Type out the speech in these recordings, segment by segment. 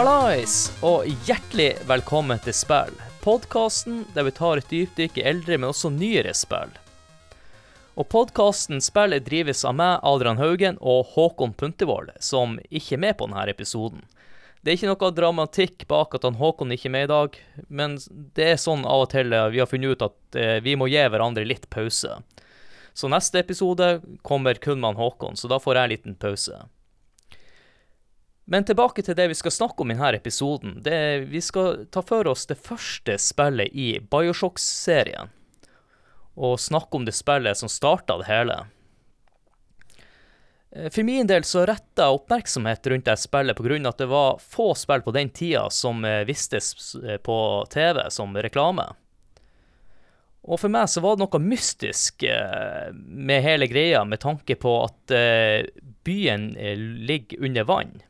Hallais, og hjertelig velkommen til Spill. Podkasten der vi tar et dypdykk i eldre, men også nyere spill. Og podkasten Spillet drives av meg, Adrian Haugen, og Håkon Puntervold, som ikke er med på denne episoden. Det er ikke noe dramatikk bak at han Håkon ikke er med i dag, men det er sånn av og til eh, vi har funnet ut at eh, vi må gi hverandre litt pause. Så neste episode kommer kun med han Håkon, så da får jeg en liten pause. Men tilbake til det vi skal snakke om i denne episoden. Det, vi skal ta for oss det første spillet i Bioshock-serien. Og snakke om det spillet som starta det hele. Eh, For min del så retta jeg oppmerksomhet rundt det spillet pga. at det var få spill på den tida som eh, vistes eh, på TV som reklame. Og for meg så var det noe mystisk med hele greia, med tanke på at byen ligger under vann.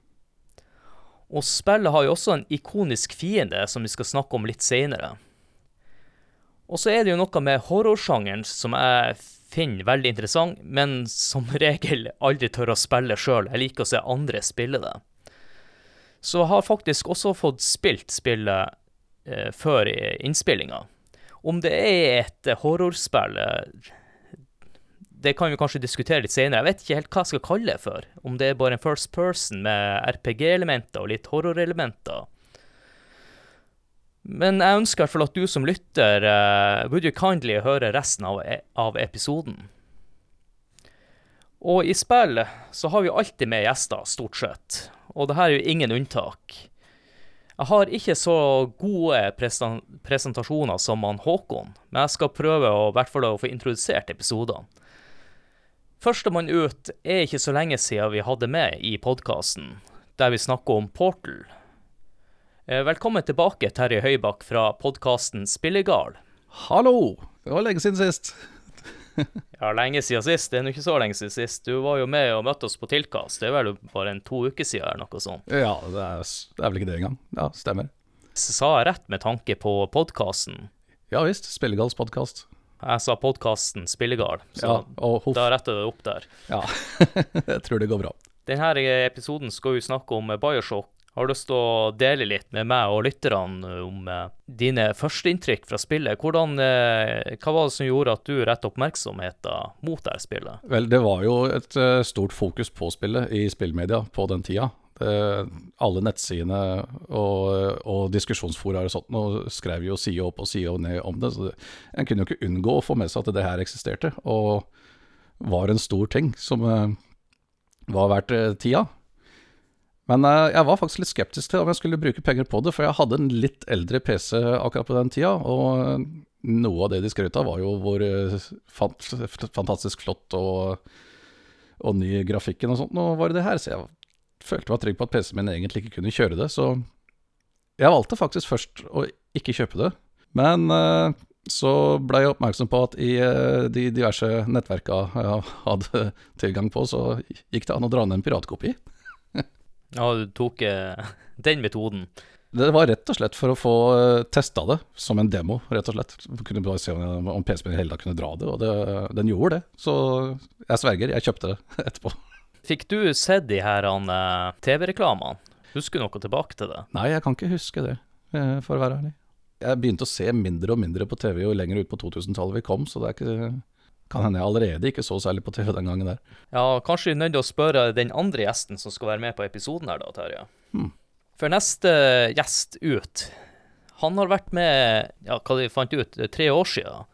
Og spillet har jo også en ikonisk fiende, som vi skal snakke om litt seinere. Og så er det jo noe med horrorsjangeren som jeg finner veldig interessant, men som regel aldri tør å spille sjøl. Jeg liker å se andre spille det. Så jeg har faktisk også fått spilt spillet eh, før innspillinga. Om det er et horrorspill, eh, det kan vi kanskje diskutere litt senere. Jeg vet ikke helt hva jeg skal kalle det for. Om det er bare en first person med RPG-elementer og litt horrorelementer. Men jeg ønsker i at du som lytter uh, would you kindly høre resten av, e- av episoden. Og i spill så har vi alltid med gjester, stort sett. Og det her er jo ingen unntak. Jeg har ikke så gode presentasjoner som han Håkon, men jeg skal prøve å, i hvert fall å få introdusert episodene. Førstemann ut er ikke så lenge siden vi hadde med i podkasten, der vi snakker om Portal. Eh, Velkommen tilbake, Terje Høybakk fra podkasten Spillegal. Hallo! Det var lenge siden sist. Ja, lenge siden sist. Det er nå ikke så lenge siden sist. Du var jo med og møtte oss på tilkast. Det er vel bare en to uker siden eller noe sånt. Ja, det er, det er vel ikke det engang. Ja, stemmer. Sa jeg rett med tanke på podkasten? Ja visst. Spillegals podkast. Jeg sa podkasten Spillegal, så Ja, da retter det opp der. Ja. jeg tror det går bra. Denne episoden skal vi snakke om Bioshock. Har du lyst til å dele litt med meg og lytterne om eh, dine førsteinntrykk fra spillet? Hvordan, eh, hva var det som gjorde at du rettet oppmerksomheten mot det spillet? Vel, det var jo et eh, stort fokus på spillet i spillmedia på den tida. Det, alle nettsidene og, og diskusjonsfora og sånt og skrev jo side opp og side ned om det. Så det, en kunne jo ikke unngå å få med seg at det her eksisterte, og var en stor ting som eh, var verdt eh, tida. Men eh, jeg var faktisk litt skeptisk til om jeg skulle bruke penger på det, for jeg hadde en litt eldre PC akkurat på den tida, og eh, noe av det de skrøt av var jo hvor eh, fant, fantastisk flott og, og ny grafikken og sånt, nå var det her, så jeg følte meg trygg på at PC-en min egentlig ikke kunne kjøre det, så jeg valgte faktisk først å ikke kjøpe det. Men uh, så ble jeg oppmerksom på at i uh, de diverse nettverka jeg hadde tilgang på, så gikk det an å dra ned en piratkopi. Ja, du tok uh, den metoden. Det var rett og slett for å få testa det som en demo, rett og slett. Kunne bare se om, om PC-en i hele tatt kunne dra det, og det, den gjorde det. Så jeg sverger, jeg kjøpte det etterpå. Fikk du sett de her eh, TV-reklamene? Husker du noe tilbake til det? Nei, jeg kan ikke huske det, eh, for å være ærlig. Jeg begynte å se mindre og mindre på TV jo lenger ut på 2000-tallet vi kom, så det er ikke, kan hende jeg allerede ikke så særlig på TV den gangen der. Ja, kanskje vi er nødt til å spørre den andre gjesten som skal være med på episoden her da, Terje. Hmm. For neste gjest ut, han har vært med, ja, hva de fant ut, tre år siden.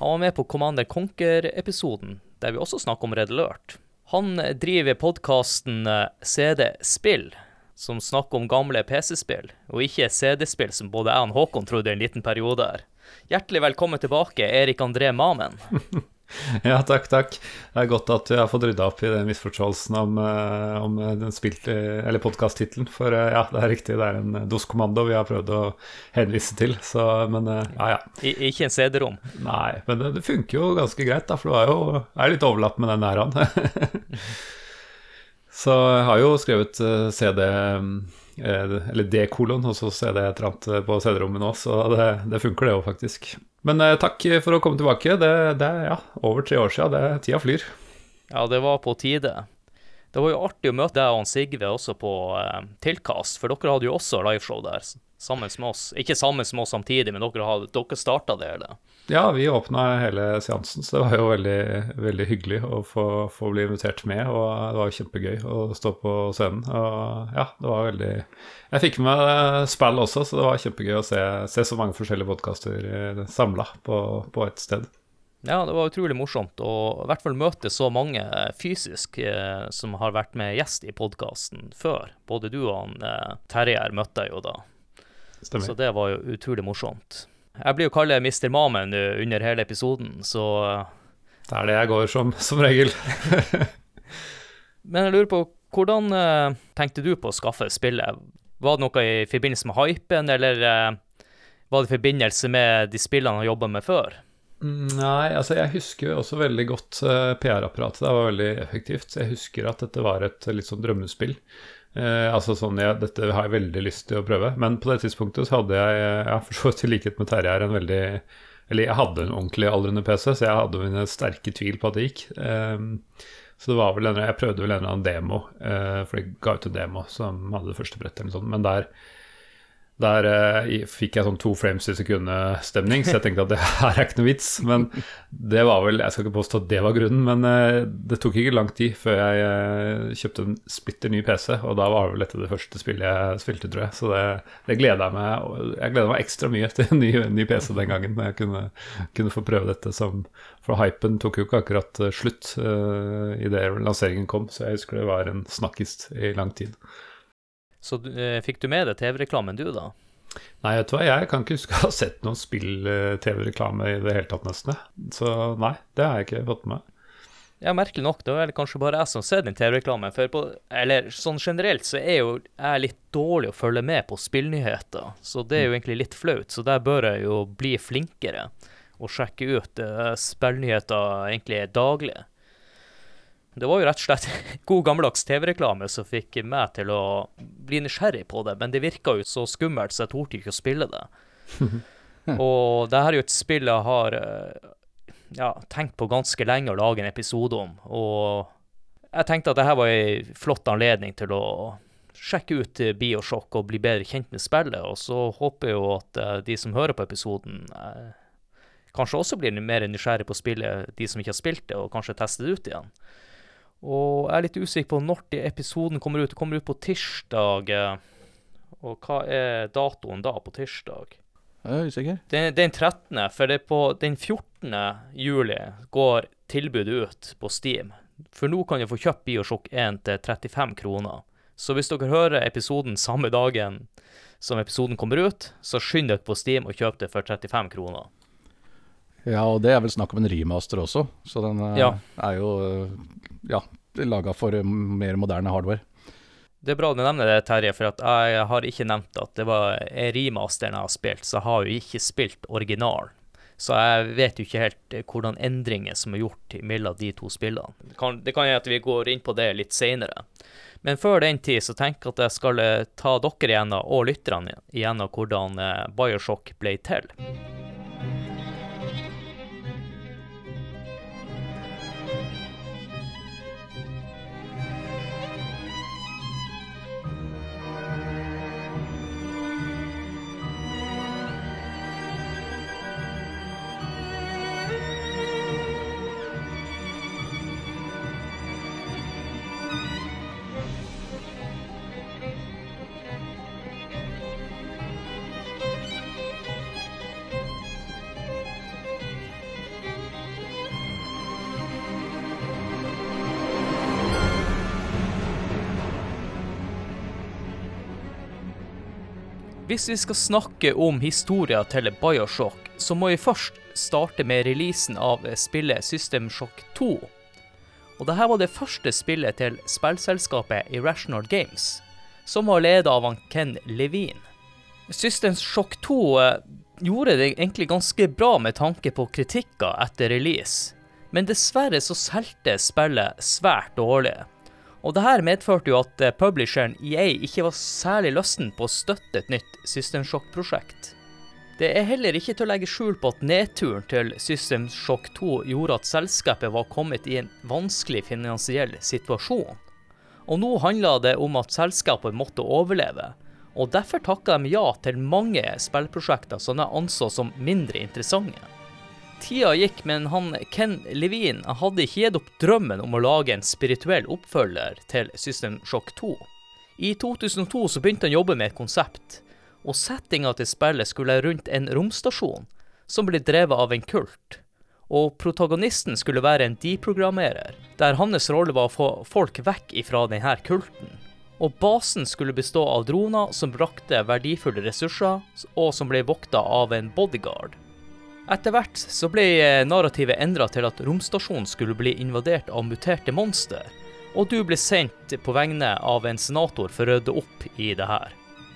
Han var med på Commander Conquer-episoden, der vi også snakker om Red Alert. Han driver podkasten CD Spill, som snakker om gamle PC-spill, og ikke CD-spill som både jeg og Håkon trodde en liten periode her. Hjertelig velkommen tilbake, Erik André Mamen. Ja, takk, takk. Det er godt at jeg har fått rydda opp i den misforståelsen om, eh, om den spilte, eller podkast-tittelen. For eh, ja, det er riktig, det er en DOS-kommando vi har prøvd å henvise til. Så, men eh, ja, ja. I, ikke en CD-rom. Nei, men det, det funker jo ganske greit, da, for det er jo er litt overlapp med den næran. så jeg har jo skrevet eh, CD eh, eller D-kolon, og så CD-trant på CD-rommet nå, så det, det funker det jo faktisk. Men eh, takk for å komme tilbake. Det, er ja, over tre år siden. Det, tida flyr. Ja, det var på tide. Det var jo artig å møte deg og han Sigve også på eh, Tilkast, for dere hadde jo også liveshow der sammen med oss. Ikke sammen med oss samtidig, men dere, hadde- dere starta det hele. Ja, vi åpna hele seansen, så det var jo veldig, veldig hyggelig å få, få bli invitert med. Og det var jo kjempegøy å stå på scenen. Og ja, det var veldig Jeg fikk med meg spill også, så det var kjempegøy å se, se så mange forskjellige podkaster samla på, på et sted. Ja, det var utrolig morsomt å i hvert fall møte så mange eh, fysisk eh, som har vært med gjest i podkasten før. Både du og han eh, Terje møtte jeg jo da, Stemmer. så det var jo utrolig morsomt. Jeg blir jo kalt Mr. Mamen under hele episoden, så eh, Det er det jeg går som, som regel. Men jeg lurer på, hvordan eh, tenkte du på å skaffe spillet? Var det noe i forbindelse med hypen, eller eh, var det i forbindelse med de spillene han jobba med før? Nei, altså jeg husker også veldig godt eh, PR-apparatet. Det var veldig effektivt. Jeg husker at dette var et litt sånn drømmespill. Eh, altså sånn, ja, Dette har jeg veldig lyst til å prøve. Men på det tidspunktet så hadde jeg, eh, ja, for så vidt i likhet med Terje en veldig Eller jeg hadde en ordentlig aldrende PC, så jeg hadde mine sterke tvil på at det gikk. Eh, så det var vel en, jeg prøvde vel en eller annen demo, eh, for de ga ut en demo som hadde det første brettet, eller noe sånt. Men der der eh, fikk jeg sånn to frames i sekundet-stemning, så jeg tenkte at det her er ikke noe vits. Men det var vel Jeg skal ikke påstå at det var grunnen, men eh, det tok ikke lang tid før jeg eh, kjøpte en splitter ny PC, og da var vel dette det første spillet jeg spilte, tror jeg. Så det, det gleda jeg meg og Jeg gleda meg ekstra mye til en ny, ny PC den gangen, når jeg kunne, kunne få prøve dette som For hypen tok jo ikke akkurat eh, slutt uh, idet lanseringen kom, så jeg husker det var en snakkis i lang tid. Så eh, fikk du med deg TV-reklamen du, da? Nei, vet du hva, jeg kan ikke huske å ha sett noen spill-TV-reklame i det hele tatt, nesten. Så nei, det har jeg ikke fått med meg. Ja, merkelig nok, det vel kanskje bare jeg som sett den TV-reklamen. For på, eller sånn generelt så er jo jeg litt dårlig å følge med på spillnyheter, så det er jo egentlig litt flaut. Så der bør jeg jo bli flinkere og sjekke ut uh, spillnyheter egentlig daglig. Det var jo rett og slett god gammeldags TV-reklame som fikk meg til å bli nysgjerrig på det, men det virka jo så skummelt, så jeg torde ikke å spille det. Og det her er jo et spill jeg har eh, ja, tenkt på ganske lenge å lage en episode om, og jeg tenkte at det her var ei flott anledning til å sjekke ut Biosjokk Bioshock og bli bedre kjent med spillet, og så håper jeg jo at eh, de som hører på episoden, eh, kanskje også blir mer nysgjerrig på spillet, de som ikke har spilt det, og kanskje tester det ut igjen. Og jeg er litt usikker på når de episoden kommer ut. Det kommer ut på tirsdag. Og hva er datoen da på tirsdag? Jeg er usikker. Den, den 13., for det er på den 14. juli går tilbudet ut på Steam. For nå kan du få kjøpt Bioshock 1 til 35 kroner. Så hvis dere hører episoden samme dagen som episoden kommer ut, så skynd dere på Steam og kjøp det for 35 kroner. Ja, og det er vel snakk om en remaster også, så den eh, Ja. er jo eh, ja, laga for eh, mer moderne hardware. Det er bra du nevner det, Terje, for jeg har ikke nevnt at det var remasteren jeg har spilt, så jeg har jo ikke spilt originalen. Så jeg vet jo ikke helt hvordan endringer som er gjort mellom de to spillene. Det kan, det kan at vi går inn på det litt seinere. Men før den tid så tenker jeg at jeg skal ta dere igjennom, og lytterne igjennom, hvordan Bioshock ble til. Hvis vi skal snakke om historien til Bioshock, så må vi først starte med releasen av spillet System Shock 2. Og dette var det første spillet til spillselskapet Irrational Games, som var ledet av Ken Levine. System Shock 2 eh, gjorde det egentlig ganske bra med tanke på kritikker etter release, men dessverre så solgte spillet svært dårlig. Og det her medførte jo at eh, publisheren EA ikke var særlig lysten på å støtte et nytt System Shock-prosjekt. Det er heller ikke til å legge skjul på at nedturen til System Shock 2 gjorde at selskapet var kommet i en vanskelig finansiell situasjon. Og nå handla det om at selskapet måtte overleve, og derfor takka de ja til mange spillprosjekter som de anså som mindre interessante. Tida gikk, men han Ken Levine hadde ikke gitt opp drømmen om å lage en spirituell oppfølger til System Shock 2. I 2002 så begynte han å jobbe med et konsept, og settinga til spillet skulle rundt en romstasjon som ble drevet av en kult. Og protagonisten skulle være en deprogrammerer, der hans rolle var å få folk vekk ifra denne kulten. Og basen skulle bestå av droner som brakte verdifulle ressurser, og som ble vokta av en bodyguard. Etter hvert så ble narrativet endra til at romstasjonen skulle bli invadert av muterte monster, og du ble sendt på vegne av en senator for å rydde opp i det her.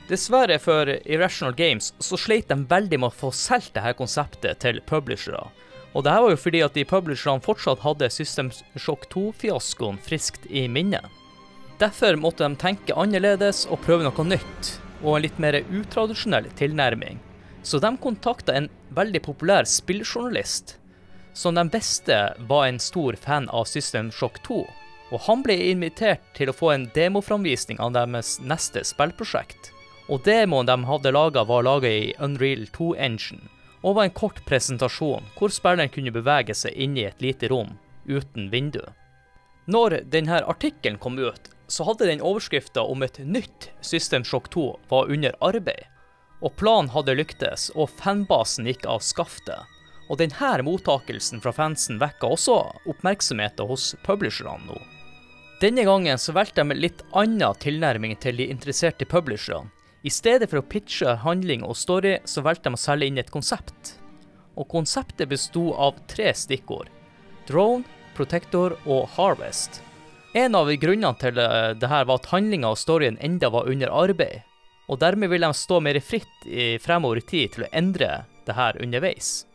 Dessverre for Irrational Games så sleit de veldig med å få solgt dette konseptet til publishere. Og det her var jo fordi at de publisherne fortsatt hadde System Shock 2-fiaskoen friskt i minne. Derfor måtte de tenke annerledes og prøve noe nytt, og en litt mer utradisjonell tilnærming. Så de kontakta en veldig populær spilljournalist, som de visste var en stor fan av System Shock 2. Og han ble invitert til å få en demoframvisning av deres neste spillprosjekt. Og demoen de hadde laga, var laga i Unreal 2-engine, og var en kort presentasjon hvor spilleren kunne bevege seg inn i et lite rom uten vindu. Når denne artikkelen kom ut, så hadde den overskrifta om et nytt System Shock 2 var under arbeid. Og planen hadde lyktes, og fanbasen gikk av skaftet. Og denne mottakelsen fra fansen vekka også oppmerksomheten hos publisherne nå. Denne gangen så valgte de litt annen tilnærming til de interesserte publisherne, i stedet for å pitche handling og story, så valgte de å selge inn et konsept. Og konseptet besto av tre stikkord. Drone, Protector og Harvest. En av grunnene til eh, det her var at handlinga og storyen enda var under arbeid, og dermed vil de stå mer fritt i fremover i tid til å endre det her underveis.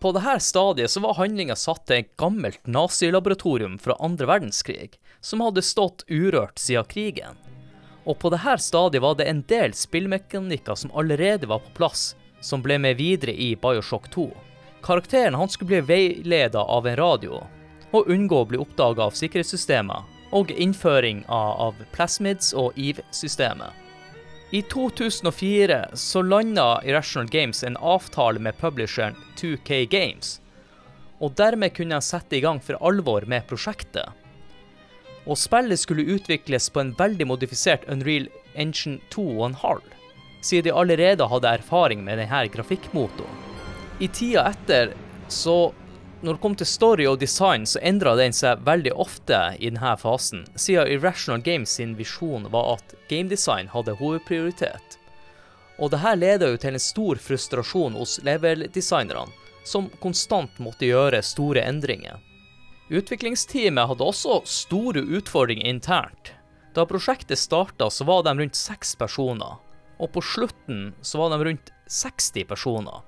På dette stadiet så var handlinga satt til et gammelt nazilaboratorium fra andre verdenskrig, som hadde stått urørt siden krigen. Og på dette stadiet var det en del spillmekanikker som allerede var på plass, som ble med videre i Bioshock 2. Karakteren han skulle bli veileda av en radio, og unngå å bli oppdaga av sikkerhetssystemet, og innføring av plasmids og EVE-systemet. I 2004 så landa Irrational Games en avtale med publisheren 2K Games, og dermed kunne de sette i gang for alvor med prosjektet og spillet skulle utvikles på en veldig modifisert Unreal Engine 2,5, siden de allerede hadde erfaring med denne grafikkmotoren. I tida etter, så når det kom til story og design, så endra den seg veldig ofte i denne fasen, siden Irrational Games sin visjon var at gamedesign hadde hovedprioritet. Og det her leda jo til en stor frustrasjon hos level-designerne, som konstant måtte gjøre store endringer. Utviklingsteamet hadde også store utfordringer internt. Da prosjektet starta, så var de rundt seks personer, og på slutten så var de rundt 60 personer.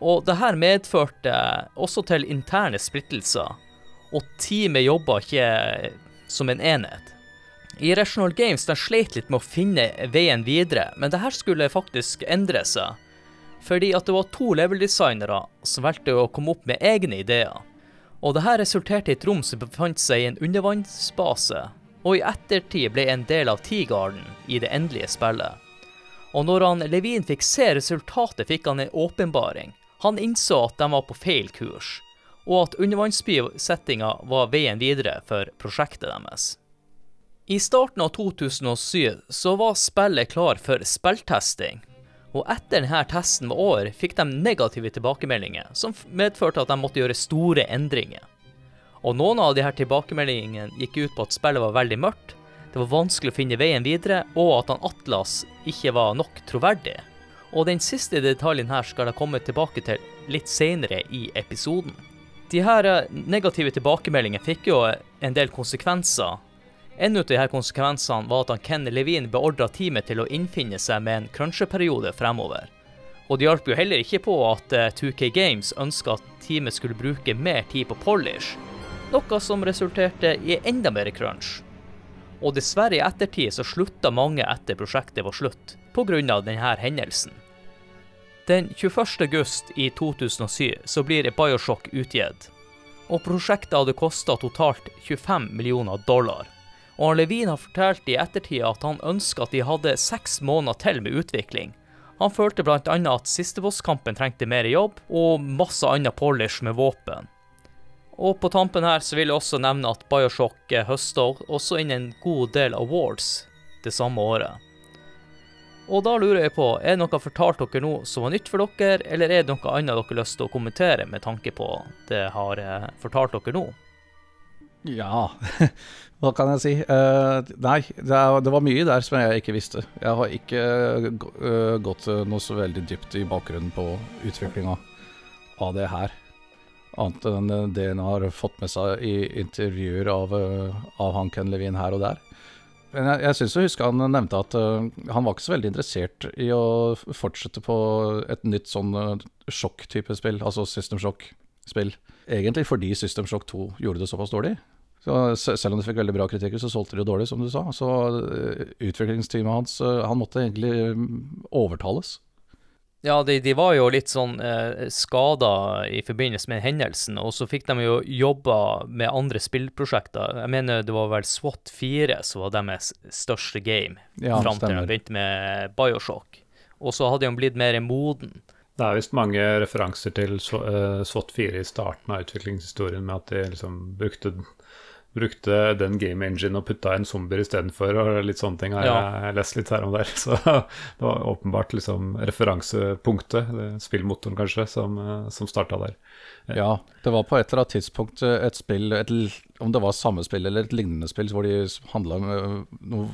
Og det her medførte også til interne splittelser, og teamet jobba ikke som en enhet. I Rational Games de sleit litt med å finne veien videre, men det her skulle faktisk endre seg. Fordi at det var to level-designere som valgte å komme opp med egne ideer. Og det her resulterte i et rom som befant seg i en undervannsbase, og i ettertid ble en del av T-Garden i det endelige spillet. Og når han Levin fikk se resultatet, fikk han en åpenbaring. Han innså at de var på feil kurs, og at undervannsbysettinga var veien videre for prosjektet deres. I starten av 2007 så var spillet klar for spilltesting, og etter denne testen var over, fikk de negative tilbakemeldinger, som medførte at de måtte gjøre store endringer. Og noen av her tilbakemeldingene gikk ut på at spillet var veldig mørkt, det var vanskelig å finne veien videre, og at han Atlas ikke var nok troverdig. Og den siste detaljen her skal jeg komme tilbake til litt senere i episoden. De her eh, negative tilbakemeldingene fikk jo en del konsekvenser en av disse konsekvensene var at Ken Levin beordra teamet til å innfinne seg med en cruncheperiode fremover. Og det hjalp jo heller ikke på at 2K eh, Games ønska at teamet skulle bruke mer tid på polish, noe som resulterte i enda mer crunch. Og dessverre i ettertid så slutta mange etter prosjektet var slutt, pga. denne hendelsen. Den 21. august i 2007 så blir Bioshock utgitt, og prosjektet hadde kosta totalt 25 millioner dollar Og Levin har fortalt i ettertid at han ønska at de hadde seks måneder til med utvikling. Han følte bl.a. at sistebosskampen trengte mer jobb, og masse annen polish med våpen. Og på tampen her så vil jeg også nevne at Bioshock høsta også inn en god del awards det samme året. Og da lurer jeg på, er det noe fortalt dere nå som var nytt for dere, eller er det noe annet dere har lyst til å kommentere med tanke på det jeg har eh, fortalt dere nå? Ja, hva kan jeg si? Uh, nei, det, er, det, var mye der som jeg ikke visste. Jeg har ikke uh, gått noe så veldig dypt i bakgrunnen på utviklinga av det her. Annet enn det en har fått med seg i intervjuer av, uh, av han Levin her og der. Men jeg, jeg syns å huske han nevnte at uh, han var ikke så veldig interessert i å fortsette på et nytt sånn uh, sjokk-type spill, altså System Shock-spill. Egentlig fordi System Shock 2 gjorde det såpass dårlig. Så selv om det fikk veldig bra kritikker, så solgte det jo dårlig, som du sa. Så uh, utviklingsteamet hans, han måtte egentlig overtales. Ja, de, de, var jo litt sånn eh, skada i forbindelse med hendelsen, og så fikk de jo jobba med andre spillprosjekter. Jeg mener det var vel SWAT 4 som var deres største game, ja, fram til de begynte med Bioshock. Og så hadde de blitt mer moden. Det er visst mange referanser til uh, SWAT 4 i starten av utviklingshistorien, med at de liksom brukte brukte den game engine og putta inn zombier istedenfor, og litt sånne ting har ja. jeg lest litt her og der. Så det var åpenbart liksom referansepunktet, spillmotoren kanskje, som, som starta der. Ja, det var på et eller annet tidspunkt et spill, et, om det var samme spill eller et lignende spill, hvor de handla om eh, noe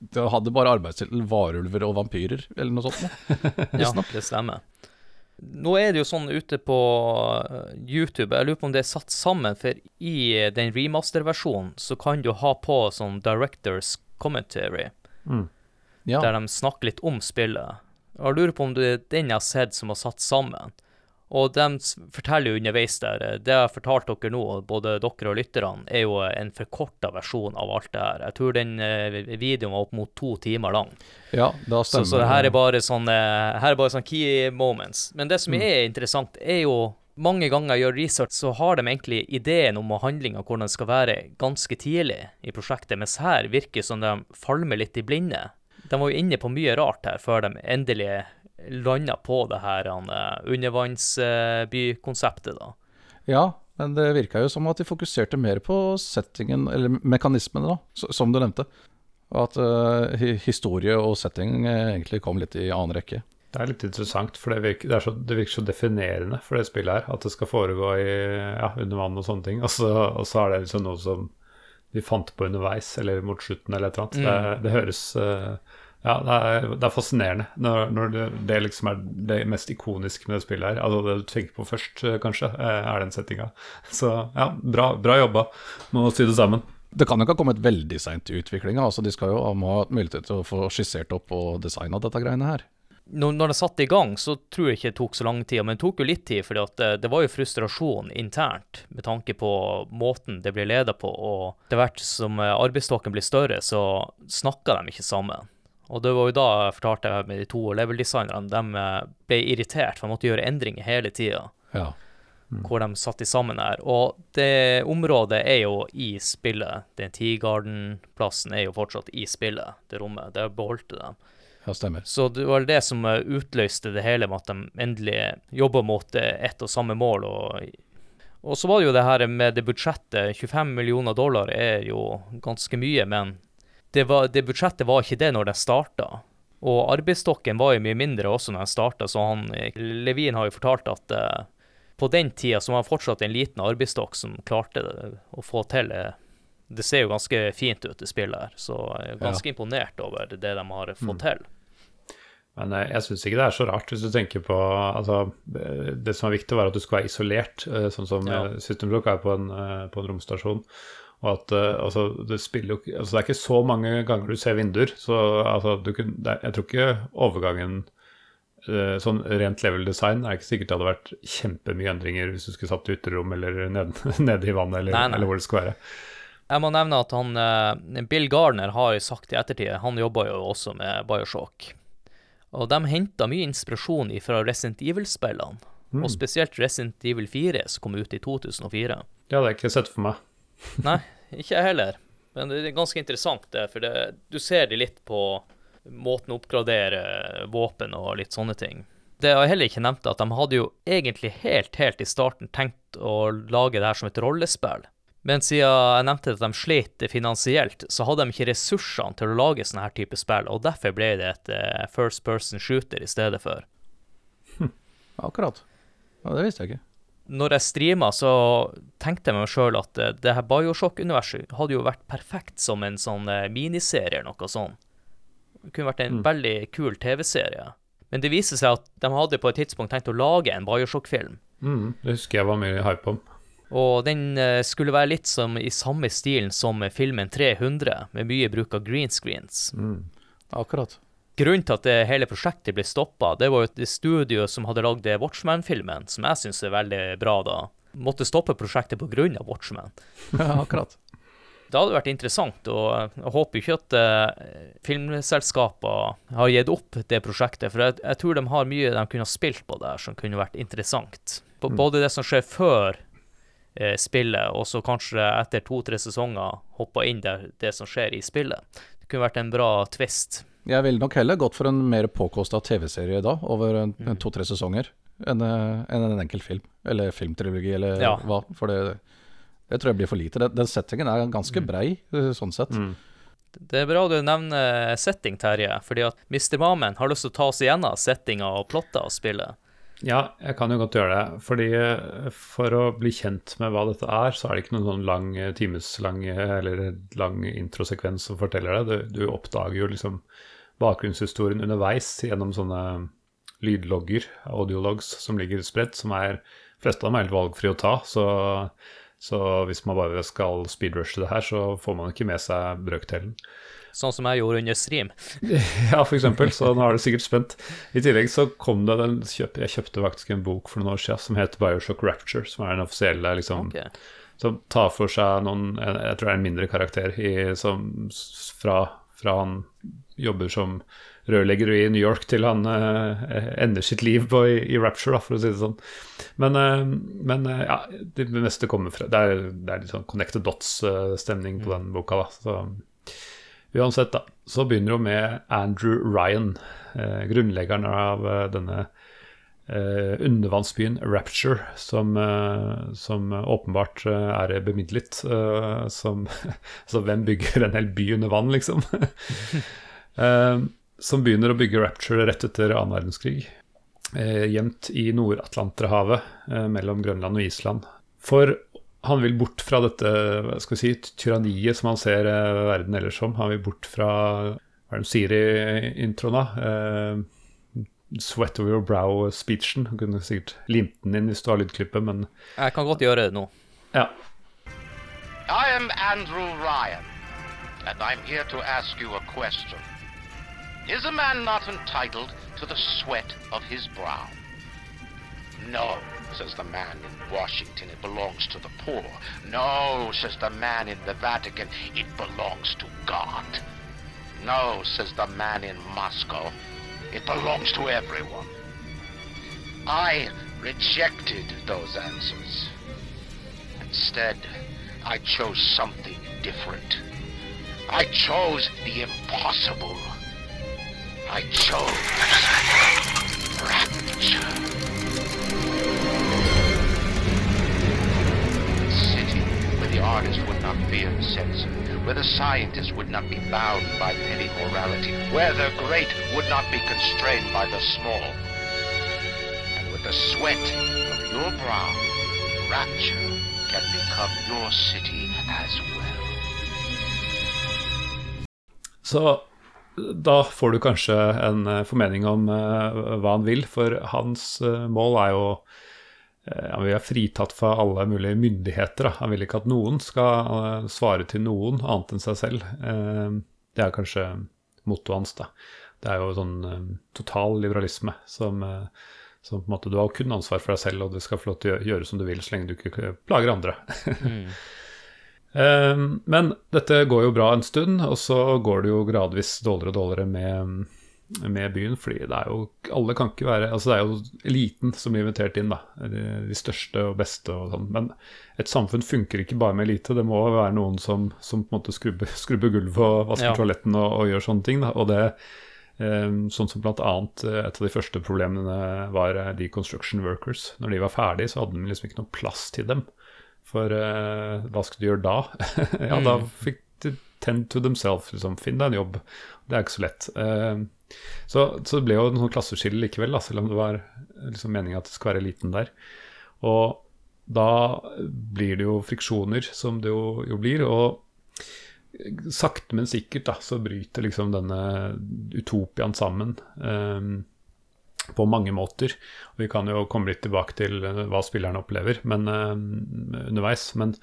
Det hadde bare arbeidstittel 'varulver og vampyrer', eller noe sånt. ja, det stemmer. Nå er det jo sånn ute på eh, YouTube, jeg lurer på om det er satt sammen, for i den remaster-versjonen så kan du ha på sånn directors commentary, mm. ja. der de snakker litt om spillet. Jeg lurer på om det er den jeg har sett som har satt sammen. Og de forteller jo underveis der eh, Det jeg har fortalt dere nå, både dere og lytterne, er jo en forkorta versjon av alt det her. Jeg tror den eh, videoen var opp mot to timer lang. Ja, da stemmer Så, så det her er bare sånne, her er bare sånne key moments. Men det som mm. er interessant, er jo mange ganger jeg gjør research, så har de egentlig ideen om handlinga hvordan det skal være ganske tidlig i prosjektet, mens her virker som de falmer litt i blinde. De var jo inne på mye rart her før de endelig landa på det her uh, undervannsbykonseptet, da. Ja, men det virka jo som at de fokuserte mer på settingen, eller mekanismene, da, som du nevnte. Og at uh, historie og setting eh, egentlig kom litt i annen rekke. Det er litt interessant, for det virker, det, så, det virker, så, definerende for det spillet her. At det skal foregå i, ja, under vann og sånne ting. Og så, og så er det liksom noe som de fant på underveis, eller mot slutten, eller et eller annet. Mm. Det, det, høres uh, ja, det er, det er fascinerende når, når det, det, liksom er det mest ikoniske med det spillet her. Altså det du tenker på først, eh, kanskje, eh, er den settinga. Så ja, bra, bra jobba med å sy det sammen. Det kan jo ikke ha kommet veldig seint i utviklinga. Altså, de skal jo ha mulighet til å få skissert opp og designa dette greiene her. Når, når det satte i gang, så tror jeg ikke det tok så lang tid. Men det tok jo litt tid, for det, det, var jo frustrasjon internt med tanke på måten det ble leda på. Og etter hvert som eh, arbeidsstokken blir større, så snakka de ikke sammen. Og det var jo da jeg fortalte jeg med de to level-designerne. De eh, ble irritert, for de måtte gjøre endringer hele tida. Ja. Mm. Hvor de satte sammen her. Og det området er jo i spillet. Den Tigarden-plassen er jo fortsatt i spillet, det rommet. Det beholdte de. Ja, stemmer. Så det var det som eh, utløste det hele, med at de endelig jobba mot eh, ett og samme mål. Og, og så var det jo det her med det budsjettet. 25 millioner dollar er jo ganske mye, men det, var, det, budsjettet var ikke det når det starta. Og arbeidsstokken var jo mye mindre også når den starta, så han, Levin har jo fortalt at uh, på den tida så var han fortsatt en liten arbeidsstokk som klarte det, å få til det. Det ser jo ganske fint ut, det spillet her, så jeg er ganske ja. imponert over det de har fått mm. til. Men eh, jeg syns ikke det er så rart, hvis du tenker på altså, Det som er viktig, var at du skulle være isolert, eh, sånn som ja. System Block er på en, på en romstasjon. Og at uh, altså, det spiller jo altså, Det er ikke så mange ganger du ser vinduer, så altså, kun, er, jeg tror ikke overgangen uh, Sånn rent level design er ikke sikkert det hadde vært kjempemye endringer hvis du skulle satt i uterom eller nede, ned i vannet, eller, nei, nei. eller, hvor det skulle være. Jeg må nevne at han, uh, Bill Gardner har sagt i ettertid Han jobba jo også med Bioshock. Og de henta mye inspirasjon fra Resident Evil-spillene. Mm. Og spesielt Resident Evil 4, som kom ut i 2004. Ja, Det har jeg ikke sett for meg. Nei, ikke jeg heller. Men det er ganske interessant, det, for det, du ser det litt på måten å oppgradere våpen og litt sånne ting. Det har jeg heller ikke nevnt, at de hadde jo egentlig helt, helt i starten tenkt å lage det her som et rollespill. Men siden jeg nevnte at de slet finansielt, så hadde de ikke ressursene til å lage sånne her type spill, og derfor ble det et uh, first person shooter i stedet for. Akkurat. Ja, Det visste jeg ikke. Når jeg streama, så tenkte jeg meg sjøl at uh, det her Bioshock-universet hadde jo vært perfekt som en sånn uh, miniserie eller noe sånt. Det kunne vært en mm. veldig kul TV-serie. Men det viser seg at de hadde på et tidspunkt tenkt å lage en Bioshock-film. Mm, det husker jeg var mye hype om. Og den uh, skulle være litt som i samme stilen som filmen 300, med mye bruk av green screens. Mm. Akkurat. Grunnen til at det, hele prosjektet ble stoppa, det var jo et studio som hadde lagd Watchman-filmen, som jeg syns er veldig bra, da. Måtte stoppe prosjektet pga. Watchman. Ja, akkurat. Det hadde vært interessant, og jeg håper ikke at uh, filmselskaper har gitt opp det prosjektet. For jeg, jeg, tror de har mye de kunne ha spilt på der som kunne vært interessant. B mm. Både det som skjer før uh, spillet, og så kanskje etter to-tre sesonger hoppa inn der det som skjer i spillet. Det kunne vært en bra twist. Jeg ville nok heller gått for en mer påkosta TV-serie da, over mm. to-tre sesonger, enn en, en enkel film. Eller filmtrilogi, eller ja. hva. For det det tror jeg blir for lite. Den, den settingen er ganske mm. brei, mm. sånn sett. Mm. Det er bra du nevner setting, Terje. fordi at Mr. Mamen har lyst til å ta oss igjennom settinga og plotta av spillet. Ja, jeg kan jo godt gjøre det. Fordi eh, For å bli kjent med hva dette er, så er det ikke noen sånn lang eh, timeslang eller lang introsekvens som forteller det. Du, du oppdager jo liksom bakgrunnshistorien underveis gjennom sånne lydlogger, audiologs, som ligger spredt, som er fleste av dem er helt valgfrie å ta. Så så hvis man bare skal speedrushe det her, så får man ikke med seg brøkdelen. Sånn som jeg gjorde under stream. ja, for eksempel. Så nå er det sikkert spent. I tillegg så kom det den kjøp, Jeg kjøpte faktisk en bok for noen år siden som heter Bioshock Rapture, som er den offisielle liksom okay. Som tar for seg noen Jeg tror det er en mindre karakter i, som, fra, fra han jobber som rørlegger i New York til han eh, ender sitt liv på, i, i, Rapture, da, for å si det sånn. Men, eh, men uh, ja, det meste kommer fra Det er, det er litt sånn Connected Dots-stemning på mm. den boka, da. Så uansett, da. Så begynner hun med Andrew Ryan, grunnleggeren av denne undervannsbyen Rapture, som, som åpenbart er bemidlet. som Så hvem bygger en hel by under vann, liksom? som begynner å bygge Rapture rett etter annen verdenskrig. Eh, gjemt i Nord-Atlanterhavet eh, mellom Grønland og Island. For han vil bort fra dette skal vi si, tyranniet som han ser eh, verden ellers som. Han vil bort fra hva er det de sier i introen, da? Eh, sweat over your brow-speechen. Han kunne sikkert limt den inn hvis du har lydklippet, men Jeg kan godt gjøre det nå. Ja. I am Andrew Ryan, and I'm here to ask you a question. Is a man not entitled to the sweat of his brow? No, says the man in Washington, it belongs to the poor. No, says the man in the Vatican, it belongs to God. No, says the man in Moscow, it belongs to everyone. I rejected those answers. Instead, I chose something different. I chose the impossible. I chose rapture. The artist would not fear the censor, where the scientist would not be bound by petty morality, where the great would not be constrained by the small. And with the sweat of your brow, rapture can become your city as well. So da får du kanskje en eh, formening om uh, hva han vil, for hans uh, mål er jo Han vil være fritatt fra alle mulige myndigheter. Da. Han vil ikke at noen skal svare til noen annet enn seg selv. det er kanskje mottoet hans. da. Det er jo sånn total liberalisme som, som, på en måte du har kun ansvar for deg selv, og du skal få lov til å gjøre som du vil så lenge du ikke plager andre. mm. Men dette går jo bra en stund, og så går det jo gradvis dårligere og dårligere med, med byen. fordi det er jo Alle kan ikke være Altså det er jo eliten som blir invitert inn, da. De, de største og beste og sånn. Men et samfunn funker ikke bare med elite. Det må være noen som, som på en måte skrubber, skrubber gulvet og vasker Ja. toaletten og, og gjør sånne ting. Da. Og det eh, Sånn som annet eh, et av de første problemene var eh, de construction workers. Når de var ferdige, så hadde de liksom ikke noe plass til dem. For uh, hva skulle de gjøre da? ja, da fikk de tend to themselves. Liksom. Finn deg en jobb. Det er ikke så lett. Eh, så, så det ble jo noe klasseskille likevel, da, selv om det var liksom meninga at det skulle være eliten der. Og da blir det jo friksjoner, som det jo, jo blir. Og sakte, men sikkert da, så bryter liksom denne utopiaen sammen. Um, på mange måter. Og vi kan jo komme litt tilbake til eh, hva spillerne opplever men, um, underveis. Men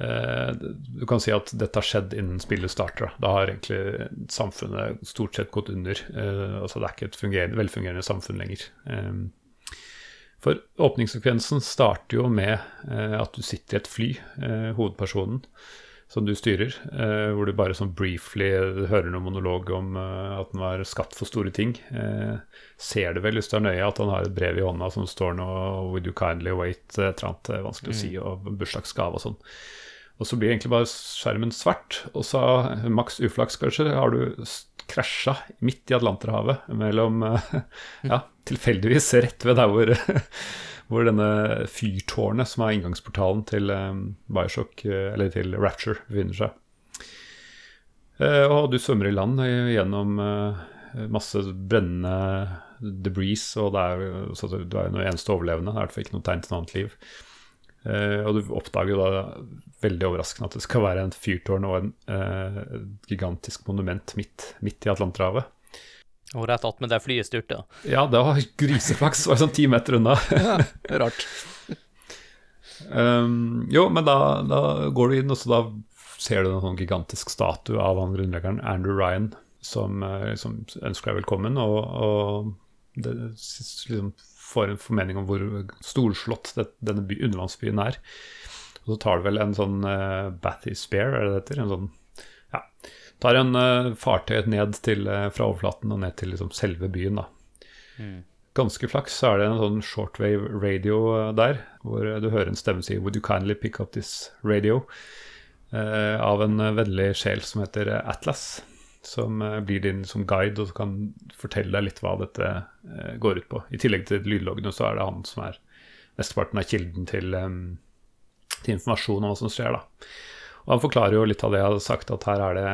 du kan si at dette har skjedd innen spillet starter. Da, har egentlig samfunnet stort sett gått under. Eh, altså Det er ikke et fungerende, velfungerende samfunn lenger. Eh, for åpningssekvensen starter jo med eh, at du sitter i et fly, eh, hovedpersonen, som du styrer, eh, hvor du bare sånn briefly hører noen monolog om eh, at den var skatt for store ting. Eh, ser du vel hvis du er nøye at han har et brev i hånda som står noe 'Would you kindly wait?' et eller annet eh, vanskelig å si, og bursdagsgave og sånn. Og så blir egentlig bare skjermen svart, og så, maks uflaks kanskje, har du krasja midt i Atlanterhavet mellom eh, Ja, tilfeldigvis rett ved der hvor, hvor denne fyrtårnet, som er inngangsportalen til eh, Bioshock, eh, eller til Rapture, befinner seg. Og du svømmer i land gjennom masse brennende debris, og det er, så du er jo eneste overlevende. Det er i hvert fall ikke noe tegn til noe annet liv. Eh, og du oppdager jo da veldig overraskende at det skal være en fyrtårn og en uh, gigantisk monument midt, midt i Atlanterhavet. Og rett attmed der flyet styrta. Ja, det var griseflaks. Var sånn ti meter unna. ja, Rart. Um, jo, men da, da går du inn, og så da ser du en sånn gigantisk statue av han grunnleggeren Andrew Ryan, som eh, liksom ønsker deg velkommen, og, og det liksom får en formening om hvor storslått det, denne by, undervannsbyen er. Og så tar du vel en sånn uh, Bathy Spear, er det det heter? En sånn, ja, tar en uh, fartøy ned til, uh, fra overflaten og ned til liksom selve byen, da ganske flaks så er det en sånn shortwave radio der, hvor du hører en stemme si 'Would you kindly pick up this radio?' av en vennlig sjel som heter Atlas. Som eh, blir din som guide og kan fortelle deg litt hva dette eh, går ut på. I tillegg til lydloggene så er det han som er mesteparten av kilden til, eh, til informasjon om hva som skjer. da. Og Han forklarer jo litt av det jeg hadde sagt, at her er det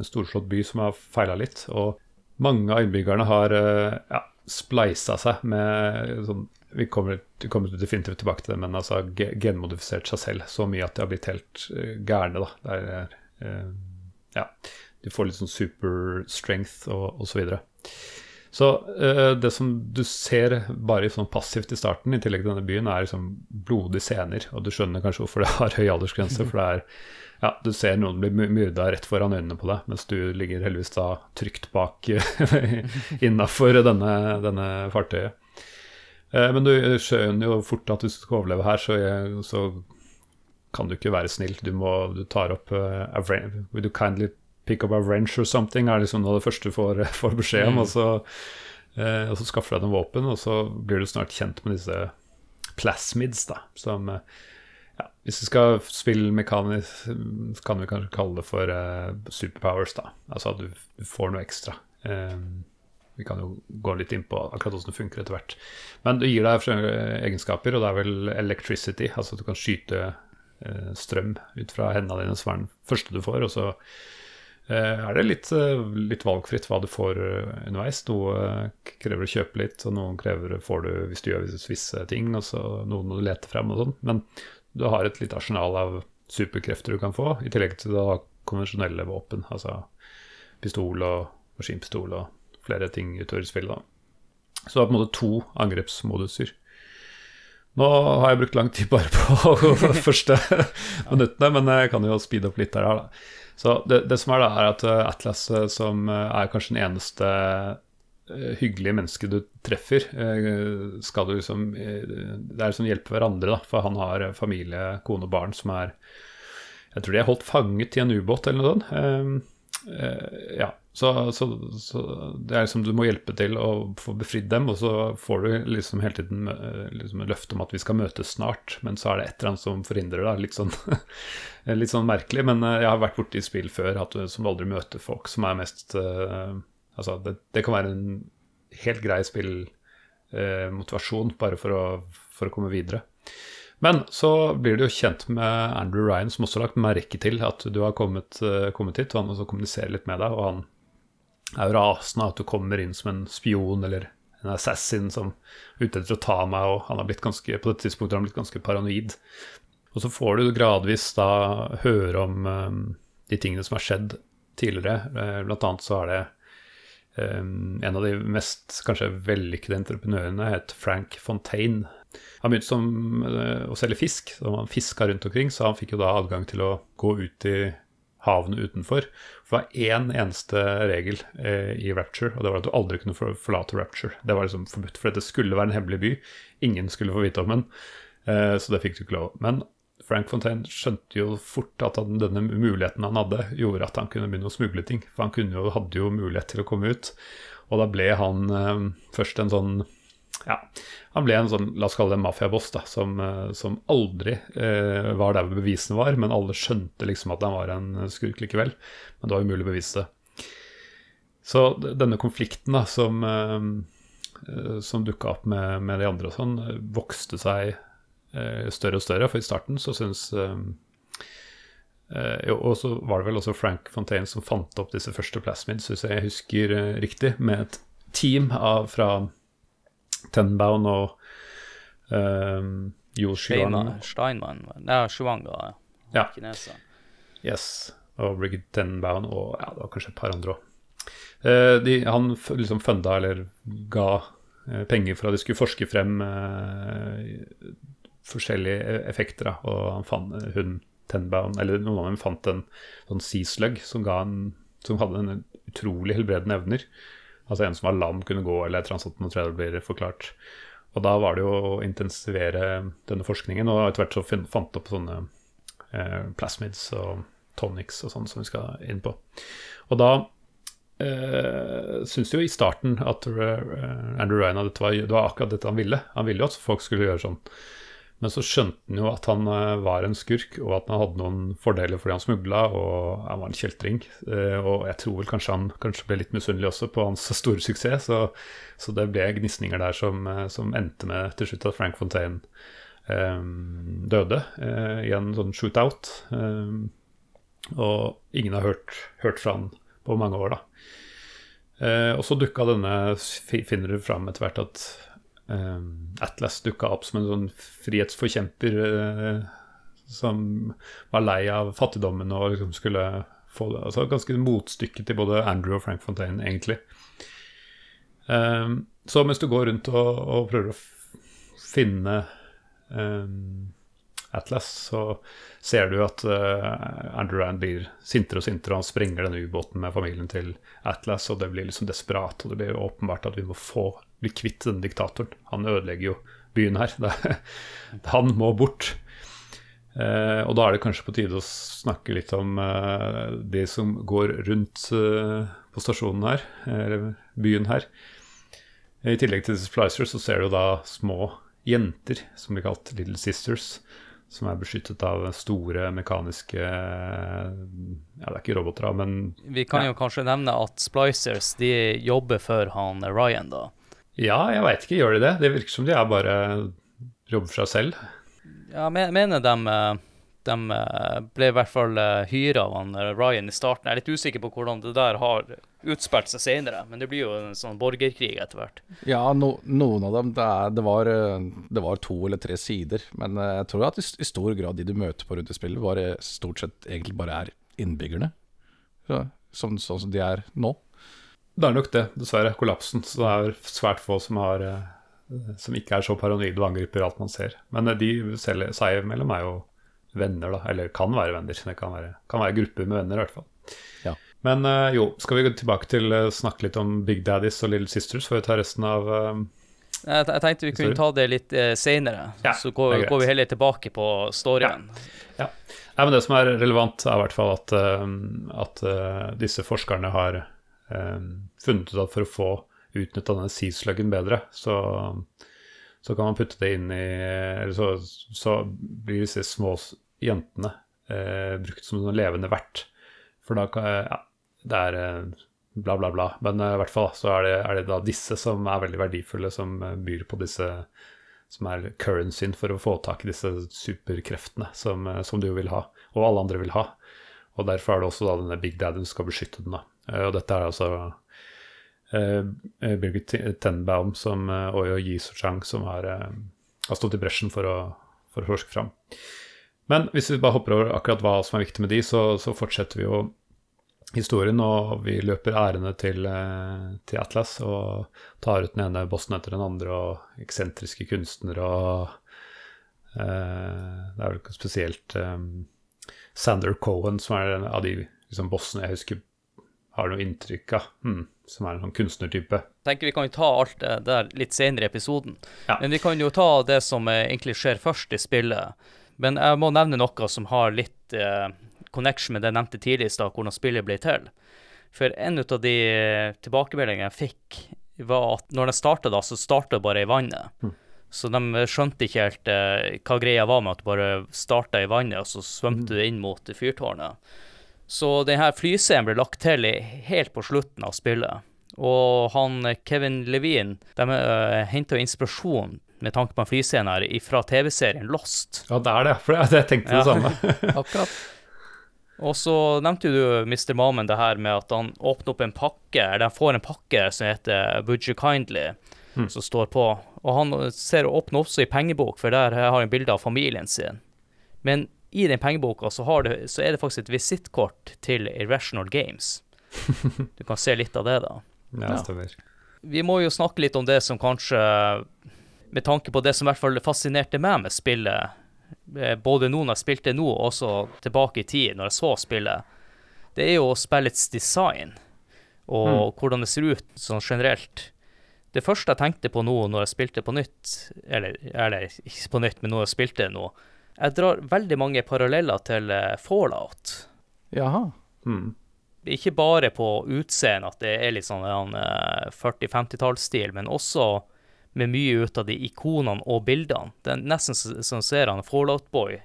en storslått by som har feila litt. Og mange av innbyggerne har ja, spleisa seg med sånn vi kommer, vi kommer definitivt tilbake til det, men altså genmodifisert seg selv så mye at de har blitt helt eh, gærne. da. Det er, eh, ja, de får litt sånn super strength og, osv. så videre. Så uh, det som du ser bare sånn passivt i starten, i tillegg til denne byen, er liksom blodige scener. Og du skjønner kanskje hvorfor det har høy aldersgrense. For det er ja, du ser noen bli myrda rett foran øynene på deg, mens du ligger heldigvis da trygt bak innafor denne, denne fartøyet. Eh, Men du skjønner jo fort at hvis du skal overleve her, så, så kan du ikke være snill. Du må du tar opp uh, Would you kindly pick up a wrench or something? er liksom noe av det første du får, får beskjed om. Og, så, eh, og så skaffer du deg noen våpen, og så blir du snart kjent med disse plasmids, da, som eh, ja, Hvis du skal spille mekanisk, kan vi kanskje kalle det for eh, superpowers, da. Altså at du, du får noe ekstra. Eh, vi kan jo gå litt inn på akkurat hvordan det funker etter hvert. Men det gir deg egenskaper, og det er vel electricity, altså at du kan skyte eh, strøm ut fra hendene dine, som er den første du får. Og så er det litt, eh, litt valgfritt hva du får eh, underveis. Noe eh, krever å kjøpe litt, og noen krever får du hvis du gjør visse ting, og så noen må du lete frem og sånn. Men du har et lite arsenal av superkrefter du kan få, i tillegg til å ha konvensjonelle våpen, altså pistol og maskinpistol og flere ting utover spillet. Da. Så det er på en måte to angrepsmoduser. Nå har jeg brukt lang tid bare på de første minuttene, men jeg kan jo speede opp litt der. Da. Så det, det som er da, er at eh, Atlas, eh, som eh, er kanskje den eneste hyggelige mennesket du treffer, skal du liksom Det er liksom hjelpe hverandre, da, for han har familie, kone og barn som er Jeg tror de er holdt fanget i en ubåt eller noe sånt. Eh, eh, ja. Så, så, så det er liksom du må hjelpe til å få befridd dem, og så får du liksom hele tiden eh, liksom løfte om at vi skal møtes snart, men så er det et eller annet som forhindrer deg. Litt sånn, litt sånn merkelig, men eh, jeg har vært borti spill før at du, som aldri møter folk som er mest uh, Altså, det, det, kan være en helt grei spillmotivasjon uh, bare for å, for å komme videre. Men så blir du jo kjent med Andrew Ryan, som også har lagt merke til at du har kommet, kommet hit, og han også kommuniserer litt med deg. og han er jo rasende at du kommer inn som en spion eller en assassin som er ute etter å ta meg, og han har blitt ganske, på dette tidspunktet har han blitt ganske paranoid. Og så får du gradvis da høre om um, de tingene som har skjedd tidligere. Uh, blant annet så er det um, en av de mest kanskje vellykkede entreprenørene het Frank Fontaine. Han begynte som uh, å selge fisk, så han fiska rundt omkring, så han fikk jo da adgang til å gå ut i havene utenfor. For det var én eneste regel eh, i Rapture, og det var at du aldri kunne forlate Rapture. Det var liksom forbudt, for det skulle være en hemmelig by. Ingen skulle få vite om den, eh, så det fikk du ikke lov. Men Frank Fontaine skjønte jo fort at han, denne muligheten han hadde, gjorde at han kunne begynne å smugle ting. For han jo, hadde jo mulighet til å komme ut. Og da ble han eh, først en sånn ja, han ble en sånn, la oss kalle det mafiaboss, da, som, eh, som aldri eh, var der bevisene var, men alle skjønte liksom at han var en skurk likevel. Men det var umulig å bevise det. Så denne konflikten da, som, eh, som dukka opp med, med, de andre og sånn, vokste seg eh, større og større. For i starten så syns eh, eh, Og så var det vel også Frank Fontaine som fant opp disse første plasmids, hvis jeg husker riktig, med et team av, fra Tenbaum og um, Jo. Steinmann Nei, Shuang, da. Ja. Kineser. Yes. Og Brigid Tenbaun og ja, det var kanskje et par andre òg. Uh, han liksom funda eller ga uh, penger for at de skulle forske frem uh, forskjellige e-, effekter. Da. Og han fant hun Tenbaun, eller noen av dem fant en sånn sea slug som, som hadde en utrolig helbredende evner. Altså en som var lam, kunne gå, eller et eller annet sånt. Blir forklart. Og da var det jo å intensivere denne forskningen, og etter hvert så fant opp sånne eh, plasmids og tonics og sånn som vi skal inn på. Og da eh, syntes jo i starten at uh, Andrew Ryan at dette var, det var akkurat dette han ville. Han ville jo at folk skulle gjøre sånn. Men så skjønte han jo at han eh, var en skurk, og at han hadde noen fordeler fordi han smugla, og han var en kjeltring. Eh, og jeg tror vel kanskje han kanskje ble litt misunnelig også på hans store suksess, så, så det ble gnisninger der som, eh, som, endte med til slutt at Frank Fontaine um, døde uh, i en sånn shootout. Um, og ingen har hørt, hørt, fra han på mange år, da. Eh, og så dukka denne, finner du fram etter hvert at Atlas dukka opp som en sånn frihetsforkjemper uh, som var lei av fattigdommen og liksom skulle få det. Altså ganske motstykke til både Andrew og Frank Fontaine, egentlig. Um, så mens du går rundt og, og prøver å finne um, Atlas, så ser du at uh, Andrew Rand blir sintere og sintere, og han sprenger denne ubåten med familien til Atlas, og det blir liksom desperat, og det blir åpenbart at vi må få bli kvitt denne diktatoren. Han ødelegger jo byen her. han må bort. Uh, og da er det kanskje på tide å snakke litt om uh, det som går rundt uh, på stasjonen her, eller byen her. I tillegg til Splicers så ser du da små jenter, som blir kalt Little Sisters, som er beskyttet av store mekaniske Ja, det er ikke roboter, men Vi kan ja. jo kanskje nevne at Splicers de jobber for han Ryan, da. Ja, jeg veit ikke. Gjør de det? Det virker som de er bare jobber for seg selv. Ja, jeg mener de, de ble i hvert fall eh, hyra av han eh, Ryan i starten. Jeg er litt usikker på hvordan det der har utspilt seg senere, men det blir jo en sånn borgerkrig etter hvert. Ja, no, noen av dem det, er, det, var, eh, det, var, to eller tre sider, men jeg tror at i, i stor grad de du møter på rundt i spillet, bare, stort sett egentlig bare er innbyggerne. Ja, sånn, sånn som de er nå. Det er nok det, dessverre. Kollapsen. Så det er svært få som, har, eh, som ikke er så paranoide og angriper alt man ser. Men eh, de seg imellom er jo venner, da. Eller kan være venner. Det kan være, kan være grupper med venner, i hvert fall. Men eh, jo, skal vi gå tilbake til å snakke litt om Big Daddies og Little Sisters før vi tar resten av jeg, tenkte vi kunne ta det litt eh, senere, ja, så går, går, vi heller tilbake på storyen. Ja. ja. ja. men det som er relevant, er i hvert fall at, at uh, disse forskerne har eh, funnet ut at for å få utnytta denne Sea-sluggen bedre, så, så kan man putte det inn i Eller så, så blir disse små jentene eh, brukt som en levende vert. For da kan Ja, det er eh, bla, bla, bla. Men eh, i hvert fall så er det, er det da disse som er veldig verdifulle, som eh, byr på disse som er currencyen for å få tak i disse superkreftene som, som du vil ha, og alle andre vil ha. Og derfor er det også da denne Big Daddy som skal beskytte den. da. Og dette er altså eh, Birgit Tenbaum som, eh, og Yi Sochang som har, eh, har stått i bresjen for å, for å forske fram. Men hvis vi bare hopper over akkurat hva som er viktig med de, så, så fortsetter vi jo historien, og vi løper ærende til, eh, til Atlas og tar ut den ene bossen etter den andre, og eksentriske kunstnere og eh, Det er vel ikke spesielt eh, Sander Cohen som er en av de liksom, bossene jeg husker har noe inntrykk av, hmm, som er en sånn kunstnertype. tenker vi kan jo ta alt det der litt senere i episoden. Ja. Men vi kan jo ta det som egentlig skjer først i spillet. Men jeg må nevne noe som har litt eh, connection med det jeg nevnte tidlig i stad, hvordan spillet ble til. For en av de eh, tilbakemeldingene jeg fikk, var at når de starta da, så starta det bare i vannet. Så de skjønte ikke helt eh, hva greia var med at du bare starta i vannet, og så svømte du inn mot fyrtårnet. Så denne flyscenen ble lagt til helt på slutten av spillet. Og han eh, Kevin Levine de uh, henta inspirasjon med tanke på en flyscene her fra TV-serien Lost. Ja, det er det, for jeg tenkte det Ja. samme. Akkurat. Og så nevnte jo du Mr. Mamen det her med at han åpner opp en pakke, eller han får en pakke som heter Would you kindly, som står på. Og han ser åpner også i pengebok, for der har han bilde av familien sin. Men i den pengeboka så, har du, så er det faktisk et visittkort til Irrational Games. Du kan se litt av det, da. Ja, stemmer. Vi må jo snakke litt om det som kanskje Med tanke på det som i hvert fall fascinerte meg med spillet, både nå når jeg spilte nå, og også tilbake i tid, når jeg så spillet, det er jo spillets design, og hvordan det ser ut sånn generelt. Det første jeg tenkte på nå når jeg spilte på nytt, eller, eller ikke på nytt, men når jeg spilte nå, jeg drar veldig mange paralleller til eh, Fallout Jaha. Mm. ikke bare på utseendet at det er litt sånn en, eh, 40-50-tallsstil, men også med mye ut av de ikonene og bildene. Det er nesten som ser han Fallout-boy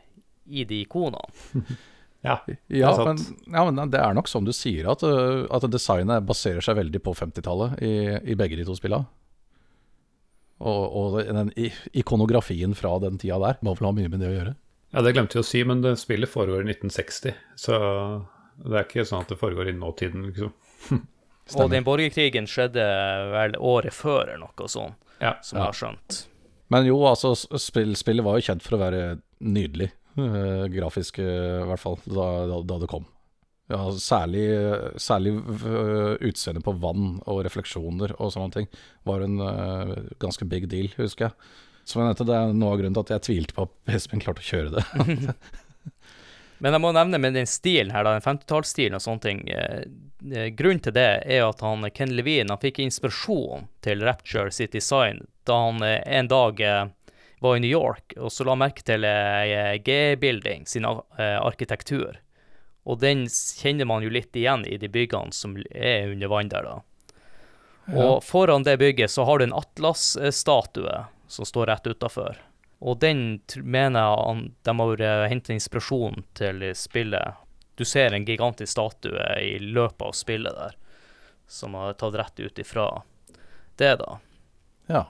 i de ikonene. Ja, Ja, men, ja, men det er nok som du sier, at, uh, at designet baserer seg veldig på 50-tallet i, i begge de to spillene. Og, og den ikonografien fra den tida der må vel ha mye med det å gjøre. Ja, det glemte jeg å si, men det spillet foregår i 1960, så det er ikke sånn at det foregår i nåtiden, liksom. Og den borgerkrigen skjedde vel året før, eller noe sånt, Ja. som jeg har skjønt. Men jo, altså, spill, spillet var jo kjent for å være nydelig. Uh, grafisk, uh, i hvert fall, da, da, da det kom. Ja, særlig særlig uh, utseendet på vann og refleksjoner og sånne ting var en uh, ganske big deal, husker jeg. Som jeg nevnte, det er noe av grunnen til at jeg tvilte på at PC-en min klarte å kjøre det. Men jeg må nevne med den stilen her, da, den 50-tallsstilen og sånne ting. Eh, eh, grunnen til det er at han, Ken Levine han fikk inspirasjon til Rapture sitt design da han eh, en dag eh, var i New York og så la han merke til eh, G-building sin eh, arkitektur. Og den kjenner man jo litt igjen i de byggene som er under vann der, da. Og foran det bygget så har du en Atlas-statue som står rett utafor. Og den mener jeg de har hentet henta inspirasjon til i spillet. Du ser en gigantisk statue i løpet av spillet der, som har tatt rett ut ifra det, da. Ja.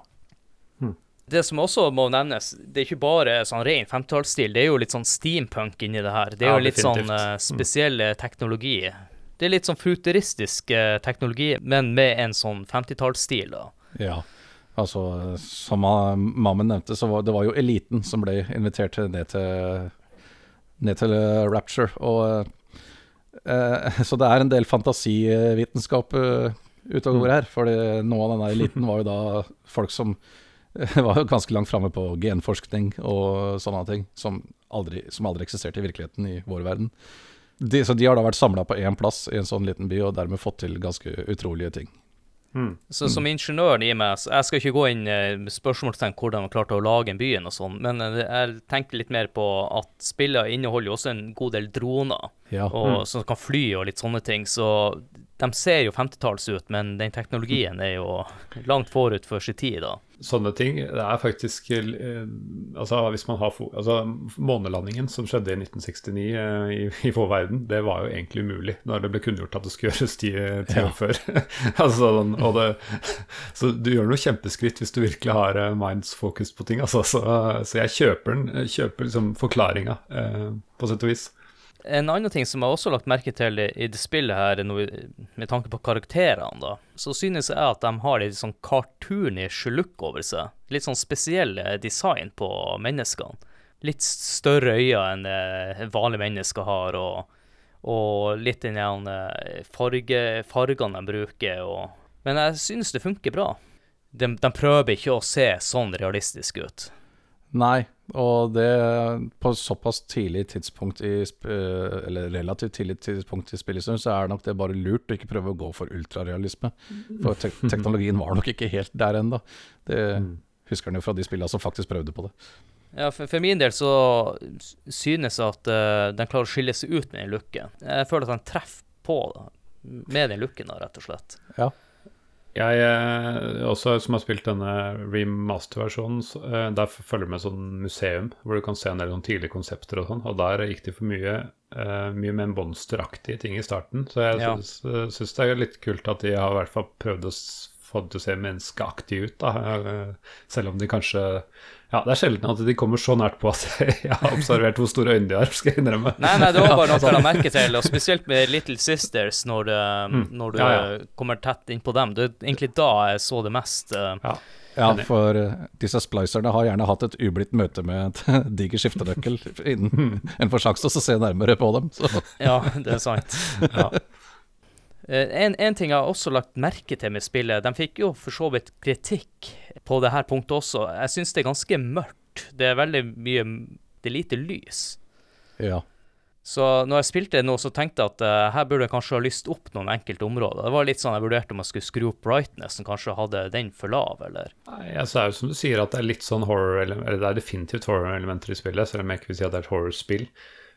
Det som også må nevnes, det er ikke bare sånn ren 50-tallsstil, det er jo litt sånn steampunk inni det her. Det er Ja, jo litt sånn eh, spesiell mm. teknologi. Det er litt sånn futuristisk uh, teknologi, men med en sånn 50-tallsstil, da. Ja, altså som Mammen nevnte, så var det var jo eliten som ble invitert ned til, ned til eh, Rapture. Og, eh, så det er en del fantasivitenskap eh, ute og går her. For noe av denne eliten var jo da folk som var jo ganske langt framme på genforskning og sånne ting, som aldri, som aldri eksisterte i virkeligheten i vår verden. De, så de har da vært samla på én plass i en sånn liten by, og dermed fått til ganske utrolige ting. Så som ingeniøren i meg, så jeg skal ikke gå inn med med spørsmålstegn hvordan man klarte å lage en byen og sånn, men eh, jeg tenker litt mer på at spillet inneholder jo også en god del droner. Ja. og som kan fly og litt sånne ting. Så de ser jo 50-talls ut, men den teknologien er jo langt forut for sin tid, da. Sånne ting. Det er faktisk eh, Altså, hvis man har altså, Månelandingen som skjedde i 1969 eh, i, i vår verden, det var jo egentlig umulig når det ble kunngjort at det skulle gjøres ti ti år Ja. før. altså, sånn, og det, så du gjør noe kjempeskritt hvis du virkelig har eh, minds focus på ting. Altså, så, så jeg kjøper den, kjøper liksom forklaringa, eh, på sett og vis. En annen ting som jeg også har lagt merke til i, i det spillet her, er noe, med tanke på karakterene, da, så synes jeg at de har litt sånn cartoonish look over seg. Litt sånn spesiell design på menneskene. Litt større øyne enn eh, vanlige mennesker har, og, og litt den eh, farge, fargene de bruker. Og, men jeg synes det funker bra. De, de prøver ikke å se sånn realistisk ut. Nei, og det på såpass tidlig tidspunkt i sp- Eller relativt tidlig tidspunkt i spillhistorien, så er nok det bare lurt å ikke prøve å gå for ultrarealisme. For te teknologien var nok ikke helt der ennå. Det husker en jo fra de spillene som faktisk prøvde på det. Ja, for, for min del så synes jeg at uh, den klarer å skille seg ut med den looken. Jeg føler at den treffer på da, med den looken, da, rett og slett. Ja. Jeg eh, også som har spilt denne remaster-versjonen, eh, der følger det med sånn museum, hvor du kan se en del sånn tidlige konsepter og sånn. Og der gikk de for mye, eh, mye mer monsteraktige ting i starten. Så jeg Ja. syns, det er litt kult at de har i hvert fall prøvd å få det til å se menneskeaktig ut, da. Eh, Selv om de kanskje Ja, det er sjelden at de kommer så nært på at jeg har observert hvor store øyne de har, skal jeg innrømme. Nei, nei, det var bare noe jeg la merke til, og spesielt med Little Sisters, når, mm. når du Ja, ja. eh, kommer tett innpå dem. Det er egentlig da jeg så det mest. eh, Ja. Ja, for eh, disse splicerne har gjerne hatt et ublidt møte med et diger skiftenøkkel innen en får sjanse til å se nærmere på dem. Så. Ja, det er sant. Ja. Eh, En, en ting jeg har også lagt merke til med spillet, de fikk jo for så vidt kritikk på det her punktet også. Jeg syns det er ganske mørkt. Det er veldig mye Det er lite lys. Ja. Så når jeg spilte nå, så tenkte jeg at uh, her burde jeg kanskje ha lyst opp noen enkelte områder. Det var litt sånn jeg vurderte om jeg skulle skru opp brightnessen, kanskje hadde den for lav, eller Nei, altså, det er jo som du sier at det er litt sånn horror Eller det er definitivt horror-elementer i spillet, selv om jeg ikke vil si at det er et horror-spill.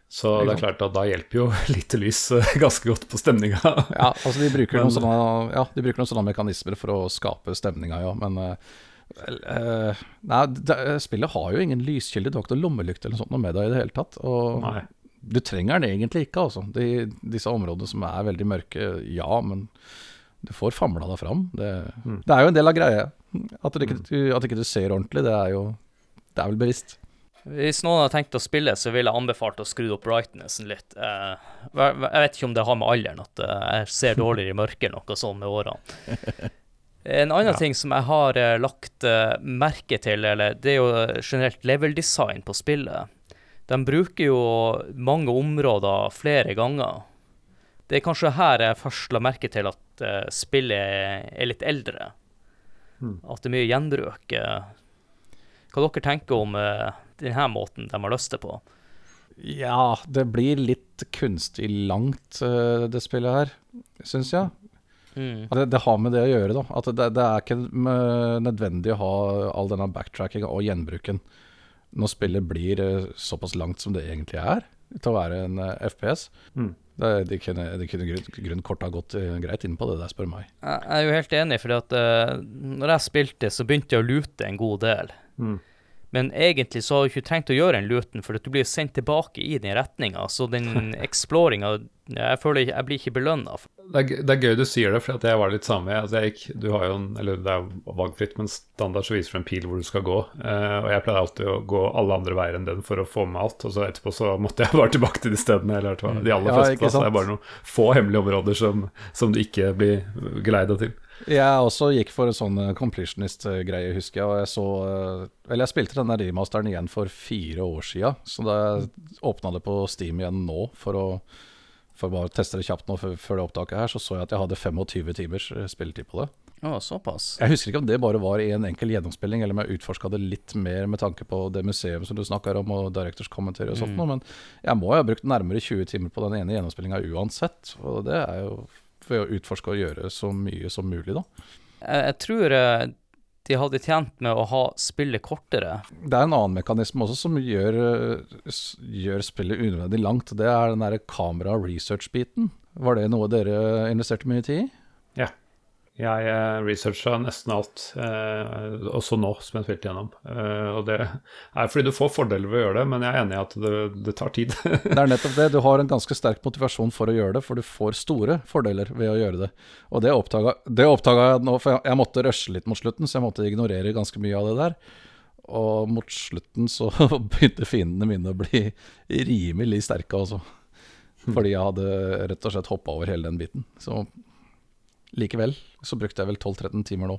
Så det er klart at da hjelper jo lite lys eh, ganske godt på stemninga. Ja, altså de bruker, Men- noen sånne, ja, de bruker noen sånne mekanismer for å skape stemninga, ja, men eh, Nei, det, spillet har jo ingen lyskilde, du har ikke noe lommelykt eller noe sånt med deg i det hele tatt. Og Nei. du trenger den egentlig ikke, altså. De, disse områdene som er veldig mørke, ja, men du får famla deg fram. Det, det er jo en del av greia. At du ikke, at ikke du ser ordentlig, det er jo Det er vel bevisst. Hvis noen har tenkt å spille, så ville jeg anbefalt å skru opp brightnessen litt. Eh, jeg vet ikke om det har med alderen at eh, jeg ser dårligere i mørket noe sånt med årene. En annen ting som jeg har eh, lagt merke til, eller det er jo generelt level design på spillet. De bruker jo mange områder flere ganger. Det er kanskje her jeg først la merke til at spillet er litt eldre. At det er mye gjenbruk. Eh. Hva dere tenker om uh, denne måten de har løst det på? Ja, det blir litt kunstig langt, eh, det spillet her, syns jeg. Mm. Det, det har med det å gjøre, da. At det, det er ikke eh, nødvendig å ha all denne backtrackinga og gjenbruken når spillet blir eh, såpass langt som det egentlig er til å være en eh, FPS. Mm. Det, de kunne, de kunne grunn, grunn kort ha gått eh, greit inn på det der, spør meg. Jeg er jo helt enig, for at eh, når jeg spilte, så begynte jeg å lute en god del. Mm. Men egentlig så har du ikke trengt å gjøre en luten, for at du blir sendt tilbake i den retninga. Så den exploringa Jeg føler jeg blir ikke belønna. Det, det er gøy du sier det, for at jeg var litt samme. Altså jeg gikk, du har jo en, eller Det er jo valgfritt, men standard så viser du en pil hvor du skal gå. Uh, og jeg pleier alltid å gå alle andre veier enn den for å få med alt. Og så etterpå så måtte jeg bare tilbake til de stedene. Eller. De aller fleste ja, plasser er bare noen få hemmelige områder som, som du ikke blir geleida til. Jeg også gikk for en sånn eh, completionist-greie, husker jeg. Og jeg så eh, Eller jeg spilte denne remasteren igjen for fire år sia. Så da åpna det på Steam igjen nå for å for bare å teste det kjapt nå før, det opptaket her, så så jeg at jeg hadde 25 timers eh, spilletid på det. Å, såpass. Jeg husker ikke om det bare var i en enkel gjennomspilling, eller om jeg utforska det litt mer med tanke på det museum som du snakker om, og directors commentary og sånt noe, men jeg må jo ha brukt nærmere 20 timer på den ene gjennomspillinga uansett. Og det er jo for å utforske og gjøre så mye som mulig, da. Jeg, jeg tror eh, de hadde tjent med å ha spillet kortere. Det er en annen mekanisme også som gjør, eh, gjør spillet unødvendig langt. Det er den derre kamera-research-biten. Var det noe dere investerte mye tid i? Jeg eh, researcha nesten alt, eh, også nå som jeg spilte gjennom. Eh, og det er fordi du får fordeler ved å gjøre det, men jeg er enig i at det, det tar tid. Det er nettopp det. Du har en ganske sterk motivasjon for å gjøre det, for du får store fordeler ved å gjøre det. Og det oppdaga jeg nå, for jeg, jeg måtte rushe litt mot slutten, så jeg måtte ignorere ganske mye av det der. Og mot slutten så begynte fiendene mine å bli rimelig sterke, altså. Fordi jeg hadde rett og slett hoppa over hele den biten. Så likevel så brukte jeg vel 12-13 timer nå.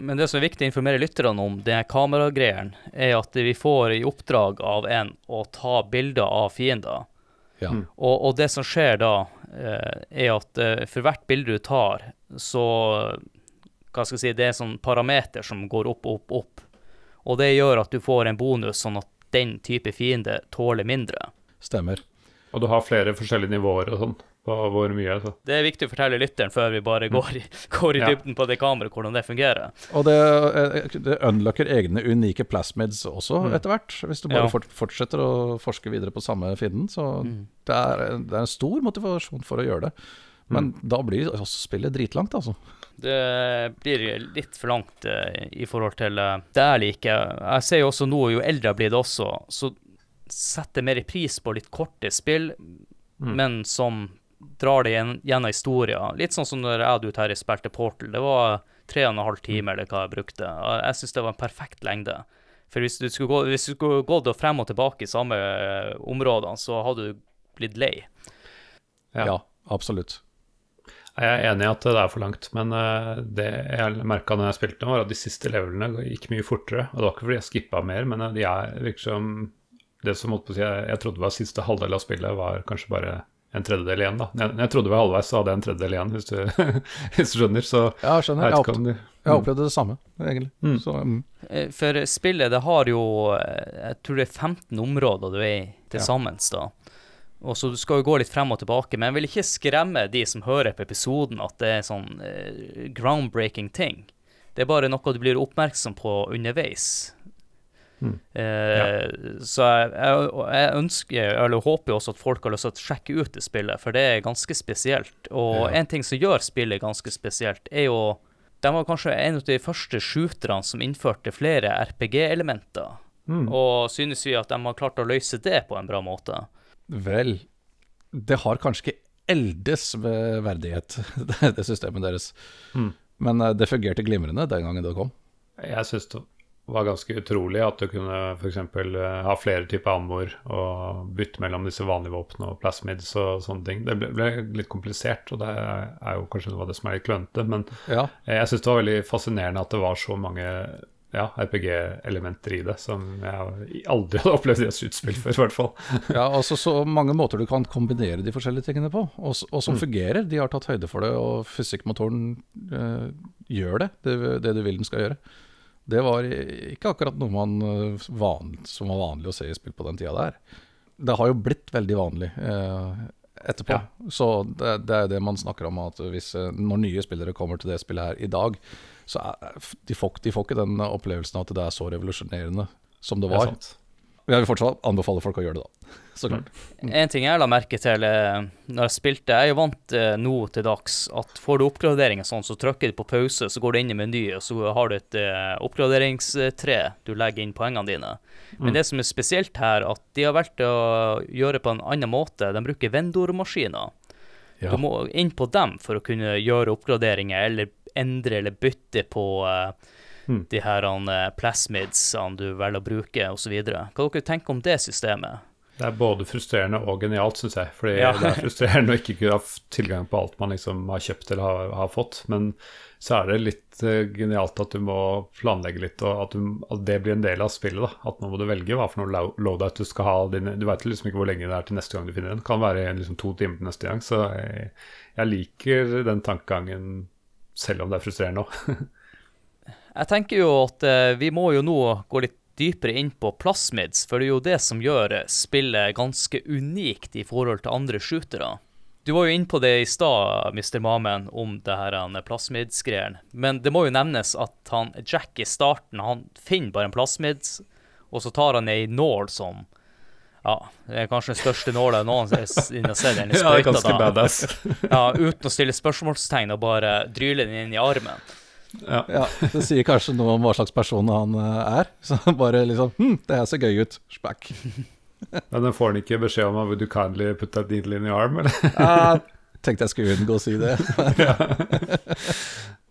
Men det som er viktig å informere lytterne om, det kameragreiene, er at vi får i oppdrag av en å ta bilder av fiender. Ja. Og, og det som skjer da, eh, er at eh, for hvert bilde du tar, så hva skal jeg si, det er en sånn parameter som går opp, opp, opp. Og det gjør at du får en bonus, sånn at den type fiende tåler mindre. Stemmer. og du har flere forskjellige nivåer og sånn på hvor mye. Så. Det er viktig å fortelle lytteren før vi bare går i, går i Ja. dybden på det kameraet, hvordan det fungerer. Og det, eh, det unlocker egne unike plasmids også Mm. etter hvert, hvis du bare Ja. fortsetter å forske videre på samme fienden. Så det, er, det er en stor motivasjon for å gjøre det. Men da blir også spillet dritlangt, altså. Det blir litt for langt eh, i forhold til eh, det jeg liker. Jeg ser jo også nå, jo eldre jeg blir det også, så setter jeg mer pris på litt korte spill, men som drar det gjen- gjennom historien. Litt sånn som når jeg og du Terje spilte Portal. Det var tre og en halv time eller hva jeg brukte. Og Jeg syns det var en perfekt lengde. For hvis du skulle gå, hvis du skulle gått frem og tilbake i samme eh, områdene, så hadde du blitt lei. Ja. Ja, absolutt. Jeg er enig i at det er for langt, men eh, det jeg merka når jeg spilte, var at de siste levelene gikk mye fortere. Og det var ikke fordi jeg skippa mer, men eh, de er virker som Det som jeg, jeg trodde var siste halvdel av spillet, var kanskje bare en tredjedel igjen. da. Jeg, jeg trodde vi var halvveis, så hadde jeg en tredjedel igjen, hvis du, hvis du skjønner. Så Ja, skjønner. jeg Jeg, opp, jeg opplevde det samme, egentlig. Mm. Så, mm. For spillet, det har jo eh, Jeg tror det er 15 områder du er i til Ja. sammen, da. Og så du skal jo gå litt frem og tilbake, men jeg vil ikke skremme de som hører på episoden at det er sånn eh, groundbreaking ting. Det er bare noe du blir oppmerksom på underveis. Mm. Eh, Så jeg, jeg, ønsker, eller håper jo også at folk har lyst til å sjekke ut det spillet, for det er ganske spesielt. Og Ja. en ting som gjør spillet ganske spesielt, er jo De var kanskje en av de første shooterne som innførte flere RPG-elementer. Mm. Og synes vi at de har klart å løse det på en bra måte. Vel, det har kanskje ikke eldes ved verdighet, det, det systemet deres. Mm. Men eh, det fungerte glimrende den gangen det kom. Jeg syns det var ganske utrolig at du kunne f.eks. ha flere typer ammoer og bytte mellom disse vanlige våpnene og plasmids og sånne ting. Det ble, ble litt komplisert, og det er jo kanskje noe av det som er litt klønete. Men Ja, jeg syns det var veldig fascinerende at det var så mange ja, RPG-elementer i det som jeg aldri hadde opplevd i et utspill før, i hvert fall. ja altså så mange måter du kan kombinere de forskjellige tingene på, og, og som fungerer. De har tatt høyde for det, og fysikkmotoren øh, gjør det, det, det du vil den skal gjøre. Det var ikke akkurat noe man, eh, van, som var vanlig å se i spill på den tida der. Det har jo blitt veldig vanlig eh, etterpå. Ja. Så det, det er det man snakker om, at hvis, eh, når nye spillere kommer til det spillet her i dag, så er, de, får, de får ikke den opplevelsen at det er så revolusjonerende som det Det sant. Jeg vil fortsatt anbefale folk å gjøre det, da. Så klart. En ting jeg la merke til eh, når jeg spilte Jeg er jo vant eh, nå til dags at får du oppgraderinger sånn, så trykker du på pause, så går du inn i meny, og så har du et eh, oppgraderingstre du legger inn poengene dine. Men det som er spesielt her, at de har valgt å gjøre på en annen måte. De bruker vendormaskiner. Ja. Du må inn på dem for å kunne gjøre oppgraderinger eller endre eller bytte på eh, Mm. de her eh, plasmidsene du velger å bruke, osv. Hva dere tenker om det systemet? Det er både frustrerende og genialt, syns jeg. Fordi Ja. det er frustrerende å ikke kunne ha tilgang på alt man liksom har kjøpt eller har, har fått. Men så er det litt eh, genialt at du må planlegge litt, og at, du, at det blir en del av spillet. da. At nå må du velge hva for noe loadout du skal ha. Din, du veit liksom ikke hvor lenge det er til neste gang du finner den. Kan være liksom to timer til neste gang. Så jeg, jeg liker den tankegangen, selv om det er frustrerende òg. Jeg tenker jo at eh, vi må jo nå gå litt dypere inn på plasmids, for det er jo det som gjør eh, spillet ganske unikt i forhold til andre shootere. Du var jo inne på det i stad, Mr. Mamen, om det her han plasmidsgreiene. Men det må jo nevnes at han Jack i starten han finner bare en plasmids, og så tar han ei nål som Ja, det er kanskje den største nåla noensinne har sett Ja, det er sprøyta. ganske da. Ja, uten å stille spørsmålstegn og bare dryle den inn i armen. Ja. Ja, Det sier kanskje noe om hva slags person han eh, er. Så bare liksom hm, det her ser gøy ut. Spack. Men den får han ikke beskjed om Would you kindly put that needle in your arm, eller? Jeg tenkte jeg skulle unngå å si det.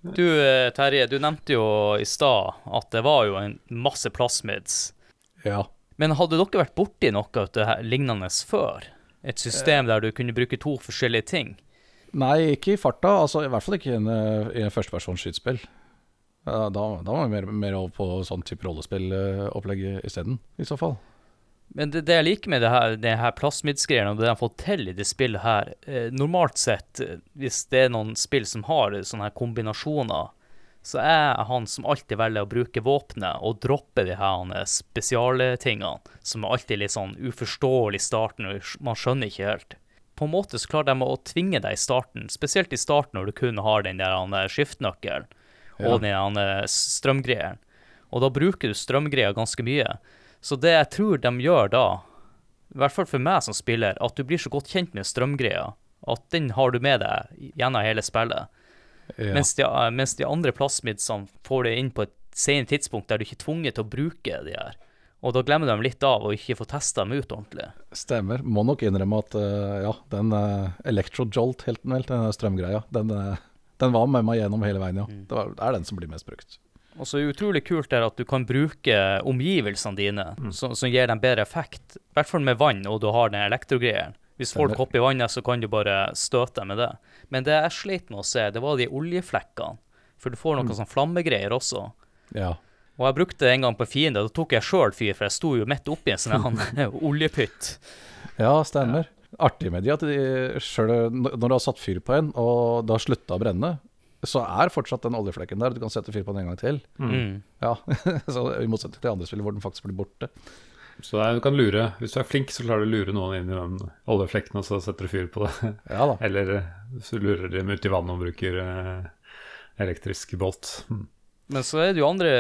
Du eh, Terje, du nevnte jo i stad at det var jo en masse plasmids. Ja. Men hadde dere vært borti noe av det her lignende før? Et system der du kunne bruke to forskjellige ting? Nei, ikke i farta. Altså, I hvert fall ikke i en, eh, i en førstepersons skytespill. Da, da var vi mer, mer over på sånn type rollespillopplegg isteden, i så fall. Men det, det jeg liker med det her, det her plasmidsgreiene og det de har fått til i det spillet her eh, Normalt sett, eh, hvis det er noen spill som har sånne her kombinasjoner, så er han som alltid velger å bruke våpenet og droppe de her eh, spesialtingene, som er alltid litt sånn uforståelig i starten, og man skjønner ikke helt. På en måte så klarer de å tvinge deg i starten, spesielt i starten når du kun har den der skiftenøkkelen og Ja. den eh. Og da bruker du strømgreia ganske mye. Så det jeg tror de gjør da, i hvert fall for meg som spiller, at du blir så godt kjent med strømgreia, at den har du med deg gjennom hele spillet. Ja. Mens, de, mens de andre plasmidsene får det inn på et senere tidspunkt der du ikke er tvunget til å bruke de her. Og da glemmer de litt av å ikke få testa dem ut ordentlig. Stemmer. Må nok innrømme at uh, ja, den uh, Electrojolt-helten, vel, den strømgreia, den, uh, den var med meg gjennom hele veien, ja. Det, var, det er den som blir mest brukt. Og så utrolig kult er at du kan bruke omgivelsene dine, som, som gir dem bedre effekt. I hvert fall med vann, og du har den elektrogreien. Hvis folk hopper i vannet, så kan du bare støte dem med det. Men det jeg slet med å se, det var de oljeflekkene. For du får noen sånn flammegreier også. Ja. Og jeg brukte det en gang på fiende, da tok jeg sjøl fyr, for jeg sto jo midt oppi en sånn oljepytt. ja, stemmer. Artig med de at de, selv når du har satt fyr på en, og det har slutta å brenne, så er fortsatt den oljeflekken der. Du kan sette fyr på den en gang til. Mm. Ja, så I motsetning til andre spill hvor den faktisk blir borte. Så er, du kan lure Hvis du er flink, så klarer du å lure noen inn i den oljeflekken, og så setter du fyr på det. Ja da. Eller eh, så lurer de dem ut i vannet og bruker eh, elektrisk bolt. Hm. Men så er det jo andre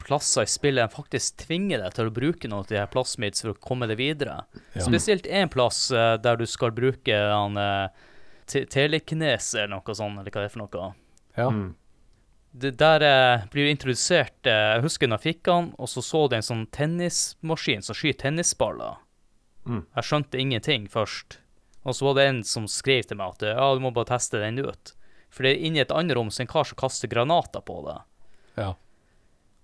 plasser i spillet en faktisk tvinger deg til å bruke noe av de her plasmids for å komme deg videre. Ja. Spesielt én plass uh, der du skal bruke han uh, telekines eller noe sånt, eller hva det er for noe. Ja. Mm. Det der eh, blir introdusert eh, Jeg husker jeg fikk han, og så så du en sånn tennismaskin som skyter tennisballer. Mm. Jeg skjønte ingenting først. Og så var det en som skrev til meg at ja, du må bare teste den ut. For det er inni et annet rom så er en kar som kaster granater på deg. Ja.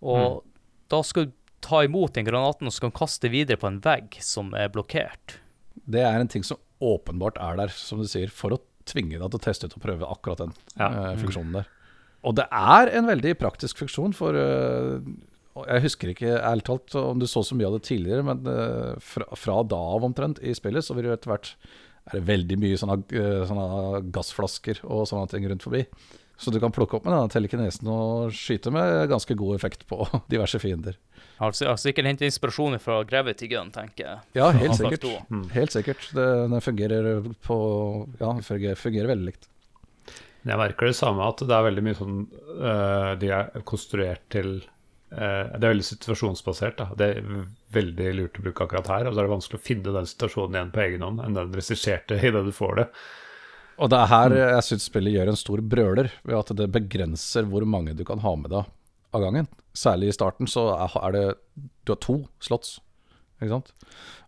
Og da skal du ta imot den granaten og så skal du kaste videre på en vegg som er blokkert. Det er en ting som åpenbart er der, som du sier, for å tvinge deg til å teste ut og prøve akkurat den Ja. eh, funksjonen der. Og det er en veldig praktisk funksjon, for eh, jeg husker ikke ærlig talt om du så så mye av det tidligere, men eh, fra, fra da av omtrent i spillet, så vil det etter hvert er det veldig mye sånne, sånne gassflasker og sånne ting rundt forbi. Så du kan plukke opp med denne telekinesen og skyte med ganske god effekt på diverse fiender. Har altså, har sikkert hentet inspirasjoner fra Gravity Gun, tenker jeg. Ja, helt sikkert. Helt sikkert. Det, den fungerer på Ja, fungerer, fungerer veldig likt. Jeg merker det samme, at det er veldig mye sånn uh, De er konstruert til uh, Det er veldig situasjonsbasert. Da. Det er veldig lurt å bruke akkurat her. Og så er det vanskelig å finne den situasjonen igjen på egen hånd enn den regisserte idet du får det. Og det er her jeg syns spillet gjør en stor brøler, ved at det begrenser hvor mange du kan ha med deg av gangen. Særlig i starten så er det Du har to slots, ikke sant.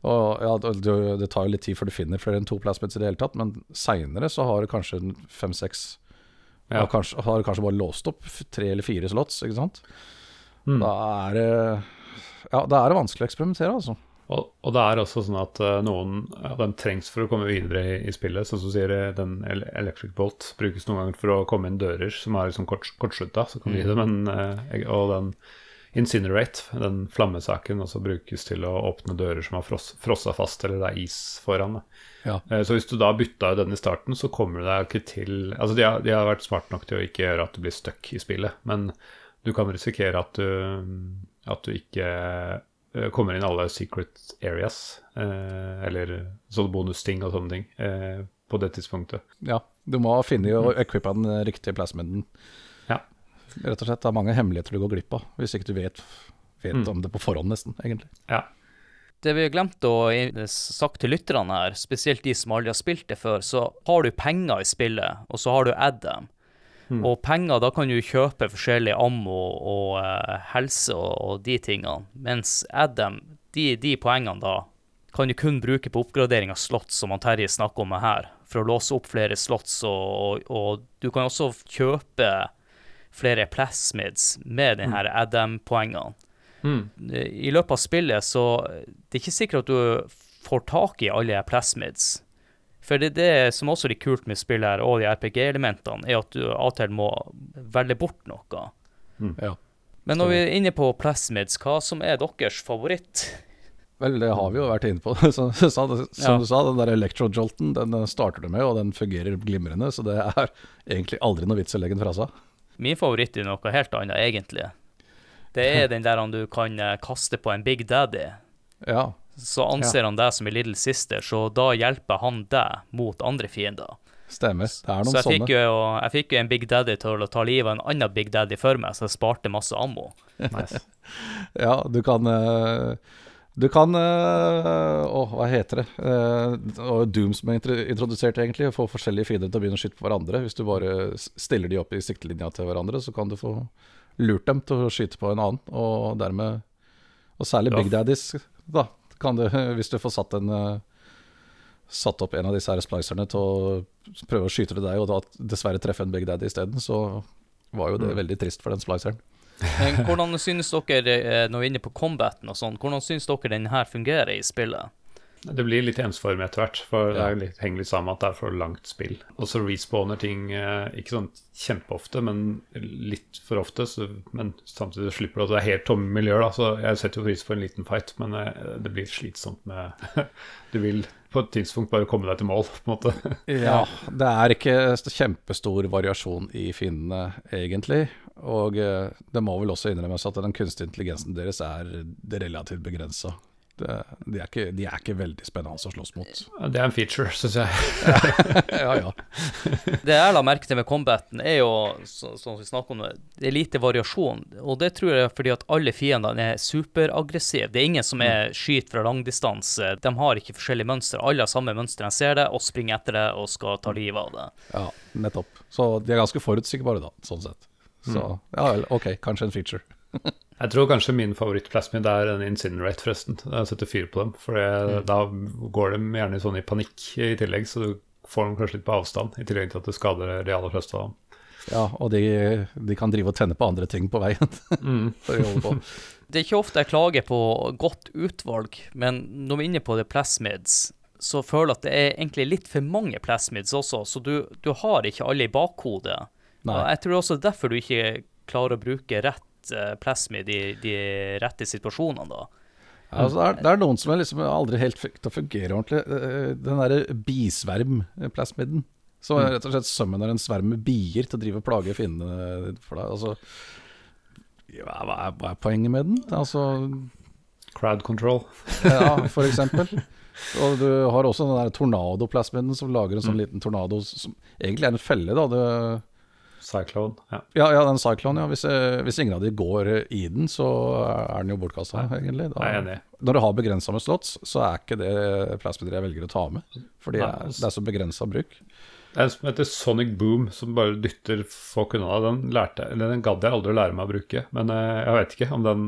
Og ja, det, tar jo litt tid før du finner flere enn to plasmids i det hele tatt, men seinere så har du kanskje fem-seks Ja. Kanskje, har du kanskje bare låst opp tre eller fire slots, ikke sant. Mm. Da er det Ja, da er det vanskelig å eksperimentere, altså. Og, og det er også sånn at øh, noen av dem trengs for å komme videre i, i spillet. Sånn som du sier, øh, den electric bolt brukes noen ganger for å komme inn dører som er liksom kort, kortslutta. Så kan du gi dem en øh, Og den incinerate, den flammesaken, også brukes til å åpne dører som har fros, frossa fast, eller det er is foran. Ja. Eh, Så hvis du da bytta ut den i starten, så kommer du deg ikke til Altså, de har, de har vært smart nok til å ikke gjøre at du blir stuck i spillet, men du kan risikere at du, at du ikke eh, kommer inn alle secret areas, eh, eller sånne bonusting og sånne ting, eh, på det tidspunktet. Ja, du må finne og equippe den riktige plasmiden. Ja. Rett og slett. Det er mange hemmeligheter du går glipp av, hvis ikke du vet, vet Mm. om det på forhånd, nesten, egentlig. Ja. Det vi har glemt å sagt til lytterne her, spesielt de som aldri har spilt det før, så har du penger i spillet, og så har du Adam. Og penger, da kan du kjøpe forskjellig ammo og uh, helse og, og de tingene. Mens Adam, de, de poengene da, kan du kun bruke på oppgradering av slotts, som han Terje snakker om her, for å låse opp flere slotts, og, og, og du kan også kjøpe flere plasmids med de her Adam-poengene Mm. i løpet av spillet, så det er ikke sikkert at du får tak i alle plasmids. For det det som også er litt kult med spillet her, og de RPG-elementene, er at du av og til må velge bort noe. Ja. Men når vi er inne på plasmids, hva som er deres favoritt? Vel, det har vi jo vært inne på. Så, så, som Ja. du sa, den der electro-jolten den eh, starter du med, og den fungerer glimrende. Så det er egentlig aldri noe vits å legge den fra seg. Min favoritt er noe helt annet, egentlig. Det er den der du kan eh, kaste på en Big Daddy. Ja, Så anser han deg som en Little Sister, så da hjelper han deg mot andre fiender. stemmer. Det er noen Så jeg fikk, sånne. jo, jeg fikk jo en Big Daddy til å ta livet av en annen Big Daddy for meg, så jeg sparte masse ammo. Nice. Ja, du kan eh, Du kan eh, Å, hva heter det? Uh, og Doom som er introdusert, egentlig. Få forskjellige fiender til å begynne å skyte på hverandre. Hvis du bare stiller de opp i siktelinja til hverandre, så kan du få lurt dem til å skyte på en annen. Og dermed Og særlig Ja. Big Daddies, da. Kan du, hvis du får satt en eh, Satt opp en av disse her splicerne til å prøve å skyte til deg, og da dessverre treffe en Big Daddy isteden, så var jo det Mm. veldig trist for den spliceren. Men hvordan synes dere, eh, når vi er inne på combaten og sånn, hvordan synes dere den her fungerer i spillet? Det blir litt ensformig etter hvert, for det Ja. er litt, henger litt sammen med at det er for langt spill. Og så respawner ting eh, ikke sånn kjempeofte, men litt for ofte. Så, men samtidig slipper du at det er helt tomme miljøer. Da. Så jeg setter jo pris på en liten fight, men eh, det blir slitsomt med Du vil på et tidspunkt bare komme deg til mål, på en måte. Ja, det er ikke kjempestor variasjon i fiendene, egentlig. Og eh, det må vel også innrømmes at den kunstige intelligensen deres er relativt begrensa. De, er ikke, de er ikke veldig spennende å slåss mot. Det er en feature, syns jeg. Ja, ja. Det jeg la merke til med combaten, er jo, så- som vi snakker om det, er lite variasjon. Og det tror jeg er fordi at alle fiendene er superaggressive. Det er ingen som er skyt fra langdistanse. De har ikke forskjellige mønstre. Alle har samme mønster. De ser det og springer etter det og skal ta livet av det. ja, nettopp. Så de er ganske forutsigbare, da, sånn sett. Så ja vel, ok, kanskje en feature. Jeg tror kanskje min favorittplasmid er en Incinerate, forresten. Jeg setter fyr på dem. For mm. da går de gjerne sånn i panikk i tillegg, så du får dem kanskje litt på avstand. I tillegg til at det skader de aller fleste av dem. Ja, og de, de kan drive og tenne på andre ting på veien. For å på. Det er ikke ofte jeg klager på godt utvalg, men når vi er inne på det plasmids, så føler jeg at det er egentlig litt for mange plasmids også, så du, du har ikke alle i bakhodet. Nei. Jeg tror også det er derfor du ikke klarer å bruke rett eh, plasmid i de rette situasjonene, da. Ja, altså det, er, det er noen som er liksom aldri helt fikk til å fungere ordentlig. Eh, Den derre bisverm-plasmiden. Som er rett og slett summoner en sverm med bier til å drive og plage fiendene for deg. Altså, ja, hva, er, hva er poenget med den? Altså, Crowd control. ja, for eksempel. Og du har også den der tornadoplasmiden som lager en sånn liten tornado som egentlig er en felle. da det, Cyclone. Ja. Ja, ja, den Cyclone, ja. Hvis, eh, hvis ingen av de går i den, så er den jo bortkasta, egentlig. Da, Jeg er enig. Når du har begrensa med slots, så er ikke det plasmider jeg velger å ta med. Fordi det er, det er så begrensa bruk. Det er en som heter Sonic Boom, som bare dytter folk unna. Den lærte, eller den gadd jeg aldri å lære meg å bruke, men eh, jeg vet ikke om den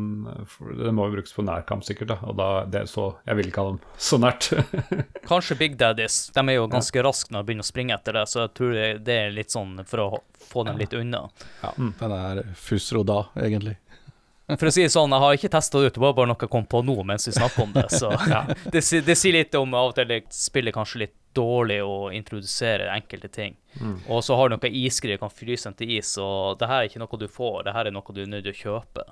Den må jo brukes på nærkamp, sikkert, da, og da det er så Jeg vil ikke ha dem så nært. Kanskje Big Daddies. De er jo ganske raske når de begynner å springe etter det, så jeg tror det, det er litt sånn for å få dem litt unna. Ja, Den er fusro da, egentlig. For å si det sånn, jeg har ikke testa det ut, det var bare noe jeg kom på nå mens vi snakker om det. Så det, det sier litt om av og til det spiller kanskje litt dårlig å introdusere enkelte ting. Og så har du noe isgreier, kan fryse den til is, og det her er ikke noe du får, det her er noe du er nødt til å kjøpe.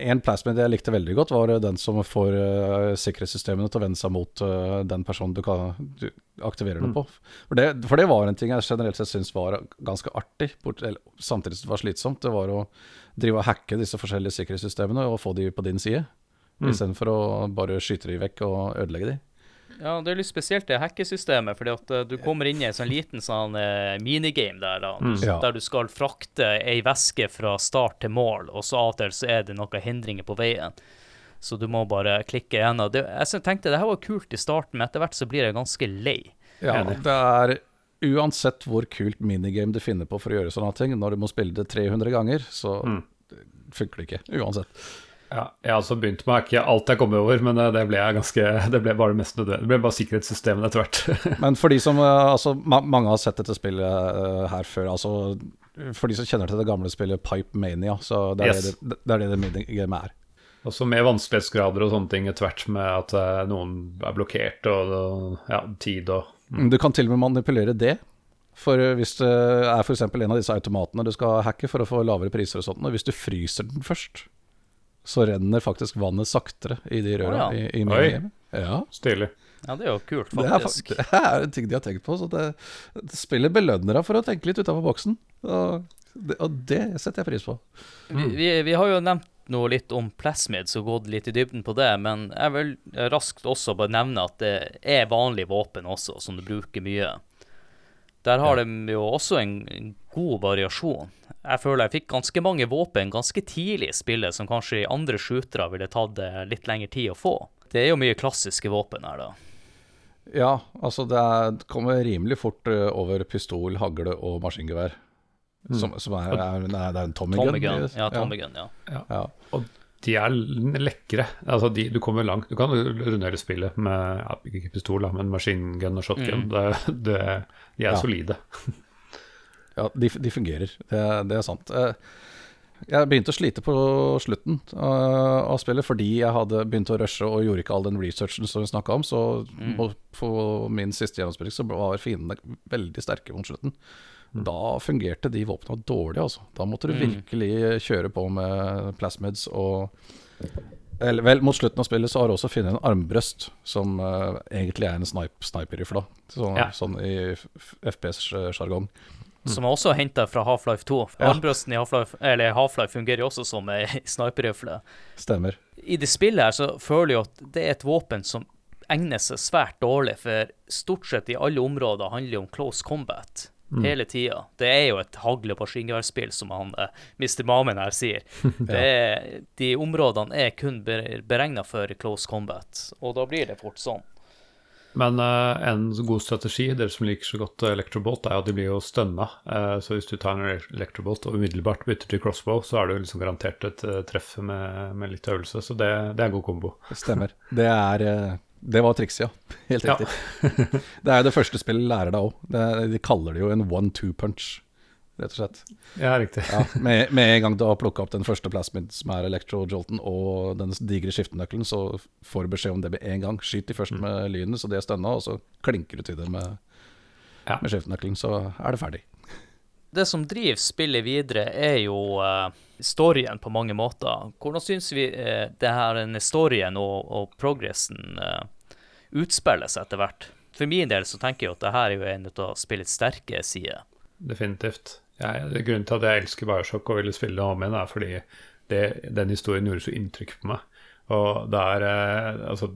En plasmid jeg likte veldig godt, var den som får uh, sikkerhetssystemene til å vende seg mot uh, den personen du, kan, du aktiverer det på. For det, for det var en ting jeg generelt sett syntes var ganske artig, bort, eller, samtidig som det var slitsomt. Det var å drive og hacke disse forskjellige sikkerhetssystemene og få de på din side, istedenfor å bare skyte de vekk og ødelegge de. Ja, det er litt spesielt det hackesystemet, fordi at eh, du kommer inn i en sånn liten sånn eh, minigame der, da, mm. Der du skal frakte ei veske fra start til mål, og så av og til så er det noen hindringer på veien. Så du må bare klikke igjen. Jeg tenkte det her var kult i starten, men etter hvert så blir jeg ganske lei. Ja, det er uansett hvor kult minigame du finner på for å gjøre sånne ting, når du må spille det 300 ganger, så funker det ikke. Uansett. Ja, jeg har også begynt med ikke alt jeg kom over, men eh, det ble jeg ganske Det ble bare det mest nødvendige. Det ble bare sikkerhetssystemene etter hvert. Men for de som eh, Altså, ma mange har sett dette spillet eh, her før. Altså, for de som kjenner til det gamle spillet Pipe Mania, så det er Yes. det, det, er det det er. Også med vanskelighetsgrader og sånne ting etter hvert, med at noen er blokkert og og, ja, tid og Du kan til og med manipulere det. For eh, hvis det er f.eks. en av disse automatene du skal hacke for å få lavere priser og sånt, og hvis du fryser den først, så renner faktisk vannet saktere i de røra Oh, ja. i, i Oi. Ja, stilig. Ja, det er jo kult, det er, faktisk. det er en ting de har tenkt på. Så det, det spiller belønner deg for å tenke litt utafor boksen. Og det, og det setter jeg pris på. Vi, vi, vi har jo nevnt noe litt om plasmids og gått litt i dybden på det, men jeg vil raskt også bare nevne at det er vanlige våpen også, som du bruker mye. Der har de jo også en god variasjon. Jeg føler jeg fikk ganske mange våpen ganske tidlig i spillet, som kanskje i andre shootere ville tatt litt lengre tid å få. Det er jo mye klassiske våpen her, da. Ja, altså det, det kommer rimelig fort eh, over pistol, hagle og maskingevær. Som, som er, er, nei, det er en Tommy, Tommy gun. gun. Ja, Tommy gun, ja. Ja. Og de er lekre. Altså, de, du kommer langt. Du kan rundere spillet med ja, ikke pistol, men machine-gun og shotgun. Det, det, de er Ja. solide. Ja, de, de fungerer. Det, det er sant. Eh, Jeg begynte å slite på slutten eh, av spillet fordi jeg hadde begynt å rushe og gjorde ikke all den researchen som vi snakka om. Så på, på min siste gjennomspilling så var fiendene veldig sterke mot slutten. Da fungerte de våpna dårlig, altså. Da måtte du virkelig kjøre på med plasmids og eller, Vel, mot slutten av spillet så har du også funnet en armbrøst, som uh, egentlig er en snipe, sniper-rifle. Så, Ja. Sånn i FPS-sjargong. Som er også henta fra Half-Life 2. Ja. Armbrøsten i Half-Life Half-Life fungerer jo også som ei sniperrifle. Stemmer. I det spillet her så føler jeg at det er et våpen som egner seg svært dårlig, for stort sett i alle områder handler om close combat. Hele tida. Det er jo et hagle- og maskingeværspill, som han eh, Mr. Mamen her sier. Det er, de områdene er kun beregna for close combat, og da blir det fort sånn. Men eh, en god strategi, dere som liker så godt Electrobolt, er at de blir jo stønna. Eh, så hvis du tar en Electrobolt og umiddelbart bytter til crossbow, så er du liksom garantert et uh, treff med, med litt øvelse. Så det, det er god kombo. Stemmer. Det er eh, Det var trikset, ja. Helt Ja. riktig. det er jo det første spillet lærer deg òg. De kaller det jo en one-two punch, rett og slett. Ja, riktig. Ja, med, med en gang du har plukka opp den første plasmid, som er electro-jolten, og den digre skiftenøkkelen, så får du beskjed om det med en gang. Skyt de først med lynet, så det er stønna, og så klinker du til det med, Ja. med skiftenøkkelen, så er det ferdig. Det som driver spillet videre, er jo uh, storyen på mange måter. Hvordan syns vi uh, det her storyen og, og progressen uh, utspiller seg etter hvert? For min del så tenker jeg at det her er jo en av spillets sterke sider. Definitivt. Ja, grunnen til at jeg elsker Bioshock og ville spille det om igjen, er fordi det, den historien gjorde så inntrykk på meg. Og det er eh, altså,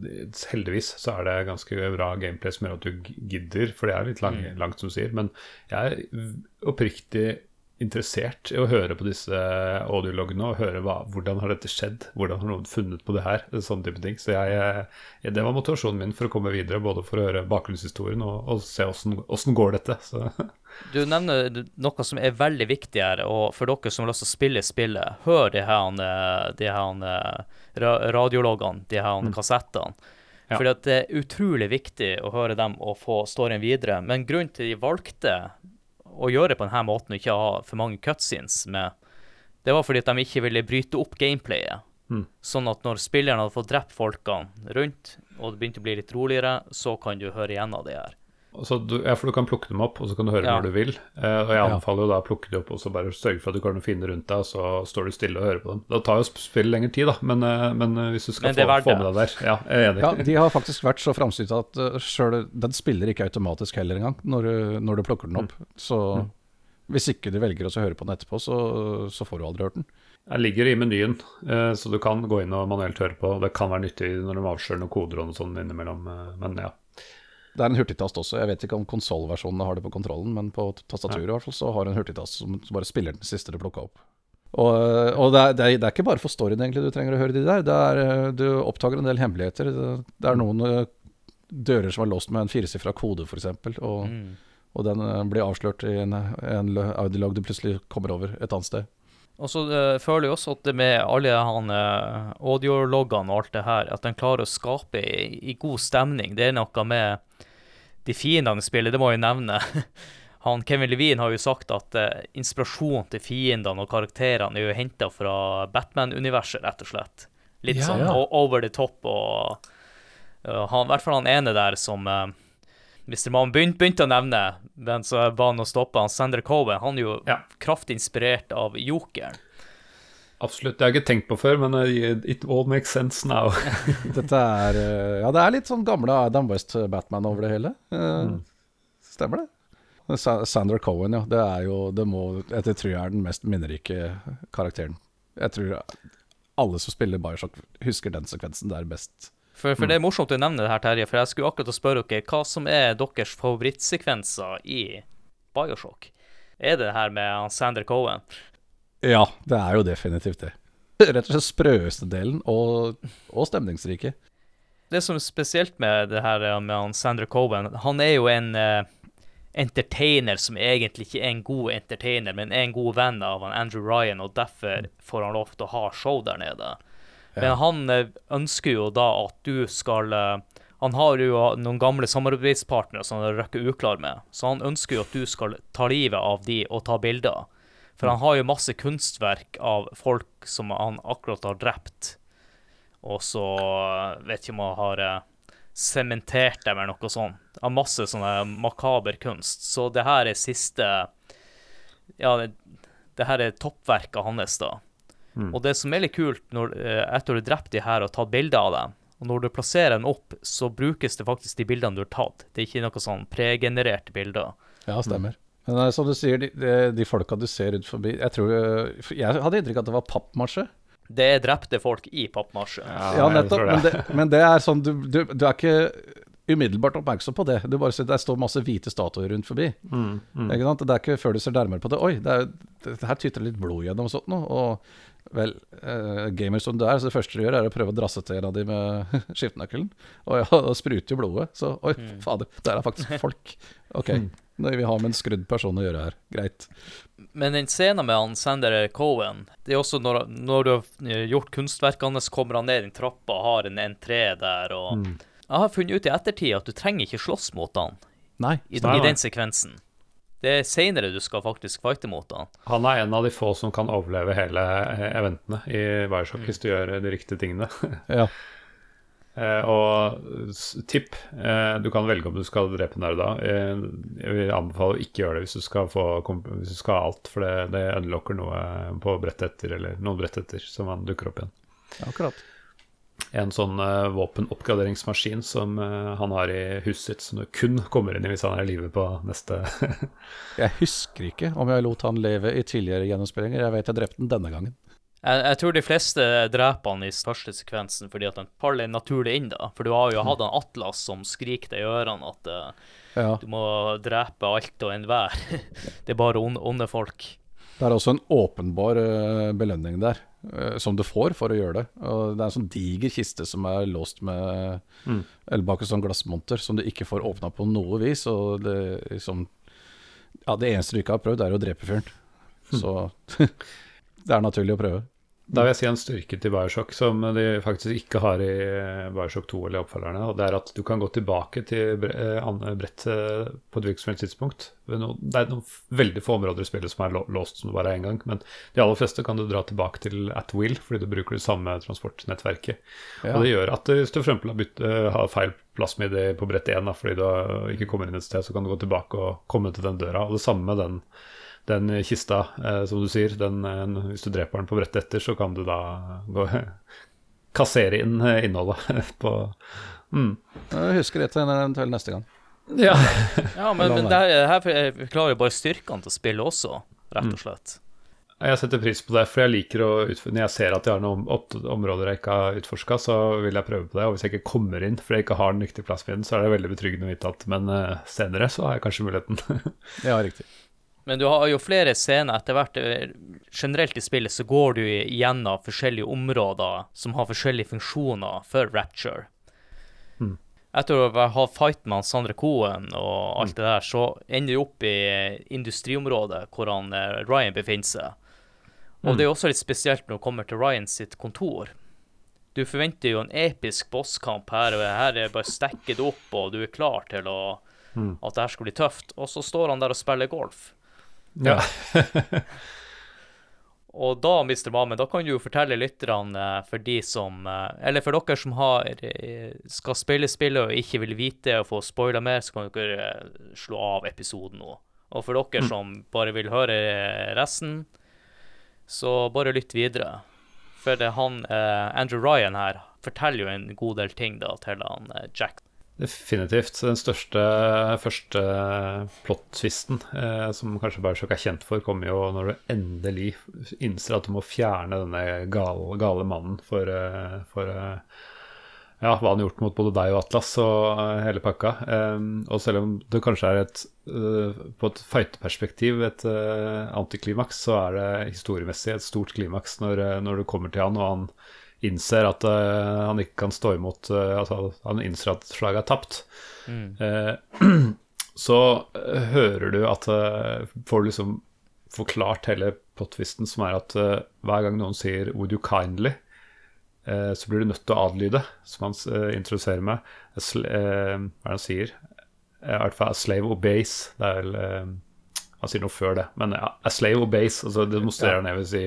Heldigvis så er det ganske bra gameplay som gjør at du gidder, for det er litt lang, langt, som du sier. Men jeg er oppriktig interessert i å høre på disse audiologene og høre hva, hvordan har dette skjedd, hvordan har noen funnet på det her, sånne type ting. Så jeg, eh, det var motivasjonen min for å komme videre, både for å høre bakgrunnshistorien og, og se åssen går dette. Så Du nevner noe som er veldig viktig her, og for dere som har lyst til å spille spillet, hør de her, eh, de her ra- radiologene, de her kassettene. Ja. Fordi at det er utrolig viktig å høre dem og få storyen videre. Men grunnen til de valgte å gjøre det på denne måten og ikke ha for mange cutscenes med, det var fordi at de ikke ville bryte opp gameplayet. Mm. Sånn at når spilleren hadde fått drept folkene rundt, og det begynte å bli litt roligere, så kan du høre igjen av det her. Så du, ja, for du kan plukke dem opp, og så kan du høre Ja. når du vil. Eh, og jeg anbefaler jo da å plukke dem opp og så bare sørge for at du kan finne rundt deg, og så står du stille og hører på dem. Det tar jo spillet lengre tid, da, men, eh, men eh, hvis du skal få, få med deg der Ja, jeg er enig. Ja, de har faktisk vært så framsynte at uh, sjøl den spiller ikke automatisk heller engang, når du, når du plukker den opp. Så hvis ikke du velger å høre på den etterpå, så, så får du aldri hørt den. Den ligger i menyen, eh, så du kan gå inn og manuelt høre på. Det kan være nyttig når de avslører noen koder og noe sånt innimellom, men ja. Det er en hurtigtast også. Jeg vet ikke om konsollversjonene har det på kontrollen, men på tastaturet i hvert fall så har du en hurtigtast som, som bare spiller den siste du plukka opp. Og, og det, er, det, er, det, ikke bare for storyen egentlig du trenger å høre de der. Det er, eh, du oppdager en del hemmeligheter. Det, det er noen uh, dører som er låst med en firesifra kode, f.eks. Og, mm. og den blir avslørt i en, en audiolog du plutselig kommer over et annet sted. Og så uh, føler jeg også at det med alle han uh, audiologgene og alt det her, at den klarer å skape i, i, god stemning. Det er noe med de fiendene i spillet, det må jeg nevne. han Kevin Levine har jo sagt at eh, inspirasjonen til fiendene og karakterene er jo henta fra Batman-universet, rett og slett. Litt ja, sånn ja. over the top og han, I hvert fall han ene der som Mr. Mann begynte, begynte, å nevne, men så var han å stoppe han. Sander Cohen han er jo ja. kraftig inspirert av Jokeren. Absolutt. Det har jeg ikke tenkt på før, men it all makes sense now. Dette er eh, Ja, det er litt sånn gamle Adam West-Batman over det hele. Eh, mm. Stemmer det? Sander Cohen, ja. Det er jo Det må Jeg tror jeg er den mest minnerike karakteren. Jeg tror alle som spiller Bioshock, husker den sekvensen der best. For, for, det er morsomt å nevne det her, Terje, for jeg skulle akkurat spørre dere hva som er deres favorittsekvenser i Bioshock. Er det det her med Sander Cohen? Ja, det er jo definitivt det. Rett og slett sprøeste delen, og, og stemningsrike. Det som er spesielt med det her med han Sandra Coben, han er jo en uh, entertainer som egentlig ikke er en god entertainer, men er en god venn av han Andrew Ryan, og derfor får han lov til å ha show der nede. Men han eh, ønsker jo da at du skal eh, Han har jo noen gamle samarbeidspartnere som han har røkket uklar med, så han ønsker jo at du skal ta livet av de og ta bilder. For han har jo masse kunstverk av folk som han akkurat har drept. Og så eh, vet ikke om han har sementert dem eller noe sånt. Av masse sånne makaber kunst. Så det her er siste Ja, det, det her er toppverket hans, da. Mm. Og det som er litt kult, når, eh, etter du har drept de her og tatt bilder av dem, og når du plasserer dem opp, så brukes det faktisk de bildene du har tatt. Det er ikke noe sånn pregenererte bilder. Ja, stemmer. Men som du sier, de, de, de folka du ser rundt forbi Jeg tror Jeg hadde inntrykk av at det var pappmasje. Det er drepte folk i pappmasje. Ja, ja nettopp. Men det, men det, er sånn du, du, du, er ikke umiddelbart oppmerksom på det. Du bare ser, Der står masse hvite statuer rundt forbi. Mm, mm. Det er ikke før du ser nærmere på det Oi, det, er, det her tyter litt blod gjennom og sånt noe. Og Vel, uh, gamer som du er, så det første du gjør, er å prøve å drasse til en av de med skiftenøkkelen. Og ja, da spruter jo blodet. Så oi, mm. fader, der er faktisk folk. Ok, mm. Når vi har med en skrudd person å gjøre her. Greit. Men den scenen med han Sander Cohen, det er også når, når du har gjort kunstverkene, så kommer han ned i trappa og har en entré der. og mm. Jeg har funnet ut i ettertid at du trenger ikke slåss mot han Nei, i, i den sekvensen. Det er seinere du skal faktisk fighte mot han. Han er en av de få som kan overleve hele eventene i Bioshock mm. hvis du gjør de riktige tingene. ja. eh, og tipp, eh, du kan velge om du skal drepe den der da. Eh, jeg vil anbefale å ikke gjøre det hvis du skal, få, hvis du skal ha alt, for det, det unlocker noe på brettet etter, eller noen brett etter, som han dukker opp igjen. Akkurat en sånn våpenoppgraderingsmaskin som han har i huset sitt, som du kun kommer inn i hvis han er i live på neste Jeg husker ikke om jeg lot han leve i tidligere gjennomspillinger. Jeg vet jeg drepte den denne gangen. Jeg, jeg, tror de fleste dreper han i første sekvensen fordi at han faller naturlig inn, da. For du har jo hatt en Atlas som skriker deg i ørene at uh, ja. du må drepe alt og enhver. det er bare onde, onde folk. Det er også en åpenbar belønning der. uh, som du får for å gjøre det. Og det er en sånn diger kiste som er låst med mm. Eller bak en sånn glassmonter som du ikke får åpna på noe vis. Og det, liksom, ja, det eneste du ikke har prøvd, er å drepe fyren. Mm. Så det er naturlig å prøve. Da vil jeg si en styrke til Bioshock som de faktisk ikke har i Bioshock 2 eller oppfølgerne. og Det er at du kan gå tilbake til brettet eh, på et hvilket tidspunkt. Det er noen veldig få områder i spillet som er låst som det bare er én gang. Men de aller fleste kan du dra tilbake til at will, fordi du bruker det samme transportnettverket. Ja. Og det gjør at hvis du f.eks. har, har feil plassmidd på brett 1 fordi du ikke kommer inn et sted, så kan du gå tilbake og komme til den døra. Og det samme med den den kista, eh, som du sier, den, eh, hvis du dreper den på brettet etter, så kan du da gå, kassere inn eh, innholdet på mm. Jeg husker det til en neste gang. Ja, ja men, men det her, forklarer jo bare styrkene til spillet også, rett og mm. slett. jeg setter pris på det, for jeg liker å Når jeg ser at jeg har noen områder jeg ikke har utforska, så vil jeg prøve på det. Og hvis jeg ikke kommer inn fordi jeg ikke har den riktige plassen så er det veldig betryggende å vite at Men senere så har jeg kanskje muligheten. ja, riktig. Men du har jo flere scener etter hvert. Generelt i spillet så går du igjennom forskjellige områder som har forskjellige funksjoner for Rapture. Mm. Etter å ha fight med Sandre Cohen og alt mm. det der, så ender du opp i industriområdet hvor han, eh, Ryan befinner seg. Og det er også litt spesielt når du kommer til Ryan sitt kontor. Du forventer jo en episk bosskamp her, og her er bare stekket opp, og du er klar til å, mm. at det her skal bli tøft. Og så står han der og spiller golf. Ja. og da, Mr. Mamen, da kan du jo fortelle lytterne, eh, for de som eh, Eller for dere som har, eh, skal spille spillet og ikke vil vite og få spoila mer, så kan dere slå av episoden nå. Og for dere mm. som bare vil høre resten, så bare lytt videre. For det han, eh, Andrew Ryan her forteller jo en god del ting da til han eh, Jack. Definitivt. Den største første plot-twisten, eh, som kanskje Bioshock er kjent for, kommer jo når du endelig innser at du må fjerne denne gale, gale mannen for, eh, for eh, ja, hva han har gjort mot både deg og Atlas og uh, hele pakka. Eh, og selv om det kanskje er et på et fighterperspektiv et antiklimaks, så er det historiemessig et stort klimaks når, når du kommer til han og han innser at han ikke kan stå imot altså Han innser at slaget er tapt. Mm. så hører du at Får du liksom forklart hele plottvisten, som er at hver gang noen sier 'would you kindly', så blir du nødt til å adlyde, som han uh, introduserer med. Uh, hva er det han sier? I hvert fall 'a slave obeys'. Det er vel Han sier noe før det, men ja, 'a slave obeys'. Altså demonstrerer han, jeg vil si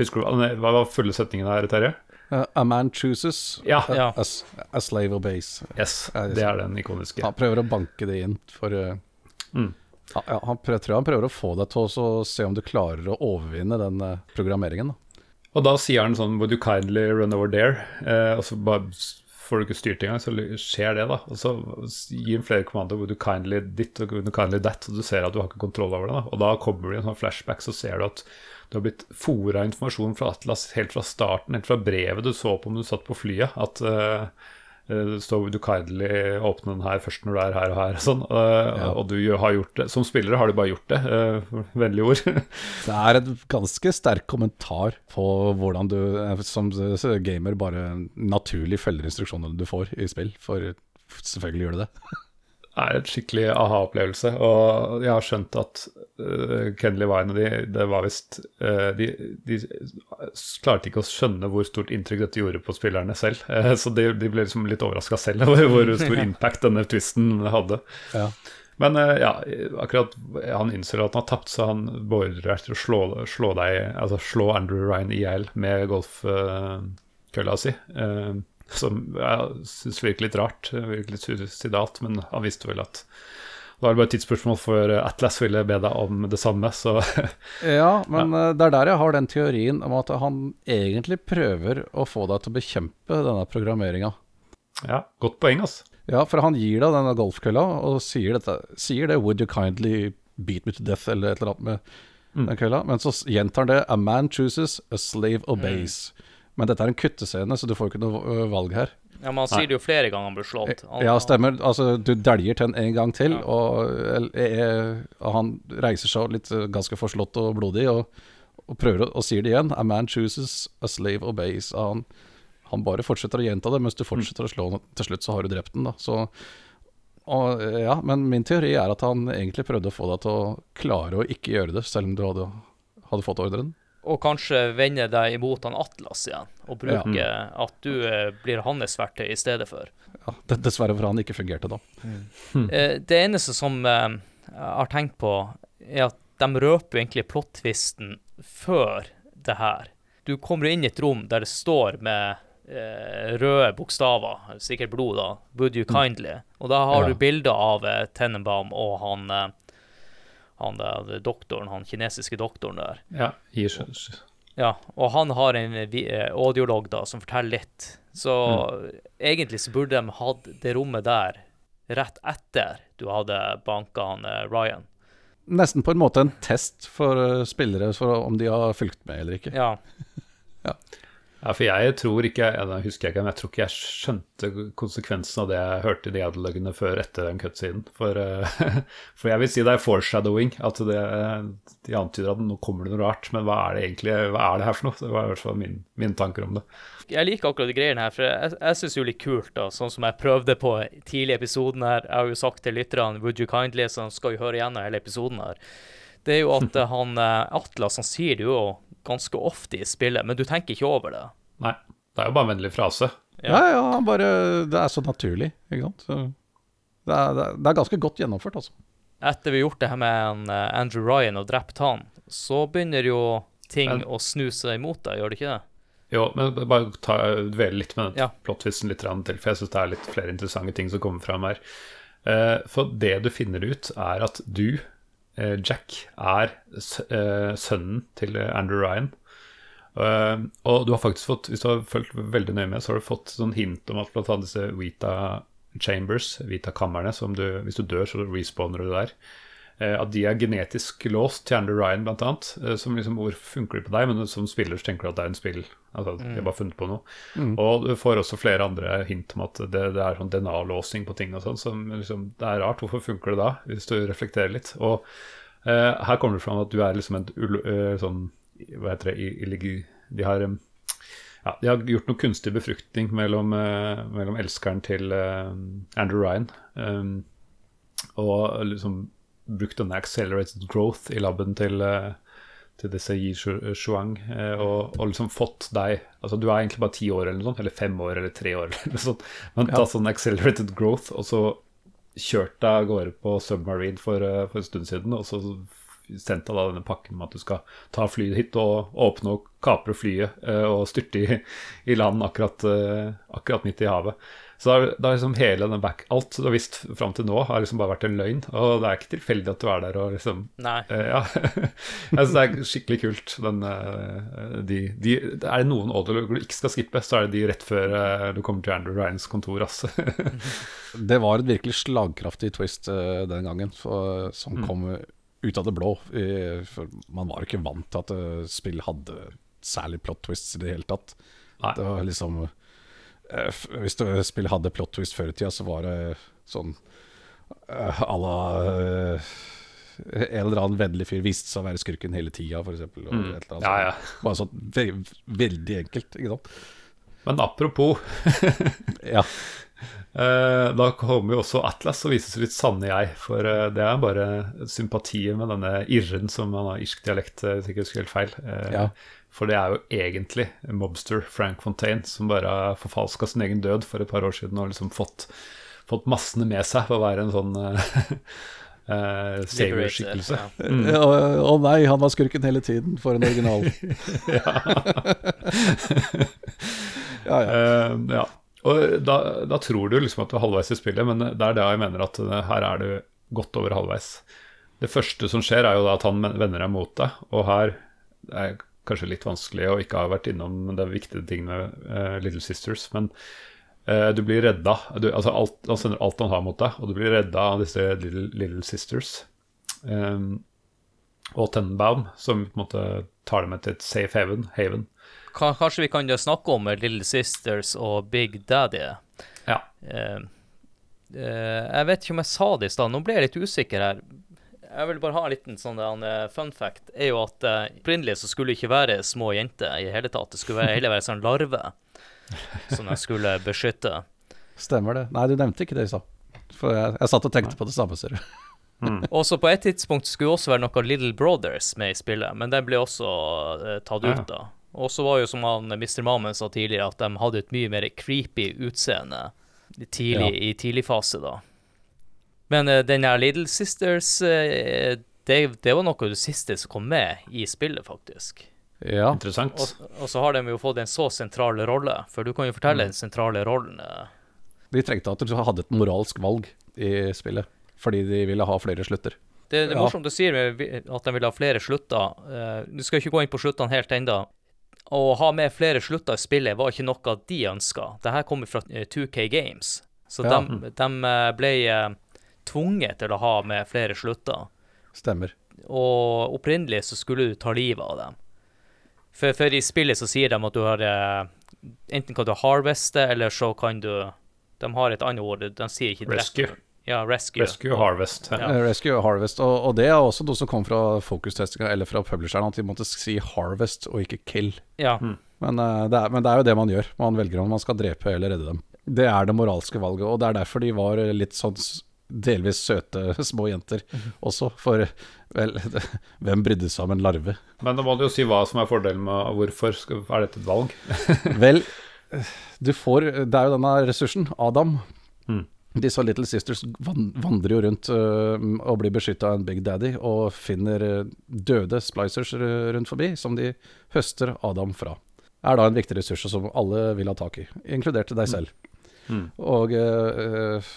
Husker du Hva var fulle setningen her, Terje? Uh, a man chooses, ja. a, a, a, slave obeys. Yes, det er den ikoniske. Han prøver å banke det inn for mm. ja, han prøver, tror han prøver å få deg til å se om du klarer å overvinne den programmeringen. Da. Og da sier han sånn Would you kindly run over there? Eh, og så bare får du ikke styrt engang, så skjer det, da. Og så gir han flere kommandoer. Would you kindly ditt og would you kindly that? Og du ser at du har ikke kontroll over det. da. Og da kommer det en sånn flashback, så ser du at du har blitt fora informasjon fra Atlas helt fra starten, helt fra brevet du så på om du satt på flyet. At uh, det står du kindly åpne den her først når du er her og her. Og sånn. ja. Og du har gjort det. Som spillere har du bare gjort det. Eh, vennlige ord. det er et ganske sterk kommentar på hvordan du som gamer bare naturlig følger instruksjonene du får i spill. For selvfølgelig gjør du det er et skikkelig aha-opplevelse. Og jeg har skjønt at uh, Ken Wine og de, det var visst uh, de, de, klarte ikke å skjønne hvor stort inntrykk dette gjorde på spillerne selv. Uh, så de, de, ble liksom litt overraska selv over hvor stor impact denne twisten hadde. Ja. Men ja, akkurat han innser at han har tapt, så han beordrer deg til å slå, slå, deg, altså slå Andrew Ryan i hjel med golfkølla si. Uh, som jeg syns virker litt rart, virker litt suicidalt, men han visste vel at det var bare et tidsspørsmål før Atlas ville be deg om det samme, så Ja, men ja. Eh, det er der jeg har den teorien om at han egentlig prøver å få deg til å bekjempe denne programmeringa. Ja, godt poeng, altså. Ja, for han gir deg denne golfkølla og sier, dette, sier det 'Would you kindly beat me to death?' eller et eller annet med mm. den kølla. Men så gjentar han det 'A man chooses, a slave obeys'. Mm. Men dette er en kuttescene, så du får ikke noe valg her. Ja, Men han sier det jo flere ganger han blir slått. Han, ja, stemmer. Altså, du dæljer til en en gang til, ja. og, og, han reiser seg litt ganske forslått og blodig og, og prøver å, og sier det igjen. A man chooses, a slave obeys. Han, han bare fortsetter å gjenta det, mens du fortsetter mm. å slå den. Til slutt så har du drept den, da. Så, og, ja, men min teori er at han egentlig prøvde å få deg til å klare å ikke gjøre det, selv om du hadde, hadde fått ordren og kanskje vende deg imot han Atlas igjen, og bruke ja. at du eh, blir hans verktøy i stedet for. Ja, Dessverre for han ikke fungerte da. Mm. Hmm. det eneste som eh, jeg har tenkt på, er at de røper egentlig plottvisten før det her. Du kommer inn i et rom der det står med eh, røde bokstaver, sikkert blod, da, 'Would you hmm. kindly', og da har ja. du bilder av eh, Tenenbaum og han han der doktoren, han kinesiske doktoren der. Ja, ja, og han har en eh, audiolog da som forteller litt. Så mm. egentlig så burde de hatt det rommet der rett etter du hadde banka han eh, Ryan. nesten på en måte en test for eh, spillere for om de har fulgt med eller ikke. Ja. Ja, for jeg tror ikke jeg, husker ikke, men jeg tror ikke jeg skjønte konsekvensen av det jeg hørte i de dialogene før etter den cutsiden. For, eh, for jeg vil si det er foreshadowing. At det, de antyder at nå kommer det noe rart. Men hva er det egentlig hva er det her for noe? Det var i hvert fall min, mine tanker om det. Jeg liker akkurat de greiene her, for jeg, jeg syns jo litt kult, da, sånn som jeg prøvde på tidlig i episoden her. Jeg har jo sagt til lytterne Would you kindly, så skal jo høre igjennom hele episoden her. Det er jo at eh, han eh, Atlas han sier det jo ganske ofte i spillet, men du tenker ikke over det. Nei, det er jo bare en vennlig frase. Ja, ja, han bare Det er så naturlig, ikke sant. Så det, er, det, er, det er ganske godt gjennomført, altså. Etter vi har gjort det her med en, eh, Andrew Ryan og drept han, så begynner jo ting Men- å snu seg imot deg, gjør det ikke det? Jo, men bare ta, dvele litt med den Ja. plottvisten litt til, for jeg syns det er litt flere interessante ting som kommer fram her. Eh, for det du finner ut, er at du, Jack, er eh, sønnen til eh, Andrew Ryan. Eh, og du har faktisk fått, hvis du har fulgt veldig nøye med, så har du fått sånn hint om at annet disse Vita Chambers, Vita-kammerne, som du, hvis du dør, så respawner du der. Eh, at de er genetisk låst til Andrew Ryan, annet. eh, Som liksom, hvor funker de på deg? Men som spiller så tenker du at det er en spill. Altså, De har bare funnet på noe. Og du får også flere andre hint om at det, det er sånn DNA-låsing på ting og sånn. Som liksom, det er rart. Hvorfor funker det da? Hvis du reflekterer litt. Og eh, her kommer det fram at du er liksom en eh, sånn Hva heter det? i- illegi- De har um, ja, de har gjort noe kunstig befruktning mellom, uh, mellom elskeren til uh, Andrew Ryan. Um, og liksom brukt denne accelerated growth i laben til, eh, til disse Yi Shuang. eh, og, og liksom fått deg Altså du er egentlig bare ti år eller noe sånt, eller fem år eller tre år, eller noe sånt. Men ta sånn accelerated growth, og så kjørt deg av gårde på Submarine for, eh, for en stund siden, og så sendt deg da denne pakken om at du skal ta flyet hit og åpne og kapre flyet eh, og styrte i, i land akkurat, eh, akkurat midt i havet. Så da er- da liksom hele den back Alt du har visst fram til nå, har liksom bare vært en løgn. Og det er ikke tilfeldig at du er der og liksom Nei. Uh, Ja. jeg syns det er skikkelig kult. Den, uh, de, de, er det noen odder du ikke skal skippe, så er det de rett før uh, du kommer til Andrew Ryans kontor. Altså. Det var et virkelig slagkraftig twist den gangen, for, som kom ut av det blå. For man var jo ikke vant til at spill hadde særlig plot twists i det hele tatt. Nei. Det var liksom Hvis du spill hadde plot twist før i tida, så var det sånn uh, à la eh, en eller annen vennlig fyr viste seg å være skurken hele tida, f.eks. Mm. Ja, ja. Bare sånn ve veldig enkelt, ikke sant. Men apropos Ja. Eh, da kommer jo også Atlas og viser sitt litt sanne jeg. For eh, det er bare sympatien med denne irren som han har irsk dialekt, eh, hvis jeg ikke husker helt feil. Eh, Ja. For det er jo egentlig mobster Frank Fontaine som bare forfalska sin egen død for et par år siden og liksom fått, fått massene med seg på å være en sånn uh, savior-skikkelse. Ja. Å oh nei, han var skurken hele tiden, for en original. ja, ja. Uh, ja. Og da, da tror du liksom at du er halvveis i spillet, men det er det jeg mener at eh, her er du godt over halvveis. Det første som skjer, er jo da at han vender deg mot deg, og her er kanskje litt vanskelig å ikke ha vært innom den viktige tingene med eh, Little Sisters, men eh, du blir redda. Du, altså alt, han sender alt han har mot deg, og du blir redda av disse Little, little Sisters. Um, og Tenenbaum, som på en måte tar dem med til et safe haven. haven. Kanskje vi kan jo snakke om Little Sisters og Big Daddy. Ja. Uh, uh, jeg vet ikke om jeg sa det i stad, nå ble jeg litt usikker her. Jeg vil bare ha en liten sånn eh, fun fact. er jo at eh, Opprinnelig så skulle det ikke være små jenter i hele tatt. Det skulle være, heller være sånn larve som de skulle beskytte. Stemmer det. Nei, du nevnte ikke det i stad. For jeg, jeg satt og tenkte på det samme, ser du. Og så på et tidspunkt skulle det også være noe Little Brothers med i spillet, men den ble også uh, tatt Ja. ut da. Og så var jo som han Mr. Mammen sa tidligere, at de hadde et mye mer creepy utseende tidlig, i tidlig fase, da. Men uh, den her Little Sisters, uh, det, det var noe av det siste som kom med i spillet, faktisk. Ja. Interessant. Og, og så har de jo fått en så sentral rolle, for du kan jo fortelle den sentrale rollen. eh. De trengte at de hadde et moralsk valg i spillet, fordi de ville ha flere slutter. Det, det er Ja. morsomt du sier at de vil ha flere slutter. Du skal ikke gå inn på sluttene helt ennå. Å ha med flere slutter i spillet var ikke noe de ønska. Dette kommer fra eh, 2K Games. Så Ja. de, de ble tvunget til å ha med flere slutter. Stemmer. Og opprinnelig så skulle du ta livet av dem. For, for i spillet så sier de at du har eh, Enten kan du harveste, eller så kan du De har et annet ord, de sier ikke Rescue. Ja, rescue. Rescue Harvest. Ja. Ja. Rescue og Harvest. Og, og det er også noe som kom fra focus-testinga eller fra publisheren, at de måtte si Harvest og ikke Kill. Ja. Men, eh, det er, men det er jo det man gjør. Man velger om man skal drepe eller redde dem. Det er det moralske valget, og det er derfor de var litt sånn delvis søte små jenter også. For vel, hvem brydde seg om en larve? Men da må du jo si hva som er fordelen med Hvorfor skal, er dette et valg? Vel, du får Det er jo denne ressursen, Adam. Mm. Disse Little Sisters vandrer jo rundt uh, og blir beskytta av en Big Daddy, og finner øh, døde splicers rundt forbi, som de høster Adam fra. Er da en viktig ressurs som alle vil ha tak i, inkludert deg selv. Mm. Og s-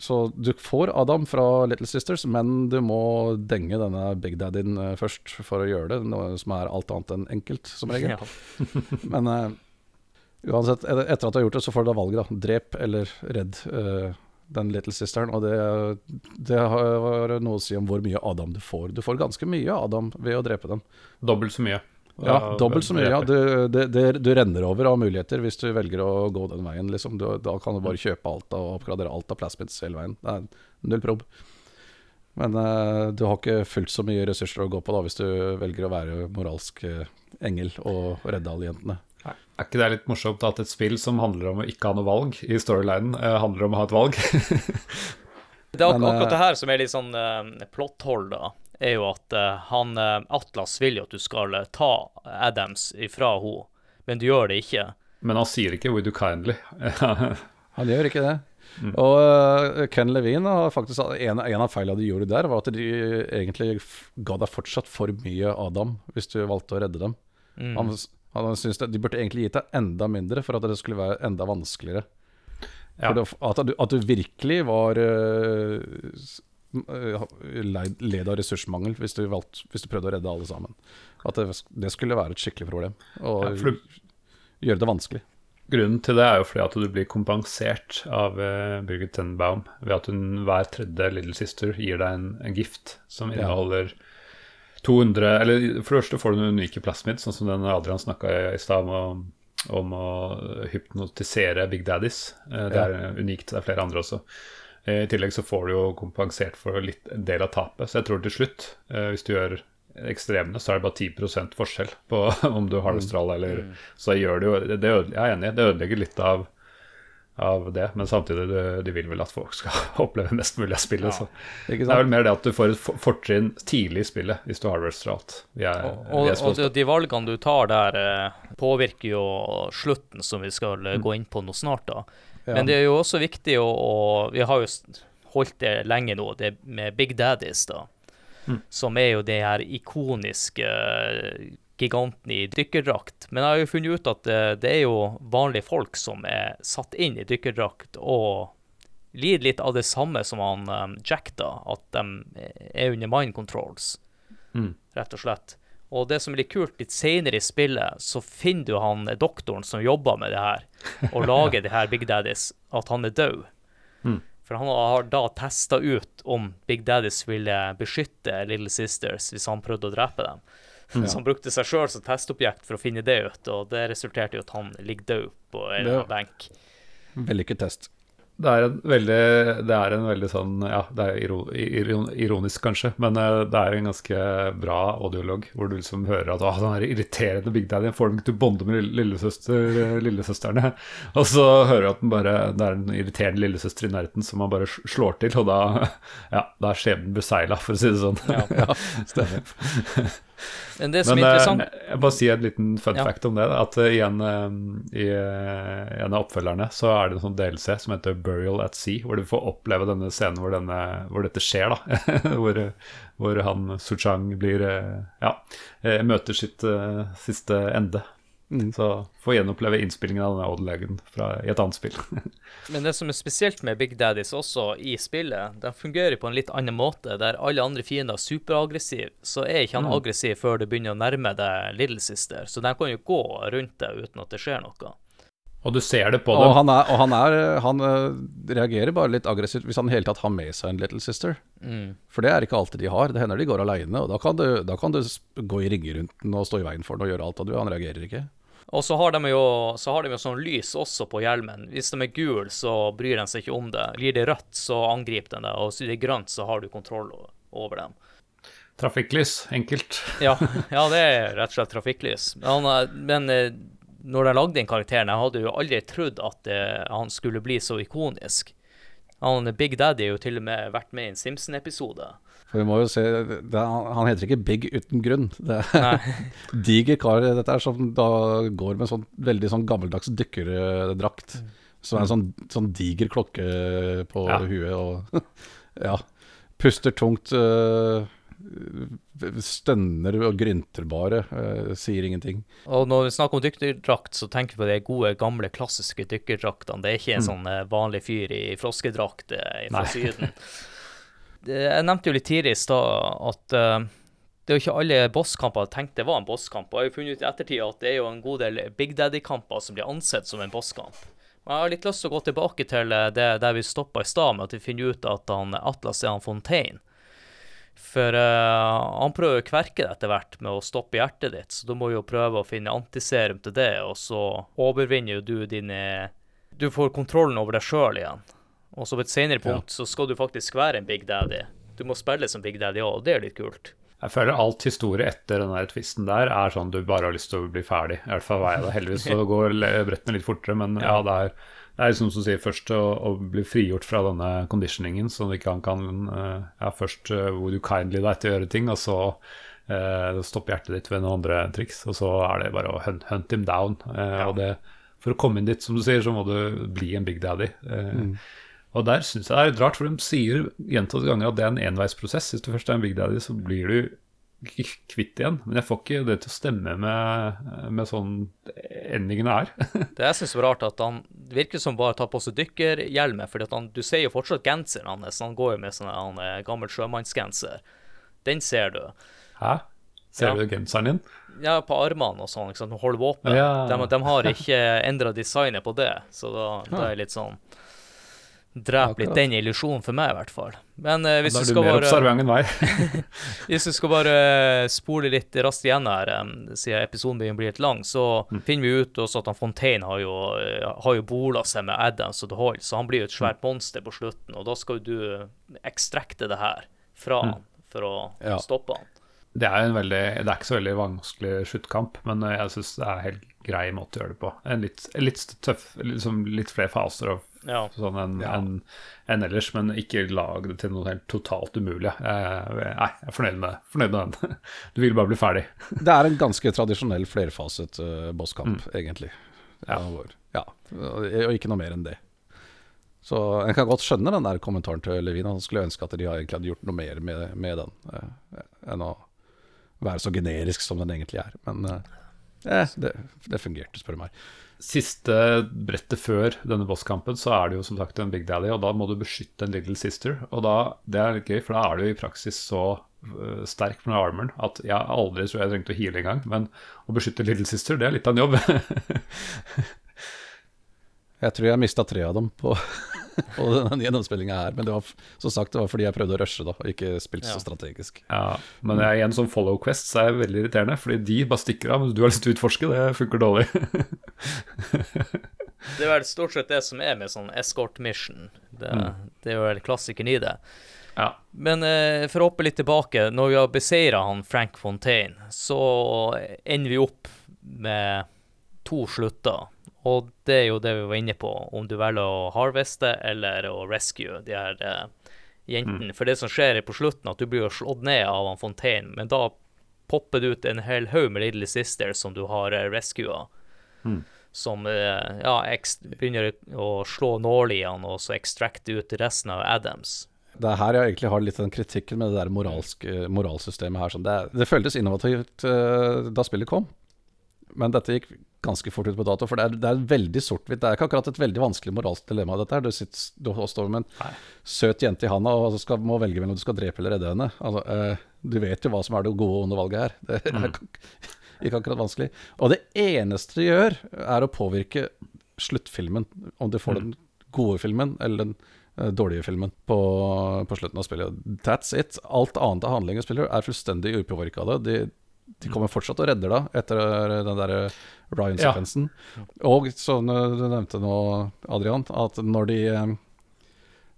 Så du får Adam fra Little Sisters, men du må denge denne Big Daddyen øh, først for å gjøre det, noe som er alt annet enn enkelt, som regel. ja. Men uh, uansett, etter at du har gjort det, så får du da valget, da. Drep eller redd uh, den little sisteren. Og det, det har noe å si om hvor mye Adam du får. Du får ganske mye Adam ved å drepe dem. Dobbelt så mye. Ja, dobbelt så mye. Ja. Du, det, det, du renner over av muligheter hvis du velger å gå den veien. Liksom. Du, da kan du bare kjøpe alt og oppgradere alt av plasmids hele veien. Det er null prob. Men eh, du har ikke fullt så mye ressurser å gå på da hvis du velger å være moralsk eh, engel og redde alle jentene. Nei, Er ikke det litt morsomt at et spill som handler om å ikke ha noe valg i storylinen, eh, handler om å ha et valg? Det er ak Men, eh, akkurat det her som er litt sånn uh, plotthold, da. Er jo at eh, han eh, Atlas vil jo at du skal eh, ta Adams ifra henne, men du gjør det ikke. Men han sier ikke 'would you kindly'. Han gjør ikke det. Og uh, Ken Levine har faktisk En, en av feilene de gjorde der, var at de egentlig ga deg fortsatt for mye Adam hvis du valgte å redde dem. Mm. Han, han syntes det, De burde egentlig gitt deg enda mindre for at det skulle være enda vanskeligere. Ja. For det, at, du, at du virkelig var uh, led av ressursmangel hvis du, valgte, hvis du prøvde å redde alle sammen. At det, det skulle være et skikkelig problem. Og Ja, gjøre det vanskelig. Grunnen til det er jo fordi at du blir kompensert av uh, Birgit Tenbaum ved at hun hver tredje Little Sister gir deg en, en gift som Ja. inneholder 200 Eller for det første får du noen unike plasmids, sånn som den Adrian snakka i i stad om, om å hypnotisere Big Daddies. Eh, det er unikt, det er flere andre også. Eh, I tillegg så får du jo kompensert for litt, del av tapet. Så jeg tror til slutt, eh, hvis du gjør ekstremene, så er det bare 10 forskjell på om du harvester alle eller Så gjør det jo det øde, Jeg er enig, det ødelegger litt av, av det, men samtidig de, de vil vel at folk skal oppleve mest mulig av spillet. Så. Det er vel mer det at du får et for- fortrinn tidlig i spillet hvis du har. Vi er, Og, vi er og de, valgene du tar der, eh, påvirker jo slutten, som vi skal eh, gå inn på nå snart. da. Ja. Men det er jo også viktig å, å Vi har jo holdt det lenge nå, det med Big Daddies, da. Som er jo de her ikoniske giganten i dykkerdrakt. Men jeg har jo funnet ut at det, det er jo vanlige folk som er satt inn i dykkerdrakt og lider litt av det samme som han um, Jack, da. At de er under mind controls, Mm. rett og slett. Og det som er litt kult, litt senere i spillet, så finner du han doktoren som jobber med det her, og lager det her Big Daddies, at han er død. Mm. For han har da testa ut om Big Daddies ville beskytte Little Sisters hvis han prøvde å drepe dem. Så han brukte seg sjøl som testobjekt for å finne det ut, og det resulterte i at han ligger død på en benk. Vellykket test. Det er en veldig, det er en veldig sånn Ja, det er iro, iron- ironisk kanskje, men eh, det er en ganske bra audiolog hvor du liksom hører at den er irriterende Big Daddy får dem ikke til å bonde med lillesøster, eh, lillesøsterne. Og så hører du at den bare, det er en irriterende lillesøster i nærheten som man bare slår til, og da, ja, da er skjebnen besegla, for å si det sånn. Ja, stemmer. Men det som Men er eh, interessant jeg bare si en liten fun Ja. fact om det. At i igjen eh, i eh, en av oppfølgerne så er det en sånn DLC som heter Burial at Sea, hvor du får oppleve denne scenen hvor, denne, hvor dette skjer. da hvor, hvor han Suchang blir eh, Ja, eh, møter sitt eh, siste ende. Mm. Så får gjenoppleve innspillingen av denne Odd-legen i et annet spill. Men det som er spesielt med Big Daddies også i spillet, de fungerer på en litt annen måte. Der alle andre fiender er superaggressive, så er ikke han Mm. aggressiv før du begynner å nærme deg Little Sister. Så de kan jo gå rundt deg uten at det skjer noe. Og du ser det på Og dem. han, er, og han, er, han øh, reagerer bare litt aggressivt hvis han i hele tatt har med seg en little sister. Mm. For det er ikke alltid de har. Det hender de går aleine, og da kan, du, da kan du gå i ringer rundt den og stå i veien for den og gjøre alt, og du, han reagerer ikke. Og så har de jo så har de jo sånn lys også på hjelmen. Hvis de er gule, så bryr de seg ikke om det. Blir det rødt, så angriper de det. Og hvis det er grønt, så har du kontroll over dem. Trafikklys, enkelt. Ja, ja det er rett og slett trafikklys. Men, er- men eh, når de lagde den karakteren, jeg hadde jo aldri trodd at det, han skulle bli så ikonisk. Han, Big Daddy har jo til og med vært med i en Simpson-episode. For vi må jo se, er, Han heter ikke Big uten grunn. Det er diger kar dette er som da går med sånn veldig sånn gammeldags dykkerdrakt. Som er en sånn, sånn diger klokke på Ja. huet og Ja. Puster tungt. øh, stønner og grynter bare. øh, sier ingenting. Og når vi snakker om dykkerdrakt, så tenker vi på de gode, gamle, klassiske dykkerdraktene. Det er ikke en sånn eh, vanlig fyr i froskedrakt fra. Syden. Det- Jeg nevnte jo litt tidligere i stad at uh, det er jo ikke alle bosskamper jeg tenkte var en bosskamp. Og jeg har jo funnet ut i ettertid at det er jo en god del Big Daddy-kamper som blir ansett som en bosskamp. Men jeg har litt lyst til å gå tilbake til eh, det der vi stoppa i stad, med at vi finner ut at han, Atlas er han Fontaine. For uh, han prøver å kverke deg etter hvert med å stoppe hjertet ditt, så du må jo prøve å finne antiserum til det, og så overvinner jo du dine Du får kontrollen over deg sjøl igjen. Og så på et senere punkt så skal du faktisk være en Big Daddy. Du må spille som Big Daddy òg, og det er litt kult. Jeg føler alt historie etter den der tvisten der er sånn du bare har lyst til å bli ferdig. I hvert fall var jeg det. Heldigvis så går brettene litt fortere, men ja, det er, det er som du sier, først å, å bli frigjort fra denne conditioningen, så du ikke han kan eh, Ja, først uh, would you kindly deg til å gjøre ting, og så uh, stoppe hjertet ditt ved noen andre triks, og så er det bare å hunt, hunt him down. Eh, Og det, for å komme inn dit, som du sier, så må du bli en big daddy. Eh, Og der syns jeg det er litt rart, for de sier gjentatte ganger at det er en enveisprosess. Hvis du først er en big daddy, så blir du kvitt igjen. Men jeg får ikke det til å stemme med, med sånn endingene er. Det jeg syns var rart, at han virker som bare tar på seg dykkerhjelmen, for du ser jo fortsatt genseren hans. Han går jo med sånn han, eh, gammel sjømannsgenser. Den ser du. Hæ? Ser Ja. du genseren din? Ja, på armene og sånn, Liksom, sant. Holder våpen. Ja. De, de har ikke endra designet på det, så da, da er jeg litt sånn Dreper litt den illusjonen for meg, i hvert fall. Men eh, hvis du skal bare. Hvis du skal bare spole litt raskt igjen her, em, siden episoden begynner å bli litt lang, så Mm. finner vi ut også at han Fontaine har jo, eh, har jo bola seg med Adams og The Hoyle, så han blir jo et Mm. svært monster på slutten, og da skal du ekstrakte det her fra Mm. han for å Ja. stoppe han. Det er, en veldig, det er ikke så veldig vanskelig sluttkamp, men eh, jeg syns det er en helt grei måte å gjøre det på. En litt, en litt tøff, liksom litt flere faser og Ja. sånn enn Ja. en, en ellers, men ikke lag det til noe helt totalt umulig. Jeg, nei, jeg er fornøyd med, fornøyd med den. Du vil bare bli ferdig. Det er en ganske tradisjonell flerfaset uh, bosskamp, egentlig. Ja. ja. Og og ikke noe mer enn det. Så en kan godt skjønne den der kommentaren til Levin. Han skulle ønske at de egentlig hadde gjort noe mer med, med den, uh, enn å være så generisk som den egentlig er. Men uh, eh, det, det fungerte, spør du meg. Siste brettet før denne bosskampen, så er det jo som sagt en Big Daddy, og da må du beskytte en Little Sister. Og da, det er litt gøy, for da er du i praksis så uh, sterk med armoren at jeg aldri tror jeg trengte å heale engang. Men å beskytte Little Sister, det er litt av en jobb. Jeg tror jeg mista tre av dem på, på denne gjennomspillinga her. Men det var, som sagt, det var fordi jeg prøvde å rushe, da, og ikke spilt Ja. så strategisk. ja, men jeg, igjen som follow quest så er jeg veldig irriterende, fordi de bare stikker av, Men du har lyst til å utforske. Det funker dårlig. Det er vel stort sett det som er med sånn escort mission. Det, det er jo vel klassikeren i det. ja. Men eh, for å hoppe litt tilbake, når vi har beseira han Frank Fontaine, så ender vi opp med to slutter. Og det er jo det vi var inne på, om du velger å harveste eller å rescue de her eh, jentene. For det som skjer er på slutten, at du blir jo slått ned av han Fontaine, men da popper det ut en hel haug med Little Sisters som du har uh, rescua. Som eh, ja, begynner å slå nål i han, og så ekstrakte ut resten av Adams. Det er her jeg egentlig har litt den kritikken med det der moralsk, moralsystemet her. Sånn. Det, det føltes innovativt eh, da spillet kom, men dette gikk ganske fort ut på dato. For det er, det er veldig sort-hvitt. Det er ikke akkurat et veldig vanskelig moralsk dilemma. dette her. Du, sitter, du står med en søt jente i handa og skal, må velge mellom du skal drepe eller redde henne. Altså, eh, du vet jo hva som er det gode og onde valget her. Det er ikke akkurat vanskelig. Og det eneste det gjør, er å påvirke sluttfilmen. Om du får den gode filmen eller den eh, dårlige filmen på, på slutten av spillet. That's it. Alt annet av handling og spiller er fullstendig upåvirka av det. De, de kommer fortsatt og redder deg etter den der Ryan-sekvensen. Og som du nevnte nå, Adrian, at når de eh,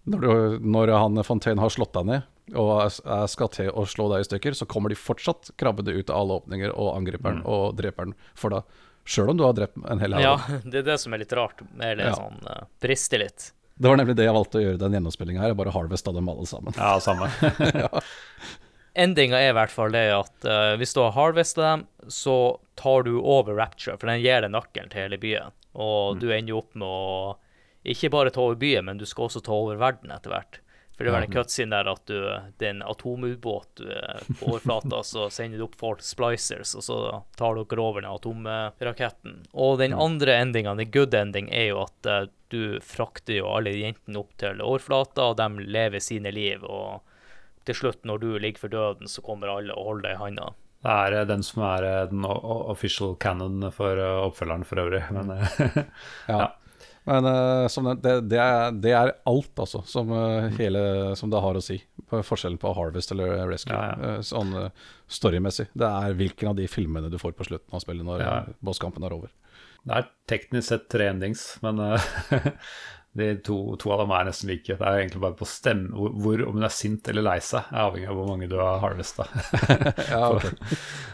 når, du, når han Fontaine har slått deg ned og er, er skal til å slå deg i stykker, så kommer de fortsatt krabbende ut av alle åpninger og angriper den og dreper den for deg. Sjøl om du har drept en hel haug. Ja, det er det som er litt rart. Eller Ja. sånn uh, brister litt. Det var nemlig det jeg valgte å gjøre den gjennomspillinga her. Jeg bare harvesta dem alle sammen. Ja, samme. Endinga er i hvert fall det at uh, hvis du har harvesta dem, så tar du over Rapture, for den gir deg nøkkelen til hele byen. Og du ender jo opp med å ikke bare ta over byen, men du skal også ta over verden etter hvert. For det vel en cutscene der at du, det er en atomubåt er på overflata, så sender du opp folk splicers, og så tar dere over den atomraketten. Og den andre endinga, den good ending, er jo at eh, du frakter jo alle jentene opp til overflata, og de lever sine liv. og til slutt, når du ligger for døden, så kommer alle og holder deg i handa. Det er eh, den som er eh, den official canon for eh, oppfølgeren for øvrig. Men eh, Ja. Men eh, som det, det, er, det er alt, altså, som, eh, hele, som det har å si. På forskjellen på Harvest eller Rescue. Ja, ja. Sånn storymessig. Det er hvilken av de filmene du får på slutten av spillet når Ja. bosskampen er over. det er teknisk sett tre endings, men de to, to av dem er nesten like. Det er egentlig bare på stemme hvor, hvor om hun er sint eller lei seg, er avhengig av hvor mange du har harvesta. Ja, okay.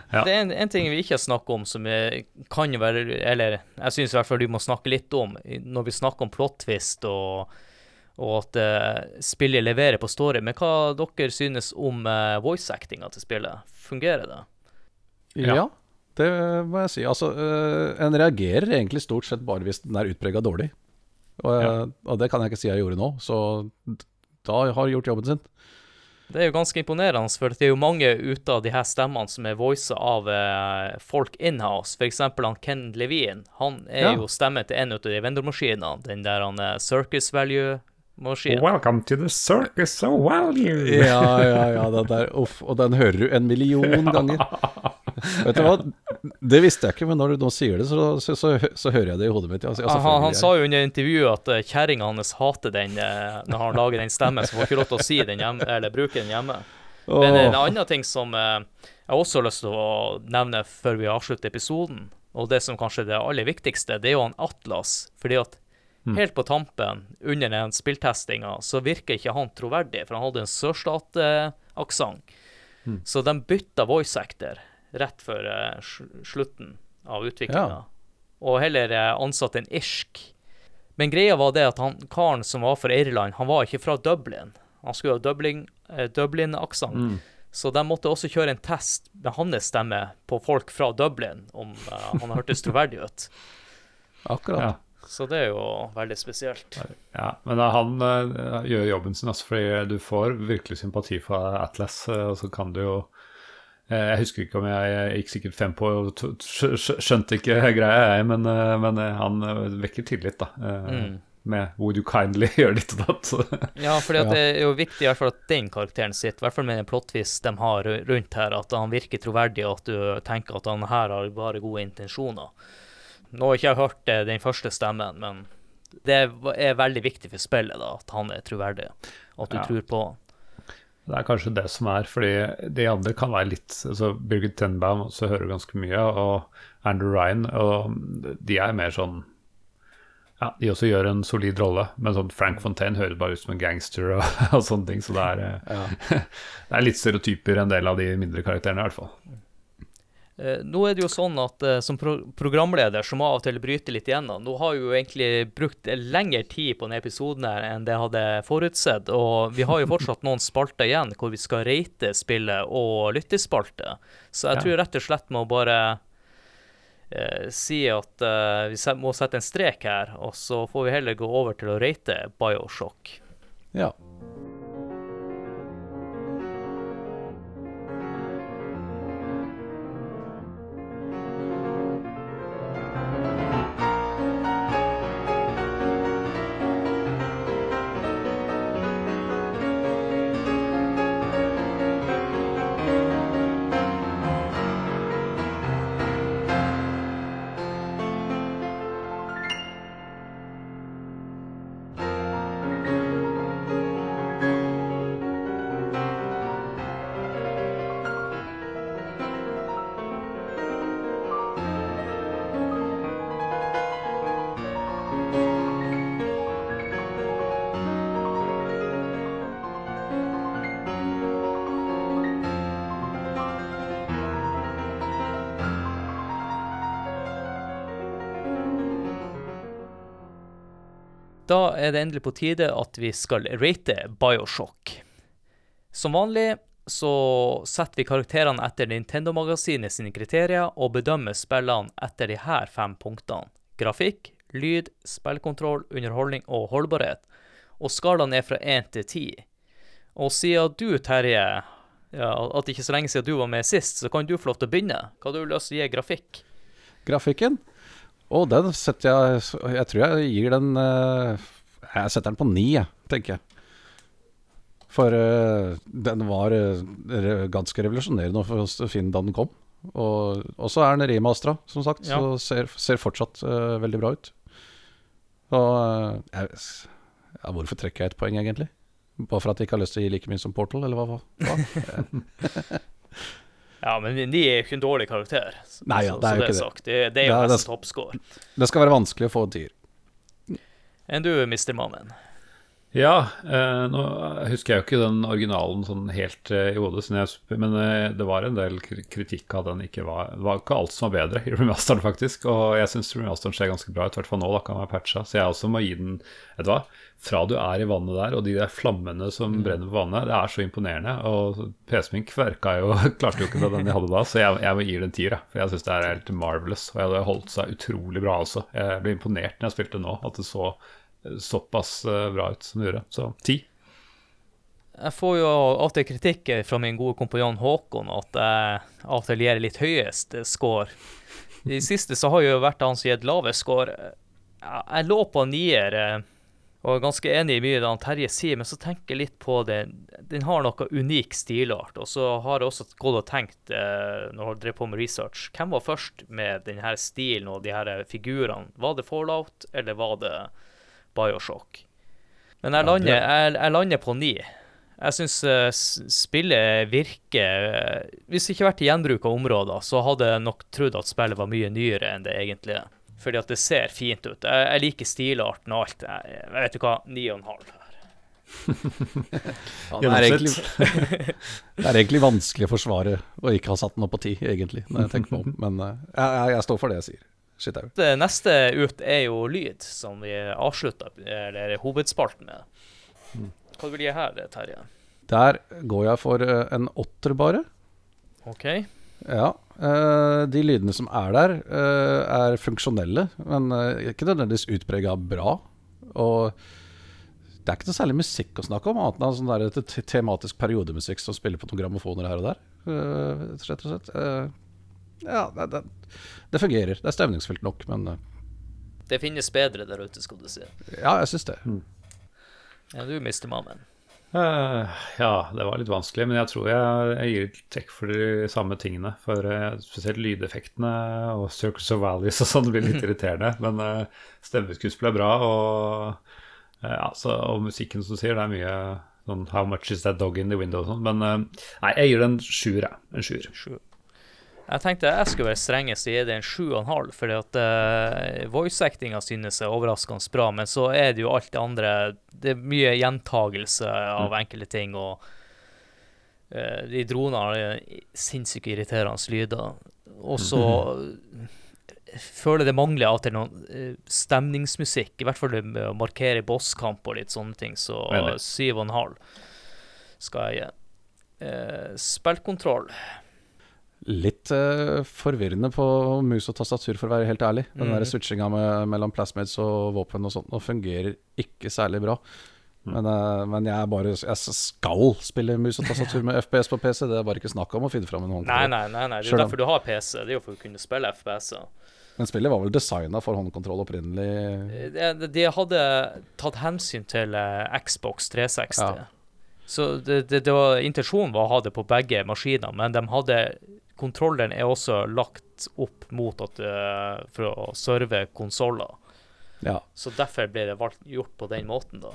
Ja. Det er en, en ting vi ikke har snakket om, som kan jo være Eller jeg syns i hvert fall du må snakke litt om når vi snakker om plot twist og, og at uh, spillet leverer på story. Men hva dere synes om uh, voice-actinga til spillet? Fungerer det? Ja. Ja. det må jeg si. Altså, uh, en reagerer egentlig stort sett bare hvis den er utprega dårlig. Og, ja. og det kan jeg ikke si jeg gjorde nå, så da har jeg gjort jobben sin. Det er jo ganske imponerende, for det er jo mange ut av de her stemmene som er voisa av eh, folk inhouse. F.eks. Han Ken Levine. Han er Ja. jo stemme til en av de vendormaskinene. Den der han er Circus Value-maskinen. Welcome to the circus so well you Ja, ja, ja. Den der, uff. Og den hører du en million ganger. Vet du hva, det visste jeg ikke, men når du nå sier det, så, så, så, så hører jeg det i hodet mitt. Ja, altså, han, han sa jo under intervjuet at uh, kjerringa hans hater den eh, når han lager den stemmen, så får ikke lov til å si den hjemme, eller bruke den hjemme. Men en annen ting som eh, jeg også har lyst til å nevne før vi avslutter episoden, og det som kanskje er det aller viktigste, det er jo han Atlas. Fordi at helt på tampen, under den spilltestinga, så virker ikke han troverdig, for han hadde en sørstatsaksent. Så de bytta voice actor rett før eh, slutten av utviklinga, og heller eh, ansatte en irsk. Men greia var det at han karen som var fra Irland, han var ikke fra Dublin. Han skulle ha Dublin, eh, Dublin mm. Så de måtte også kjøre en test med hans stemme på folk fra Dublin, om uh, han hørtes troverdig ut. Akkurat. Ja. Så det er jo veldig spesielt. Ja, men da han uh, gjør jobben sin, altså, fordi du får virkelig sympati for Atlas. Uh, og så kan du jo uh, Jeg husker ikke om jeg, jeg gikk sikkert fem på og skjønte ikke greia, jeg, men, men han vekker tillit, da. Mm. Med 'would you kindly' gjøre ditt og datt. Ja, for ja. det er jo viktig i hvert fall at den karakteren sitt, i hvert fall med den plottvis de har rundt her, at han virker troverdig, og at du tenker at han her har bare gode intensjoner. Nå har ikke jeg hørt eh, den første stemmen, men det er veldig viktig for spillet da, at han er troverdig, og at du Ja. tror på han. Det er kanskje det som er, fordi de andre kan være litt altså Birgit Tenbaum også hører ganske mye, og Andrew Ryan, og de er mer sånn Ja, de også gjør en solid rolle, men sånn Frank Fontaine høres bare ut som en gangster og, og sånne ting, så det er, ja. det er litt stereotyper en del av de mindre karakterene, i hvert fall. Eh, nå er det jo sånn at eh, som pro programleder så må jeg av og til bryte litt igjennom. Nå har jeg jo egentlig brukt lengre tid på denne episoden her enn det jeg hadde forutsett, og vi har jo fortsatt noen spalter igjen hvor vi skal rate spillet og lyttespalte. Så jeg tror rett og slett må bare eh, si at eh, vi må sette en strek her, og så får vi heller gå over til å rate Bioshock. Ja. Er det endelig på tide at vi skal rate Bioshock. Som vanlig så setter vi karakterene etter Nintendo-magasinet sine kriterier, og bedømmer spillene etter de her fem punktene. Grafikk, lyd, spillkontroll, underholdning og holdbarhet. Og skalaen er fra én til ti. Og siden du, Terje, ja, at ikke så lenge siden du var med sist, så kan du få lov til å begynne. Hva har du lyst til å gi grafikk? Grafikken? Og den setter jeg Jeg tror jeg gir den eh, Jeg setter den på ni, jeg, tenker jeg. For uh, den var uh, ganske revolusjonerende for Finn å finne da den kom. Og og så er den remastera, som sagt, Ja. så ser, ser fortsatt uh, veldig bra ut. Og eh, jeg, ja, Hvorfor trekker jeg et poeng, egentlig? Bare for at jeg ikke har lyst til å gi like mye som Portal, eller hva? hva? Ja, men de er jo ikke en dårlig karakter. Nei, ja, det er jo ikke det. Det, det er jo nesten toppscore. Det skal være vanskelig å få en tier. Enn du, Mr. Mannen. Ja, eh, nå husker jeg jo ikke den originalen sånn helt eh, i hodet, men eh, det var en del kritikk av den ikke var Det var ikke alt som var bedre i remasteren, faktisk. Og jeg syns remasteren ser ganske bra ut, i hvert fall nå, da kan være patcha. Så jeg også må gi den Vet du hva? Fra du er i vannet der, og de der flammene som brenner på vannet, det er så imponerende. Og PC-en min kverka jo Klarte jo ikke det den de hadde da, så jeg, jeg må gi den en tier. For jeg syns det er helt marvelous. Og det har holdt seg utrolig bra også. Jeg ble imponert når jeg spilte nå, at det så såpass eh, bra ut som det gjorde. Så ti. Jeg får jo alltid kritikk fra min gode kompanjong Håkon at jeg gir litt høyest score. I siste så har jo vært han som gitt lavest score. Jeg lå på nier eh, og er ganske enig i mye det Terje sier, men så tenker jeg litt på det. Den har noe unik stilart. Og så har jeg også gått og tenkt, eh, når jeg drev på med research, hvem var først med denne stilen og de her figurene? Var det Fallout, eller var det Bioshock? Men jeg lander, jeg, jeg lander på ni. Jeg syns spillet virker eh, Hvis det ikke hadde vært gjenbruk av områder, så hadde jeg nok trodd at spillet var mye nyere enn det egentlig er. Fordi at det ser fint ut. Jeg, jeg liker stilarten og alt. Jeg, jeg vet du hva, ni og en halv. Ja, det, er egentlig, det er egentlig vanskelig å forsvare å ikke ha satt den opp på ti, egentlig, når jeg tenker meg om. Men eh, jeg, jeg, jeg står for det jeg sier. Shit. Det neste ut er jo lyd, som vi avslutta eller hovedspalten med. Hva vil du gi her, Terje? Der går jeg for eh, en åtter, bare. OK. Ja. eh, de lydene som er der, eh, er funksjonelle, men ikke nødvendigvis utprega bra. Og det er ikke noe særlig musikk å snakke om, annet enn sånn der te- te- tematisk periodemusikk som spiller på noen grammofoner her og der. eh, rett og slett. Eh, ja, det, det, det fungerer. Det er stemningsfullt nok, men eh, Det finnes bedre der ute, skal du si. ja, jeg syns det. Ja, du mister mannen. Uh, ja, det var litt vanskelig, men jeg tror jeg, jeg gir et trekk for de samme tingene. For uh, spesielt lydeffektene og Circus of Valleys og sånn blir litt irriterende. Men uh, stemmeskuespillet er bra, og, uh, ja, så, og musikken som du sier, det er mye sånn How much is that dog in the window og sånn. Men nei, jeg gir det en sjuer, jeg. En sjuer. Jeg tenkte jeg skulle være strengest og gi det en sju og en halv, fordi at uh, voice-actinga synes er overraskende bra, men så er det jo alt det andre Det er mye gjentagelse av enkelte ting, og uh, de dronene har sinnssykt irriterende lyder. Og så jeg føler det mangler av og til noen uh, stemningsmusikk, i hvert fall det med å markere bosskamp og litt sånne ting, så Enig. syv og en halv skal jeg gi. Uh, spillkontroll. Litt uh, forvirrende på mus og tastatur, for å være helt ærlig. Den der Mhm. switchinga mellom plasmids og våpen og sånt og fungerer ikke særlig bra. Men, uh, men jeg, bare, jeg skal spille mus og tastatur med FPS på PC. Det er bare ikke snakk om å finne fram en håndkontroll. nei, nei, nei. det er jo derfor du har PC. Det er jo for å kunne spille FPS-er. Men spillet var vel designa for håndkontroll opprinnelig? De, de hadde tatt hensyn til eh, Xbox 360. Ja. Så det, det, det var, intensjonen var å ha det på begge maskiner, men de hadde Kontrolleren er også lagt opp mot at, uh, for å serve konsoller. Ja. Så derfor ble det valgt, gjort på den måten, da.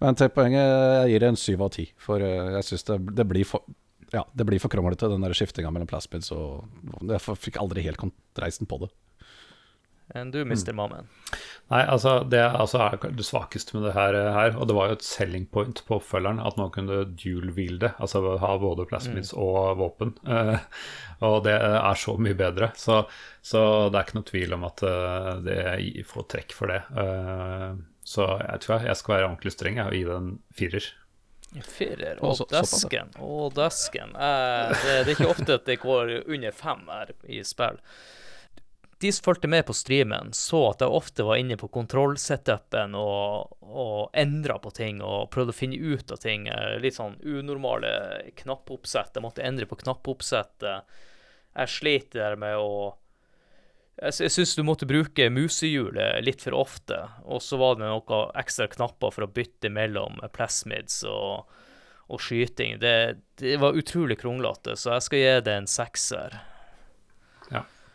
Men til poenget, jeg gir det en syv av ti. For eh, jeg syns det, det blir for ja, det blir for kronglete, den skiftinga mellom plasmids og Jeg fikk aldri helt reisen på det. Enn du, Mr. Mammen. Nei, altså det altså, er det svakeste med det her, her, og det var jo et selling point på oppfølgeren, at man kunne dual-wielde, altså ha både plasmids og våpen. Uh, og det er så mye bedre. Så, så det er ikke noe tvil om at uh, det får trekk for det. Uh, Så jeg tror jeg skal være ordentlig streng jeg, og gi det en firer. Firer. Og desken. Og desken. Eh, det, det er ikke ofte at det går under fem her i spill. De som fulgte med på streamen, så at jeg ofte var inne på kontrollsetupen og, og endra på ting og prøvde å finne ut av ting. eh, Litt sånn unormale knappoppsett. Jeg måtte endre på knappoppsettet. Jeg slet der med å Jeg, jeg syns du måtte bruke musehjulet litt for ofte. Og så var det noen ekstra knapper for å bytte mellom plasmids og, og skyting. Det, det var utrolig kronglete, så jeg skal gi det en sekser.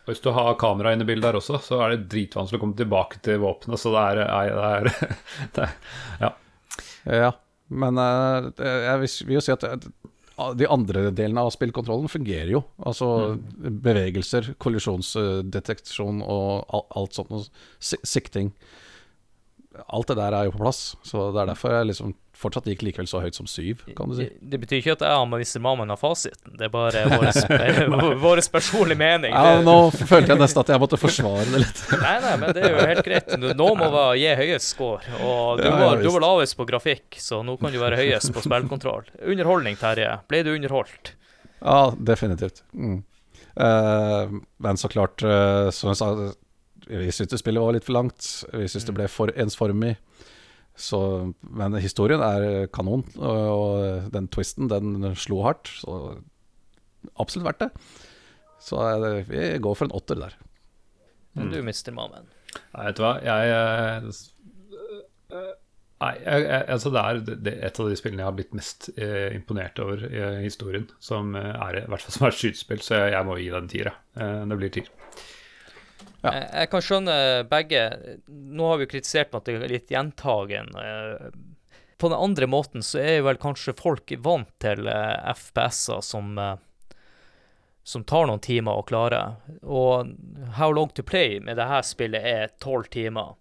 Og hvis du har kamera inne i bildet der også, så er det dritvanskelig å komme tilbake til våpenet. Så det er, det er, det er Ja. Ja, men eh, jeg vil, jo si at de andre delene av spillkontrollen fungerer jo. Altså bevegelser, kollisjonsdeteksjon og alt sånt. Sikting. Alt det der er jo på plass. Så det er derfor jeg liksom fortsatt gikk likevel så høyt som syv, kan du si. Det, betyr ikke at jeg og Mr. Mamen har fasiten, det er bare vår, vår personlige mening. Ja, nå følte jeg nesten at jeg måtte forsvare det litt. Nei, nei, men det er jo helt greit. Nå må vi gi høyest score. Og du, ja, var, du var lavest på grafikk, så nå kan du være høyest på spillkontroll. Underholdning, Terje. Ble du underholdt? Ja, definitivt. Mm. Uh, men så klart, uh, som jeg sa, vi syntes spillet var litt for langt. Vi syntes det ble for ensformig. Så, men historien er kanon, og, den twisten, den slo hardt. Så absolutt verdt det. Så eh, vi går for en åtter der. Men du, mister Mamen. Nei, vet du hva, jeg eh, eh, Nei, jeg, jeg, altså det er det, er et av de spillene jeg har blitt mest eh, imponert over i historien. Som er i hvert fall som er et skytespill, så jeg, jeg må gi den en tier. Eh, det blir tier. Ja. Jeg, jeg kan skjønne begge. Nå har vi jo kritisert med at det er litt gjentagen. eh, På den andre måten så er jo vel kanskje folk vant til eh, FPS-er som eh, som tar noen timer å klare. Og How Long To Play med det her spillet er tolv timer.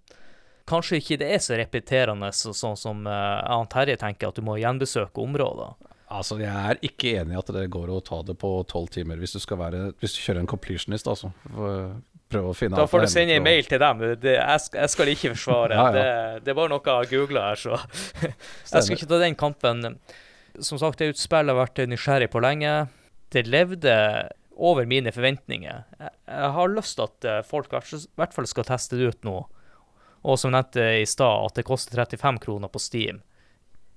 Kanskje ikke det er så repeterende så, sånn som eh, jeg og Terje tenker, at du må gjenbesøke områder. Altså, jeg er ikke enig i at det går å ta det på tolv timer hvis du skal være Hvis du kjører en completionist, altså. For- Prøve å finne Da får du sende en mail til dem. Det, jeg, skal, jeg skal ikke forsvare. Ja, ja. Det, det bare noe jeg googla her, så jeg skal ikke ta den kampen. Som sagt, det et spill jeg har vært nysgjerrig på lenge. Det levde over mine forventninger. Jeg, jeg har lyst til at eh, folk i hvert- fall skal teste det ut nå. Og som nevnte i stad, at det koster 35 kroner på Steam.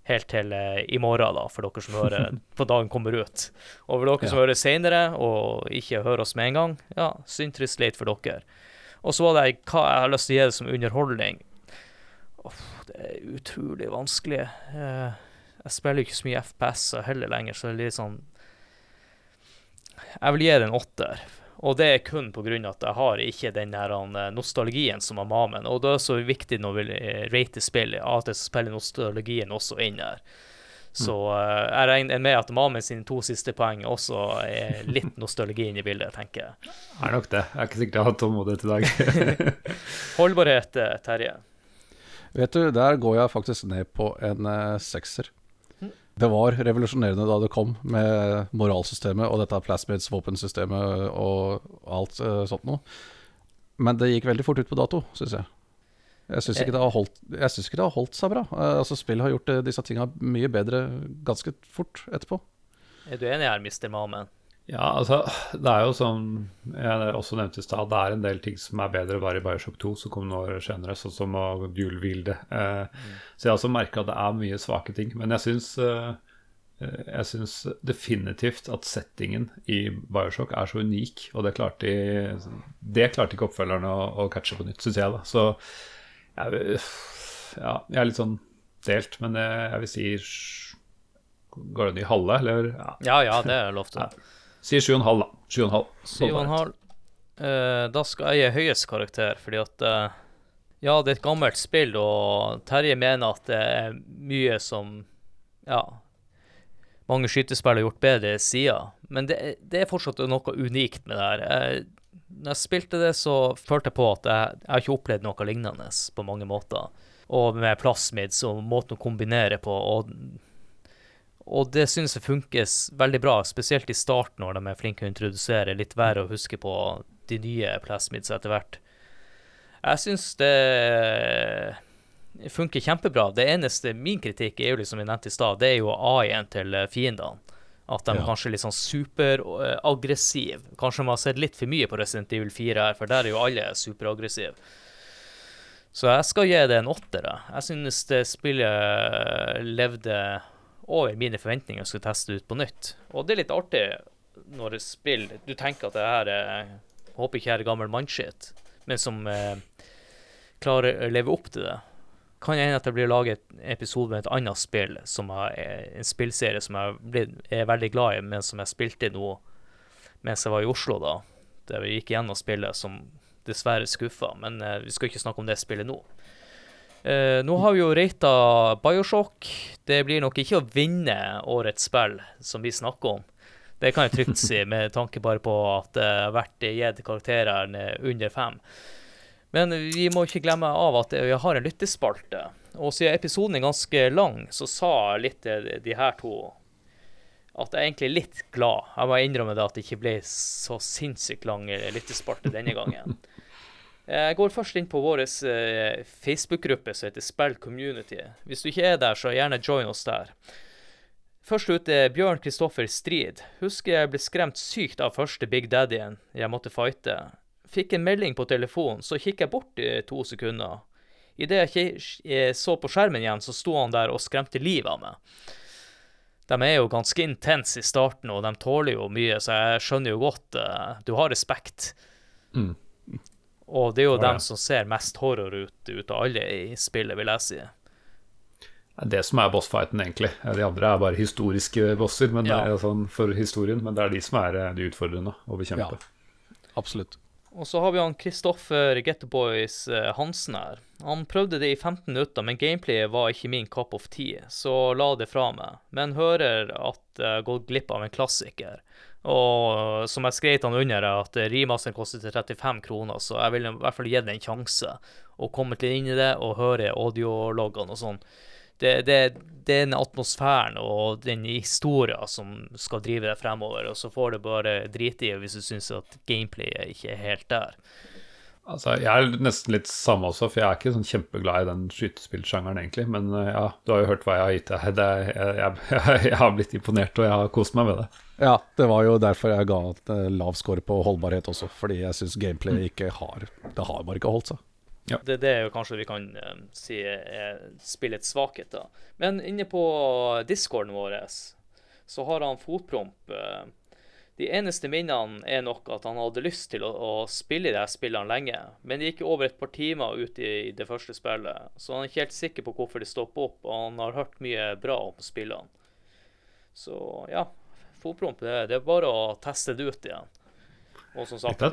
Helt til eh, i morgen, da, for dere som hører på dagen kommer ut. Og for dere som hører seinere og ikke hører oss med en gang, ja, synd trist leit for dere. Og så var det hva jeg har lyst til å gi det som underholdning. Uff, det er utrolig vanskelig. Eh, jeg spiller ikke så mye FPS heller lenger, så det er litt sånn Jeg vil gi det en åtter. Og det er kun av at jeg har ikke den der eh, nostalgien som har Mamen. Og det er så viktig når vi eh, rater spill, at jeg spiller nostalgien også inn her. Så eh, jeg regner med at Mamen sine to siste poeng også er litt nostalgi inne i bildet, tenker jeg. Er nok det. Jeg er ikke sikkert jeg har tålmodighet i dag. Holdbarhet, Terje. Vet du, der går jeg faktisk ned på en sekser. Det var revolusjonerende da det kom med moralsystemet og dette plasmids våpensystemet og alt eh, sånt noe. Men det gikk veldig fort ut på dato, syns jeg. Jeg syns ikke, ikke det har holdt seg bra. Eh, altså Spill har gjort eh, disse tinga mye bedre ganske fort etterpå. Er du enig her, Mr. Mamen? Ja, altså, det er jo som jeg også nevnte i stad, det er en del ting som er bedre bare i Bioshock 2, som kom noen år senere, sånn som å dual wielde. Eh, Så jeg har også merka at det er mye svake ting. Men jeg syns, eh, eh, jeg syns definitivt at settingen i Bioshock er så unik, og det klarte, de, det klarte ikke oppfølgerne å, å catche på nytt, syns jeg, da. Så jeg, ja, jeg er litt sånn delt, men jeg, jeg vil si Går det an i halve, eller? Ja. Ja, ja, det er lov til. Si 7,5, da. 7,5. Syv og en halv. Eh, da skal jeg gi høyest karakter, fordi at eh, Ja, det er et gammelt spill, og Terje mener at det er mye som Ja. Mange skytespill har gjort bedre sider, men det, det er fortsatt noe unikt med det her. Jeg, når jeg spilte det, så følte jeg på at jeg, jeg har ikke opplevd noe lignende på mange måter. Og med plasmids og måten å kombinere på. og og det synes jeg funkes veldig bra, spesielt i starten når de er flinke å introdusere litt verre å huske på de nye plasmids etter hvert. Jeg syns det funker kjempebra. Det eneste min kritikk er jo liksom jeg nevnte i stad, det er jo AI-en til fiendene. At de Ja. kanskje er litt sånn superaggressive. Kanskje man har sett litt for mye på Resident Evil 4 her, for der er jo alle superaggressive. Så jeg skal gi det en åtter. Jeg synes det spillet levde over mine forventninger og skal teste ut på nytt. Og det er litt artig når spill Du tenker at det her er Håper ikke jeg er gammel mannskitt, men som eh, klarer å leve opp til det. Kan hende at det blir laget en episode med et annet spill, som er en spillserie som jeg er veldig glad i, men som jeg spilte nå mens jeg var i Oslo, da. Der vi gikk gjennom spillet som dessverre skuffa, men eh, vi skal ikke snakke om det spillet nå. Eh, nå har vi jo rata Bioshock. Det blir nok ikke å vinne årets spill, som vi snakker om. Det kan jeg trygt si, med tanke bare på at det har vært gitt karakterer under fem. Men vi må ikke glemme av at vi har en lyttespalte. Og siden episoden er ganske lang, så sa litt de, de her to at jeg er egentlig litt glad. Jeg må innrømme det at det ikke ble så sinnssykt lang lyttespalte denne gangen. Jeg går først inn på vår eh, Facebook-gruppe som heter Spill Community. Hvis du ikke er der, så gjerne join oss der. Først ut er Bjørn Kristoffer Strid. Husker jeg ble skremt sykt av første Big Daddy-en jeg måtte fighte. Fikk en melding på telefonen, så kikket jeg bort i to sekunder. Idet jeg eh, så på skjermen igjen, så sto han der og skremte livet av meg. De er jo ganske intense i starten, og de tåler jo mye, så jeg skjønner jo godt Du har respekt. Mm. Og det er jo Ja, dem ja. som ser mest horror ut, ut av alle i spillet, vil jeg si. Det er det som er bossfighten, egentlig. De andre er bare historiske bosser men det er sånn for historien, men det er de som er eh, de utfordrende å bekjempe. Ja. Absolutt. Og så har vi han Kristoffer Getterboys eh, Hansen her. Han prøvde det i 15 minutter, men gameplayet var ikke min cup of tea, så la det fra meg. Men hører at jeg har gått glipp av en klassiker. Og som jeg skrev han under, at remasteren koster 35 kroner, så jeg vil i hvert fall gi det en sjanse. Og komme litt inn i det og høre audiologgene og sånn. Det, det, det er den atmosfæren og den historien som skal drive deg fremover, og så får du bare drite i hvis du syns at gameplayet ikke er helt der. Altså, jeg er nesten litt samme også, for jeg er ikke sånn kjempeglad i den skytespillsjangeren, egentlig. Men eh, ja, du har jo hørt hva jeg har gitt deg. Jeg, jeg, jeg har blitt imponert, og jeg har kost meg med det. Ja, det var jo derfor jeg ga et eh, lav score på holdbarhet også. Fordi jeg syns gameplay ikke har Det har bare ikke holdt seg. Det, det er jo kanskje vi kan eh, si er spillets svakhet, da. Men inne på discorden vår så har han fotpromp. eh, de eneste minnene er nok at han hadde lyst til å, å spille de spillene lenge, men det gikk over et par timer ut i, i det første spillet, så han er ikke helt sikker på hvorfor det stopper opp, og han har hørt mye bra om spillene. Så ja, fotpromp, det, det er bare å teste det ut igjen. Og som sagt.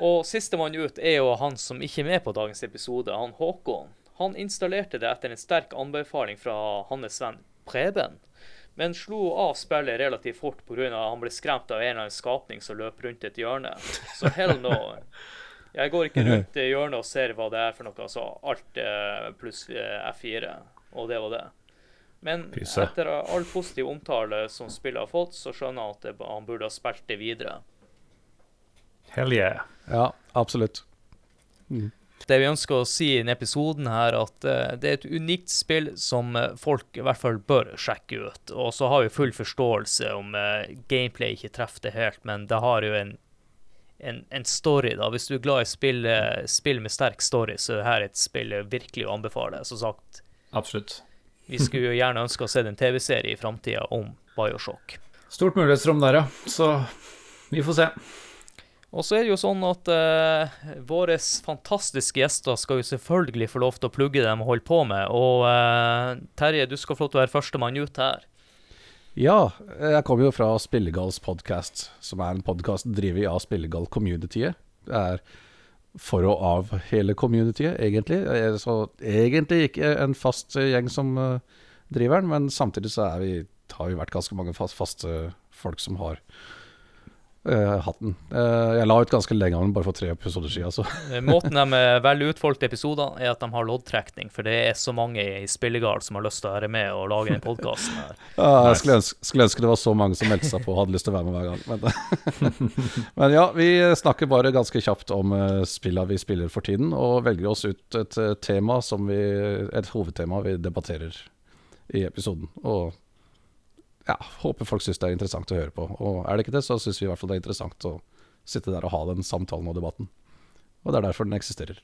Og sistemann ut er jo han som ikke er med på dagens episode, han Håkon. Han installerte det etter en sterk anbefaling fra hans venn Preben, men slo av spillet relativt fort pga. at han ble skremt av en eller annen skapning som løp rundt et hjørne. Så hell no. Jeg går ikke rundt i hjørnet og ser hva det er for noe, så alt eh, pluss eh, F4, og det var det. Men Pyse. etter all positiv omtale som spillet har fått, så skjønner han at det, han burde ha spilt det videre. Hell yeah. Ja, absolutt. Det vi ønsker å si i denne episoden her, at eh, det er et unikt spill som eh, folk i hvert fall bør sjekke ut. Og så har vi full forståelse om eh, gameplay ikke treffer det helt, men det har jo en, en, en story, da. Hvis du er glad i spill, spill med sterk story, så er dette et spill jeg virkelig å anbefale. Som sagt, Absolutt. Vi skulle jo gjerne ønske å se en TV-serie i framtida om Bioshock. Stort mulighetsrom der, ja. Så vi får se. Og så er det jo sånn at uh, våre fantastiske gjester skal jo selvfølgelig få lov til å plugge dem og holde på med. Og eh, Terje, du skal få lov til å være førstemann ut her. Ja, jeg kommer jo fra Spillegals podkast, som er en podkast drevet av Spillegal communityet. Det er for og av hele communityet, egentlig. Eh, Så egentlig ikke en fast gjeng som eh, driver den, men samtidig så vi, har vi vært ganske mange fast, faste folk som har eh, hatten. Uh, jeg la ut ganske lenge av den, bare for tre episoder siden. Så. Eh, Måten de velger ut folk til episoder, er at de har loddtrekning. For det er så mange i Spillegard som har lyst til å være med og lage den podkasten uh, jeg skulle ønske, skulle ønske det var så mange som meldte seg på og hadde lyst til å være med hver gang. Men, men ja, vi snakker bare ganske kjapt om spillene vi spiller for tiden, og velger oss ut et tema som vi Et hovedtema vi debatterer i episoden. Og ja, håper folk syns det er interessant å høre på. Og er det ikke det, så syns vi i hvert fall det er interessant å sitte der og ha den samtalen og debatten. Og det er derfor den eksisterer.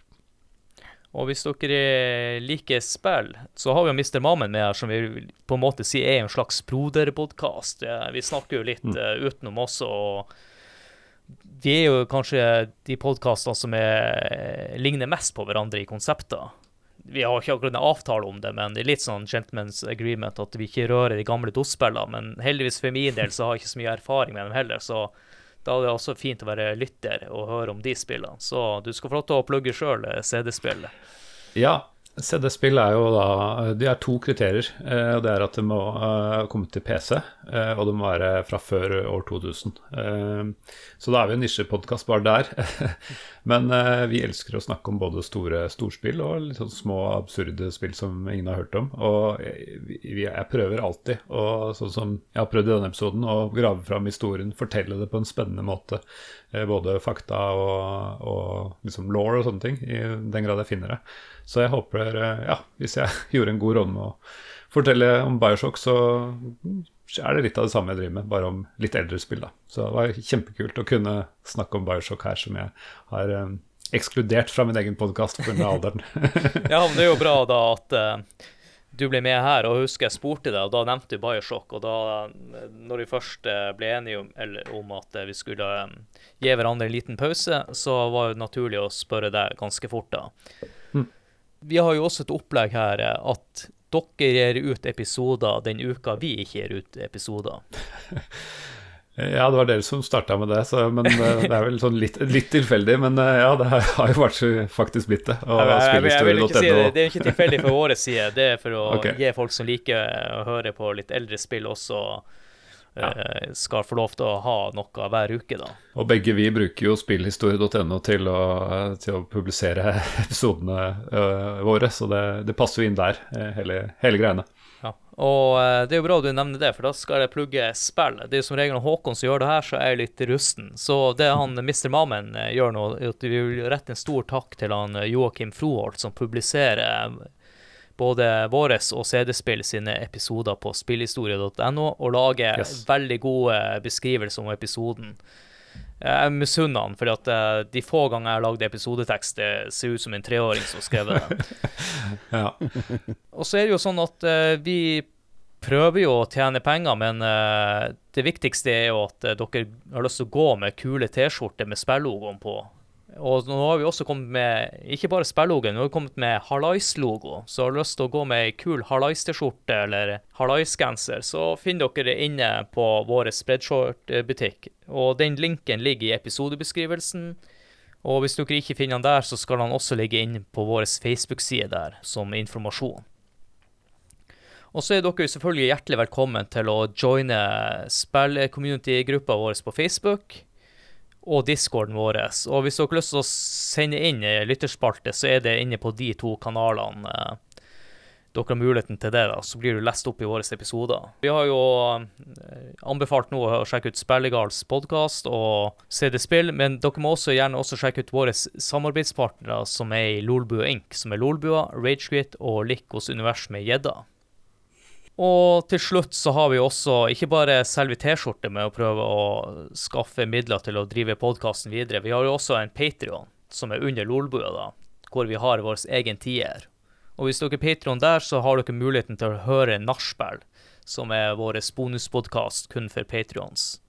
Og hvis dere eh, liker spill, så har vi jo Mr. Mammen med her, som vi på en måte sier er en slags broderpodkast. Vi snakker jo litt mm. utenom også. og vi er jo kanskje de podkastene som er, ligner mest på hverandre i konsepter. Vi har ikke akkurat en avtale om det, men det er litt sånn gentleman's agreement at vi ikke rører de gamle DOS-spillene. Men heldigvis for min del så har jeg ikke så mye erfaring med dem heller, så da er det også fint å være lytter og høre om de spillene. Så du skal få lov til å plugge sjøl CD-spillet. Ja, CD-spill er jo da De er to kriterier. Eh, og Det er at det må uh, komme til PC, uh, og det må være fra før år 2000. Uh, så da er vi en nisjepodkast bare der. Men vi elsker å snakke om både store storspill og litt sånn små, absurde spill som ingen har hørt om. Og jeg prøver alltid, og sånn som jeg har prøvd i denne episoden, å grave fram historien, fortelle det på en spennende måte. Både fakta og, og liksom law og sånne ting, i den grad jeg finner det. Så jeg håper, eh, ja, hvis jeg gjorde en god rolle med å fortelle om Bioshock, så er det litt av det samme jeg driver med, bare om litt eldre spill. da. Så det var kjempekult å kunne snakke om Bioshock her, som jeg har um, ekskludert fra min egen podkast pga. alderen. ja, men det er jo bra da at uh, du ble med her, og husker jeg spurte deg, og da nevnte du Bioshock. Og da, når vi først ble enige om, eller, om at vi skulle gi hverandre en liten pause, så var det naturlig å spørre deg ganske fort, da. Vi har jo også et opplegg her eh, at dere gir ut episoder den uka vi ikke gir ut episoder. Ja, det var dere som starta med det, så, men eh, det er vel sånn litt, litt, tilfeldig. Men eh, ja, det har jo vært faktisk blitt det. Og jeg, jeg, jeg, vil ikke si det, det er ikke tilfeldig fra vår side. Det er for å okay. gi folk som liker å høre på litt eldre spill, også ja. Eh, skal få lov til å ha noe hver uke, da. Og begge vi bruker jo spillhistorie.no til, til, å publisere episodene uh, våre, så det, det, passer jo inn der, eh, hele, hele greiene. Ja, og det er jo bra du nevner det, for da skal jeg plugge spill. Det er jo som regel Håkon som gjør det her, så er jeg litt rusten. Så det han Mr. Mammen gjør nå, er at vi vil rette en stor takk til han Joakim Froholt, som publiserer både våre og CD-spill sine episoder på spillhistorie.no, og lager yes. veldig gode beskrivelser om episoden. Jeg misunner han, for at uh, de få ganger jeg har lagd episodetekst, det ser ut som en treåring som skrev den. ja. og så er det jo sånn at uh, vi prøver jo å tjene penger, men uh, det viktigste er jo at dere har lyst til å gå med kule T-skjorter med spillogoen på. Og nå har vi også kommet med ikke bare spillogoen, nå har vi kommet med Hallais-logo. Så har du lyst til å gå med ei kul Hallais-T-skjorte eller Hallais-genser, så finner dere det inne på vår spreadshort-butikk. Og den linken ligger i episodebeskrivelsen. Og hvis dere ikke finner den der, så skal den også ligge inne på vår Facebook-side der som informasjon. Og så er dere selvfølgelig hjertelig velkommen til å joine spill-community-gruppa vår på Facebook og discorden vår. Og hvis dere har lyst til å sende inn lytterspalte, så er det inne på de to kanalene eh, dere har muligheten til det. da, Så blir du lest opp i våre episoder. Vi har jo eh, anbefalt nå å sjekke ut Spellegards podkast og CD Spill, men dere må også gjerne også sjekke ut våre samarbeidspartnere som er i Lolbua Inc., som er Lolbua, Ragequit og Likos univers med gjedda. Og til slutt så har vi også ikke bare selve T-skjorte med å prøve å skaffe midler til å drive podkasten videre. Vi har jo også en Patrion som er under Lolbua, da, hvor vi har vår egen tier. Og hvis dere er Patrion der, så har dere muligheten til å høre Nachspiel, som er vår bonuspodkast kun for Patrions.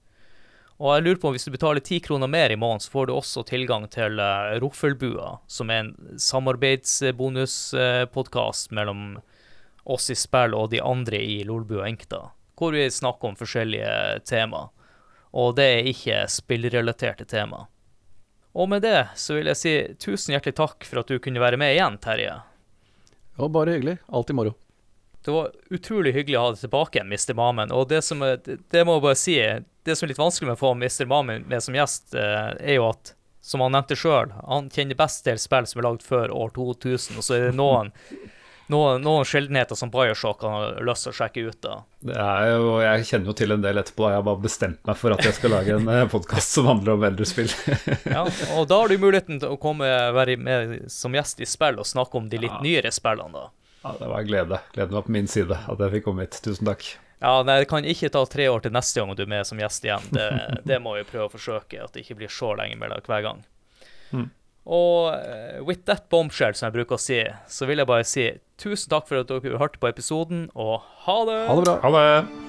Og jeg lurer på, hvis du betaler ti kroner mer i måneden, så får du også tilgang til uh, Roffelbua, som er en samarbeidsbonuspodkast mellom oss i spill og de andre i Lolbua Enkta, hvor vi snakker om forskjellige tema. Og det er ikke spillrelaterte tema. Og med det så vil jeg si tusen hjertelig takk for at du kunne være med igjen, Terje. Ja, bare hyggelig. Alltid moro. Det var utrolig hyggelig å ha deg tilbake igjen, Mr. Mamen. Og det som det, det må jeg bare si, det som er litt vanskelig med å få Mr. Mamen med som gjest, eh, er jo at, som han nevnte sjøl, han kjenner best til spill som er lagd før år 2000, og så er det noen, noen, noen sjeldenheter som Bioshock kan har lyst til å sjekke ut. da. Det er jo, jeg kjenner jo til en del etterpå. Jeg har bare bestemt meg for at jeg skal lage en podkast som handler om eldre spill. Ja, og da har du muligheten til å komme være med som gjest i spill og snakke om de litt Ja. nyere spillene, da. Ja, det var en glede. Gleden var på min side at jeg fikk komme hit. Tusen takk. Ja, nei, Det kan ikke ta tre år til neste gang du er med som gjest igjen. Det, det må vi prøve å forsøke, at det ikke blir så lenge mellom hver gang. Mm. Og eh, with that bombshell, som jeg bruker å si, så vil jeg bare si tusen takk for at dere hørte på episoden, og ha det! Ha det bra. Ha det!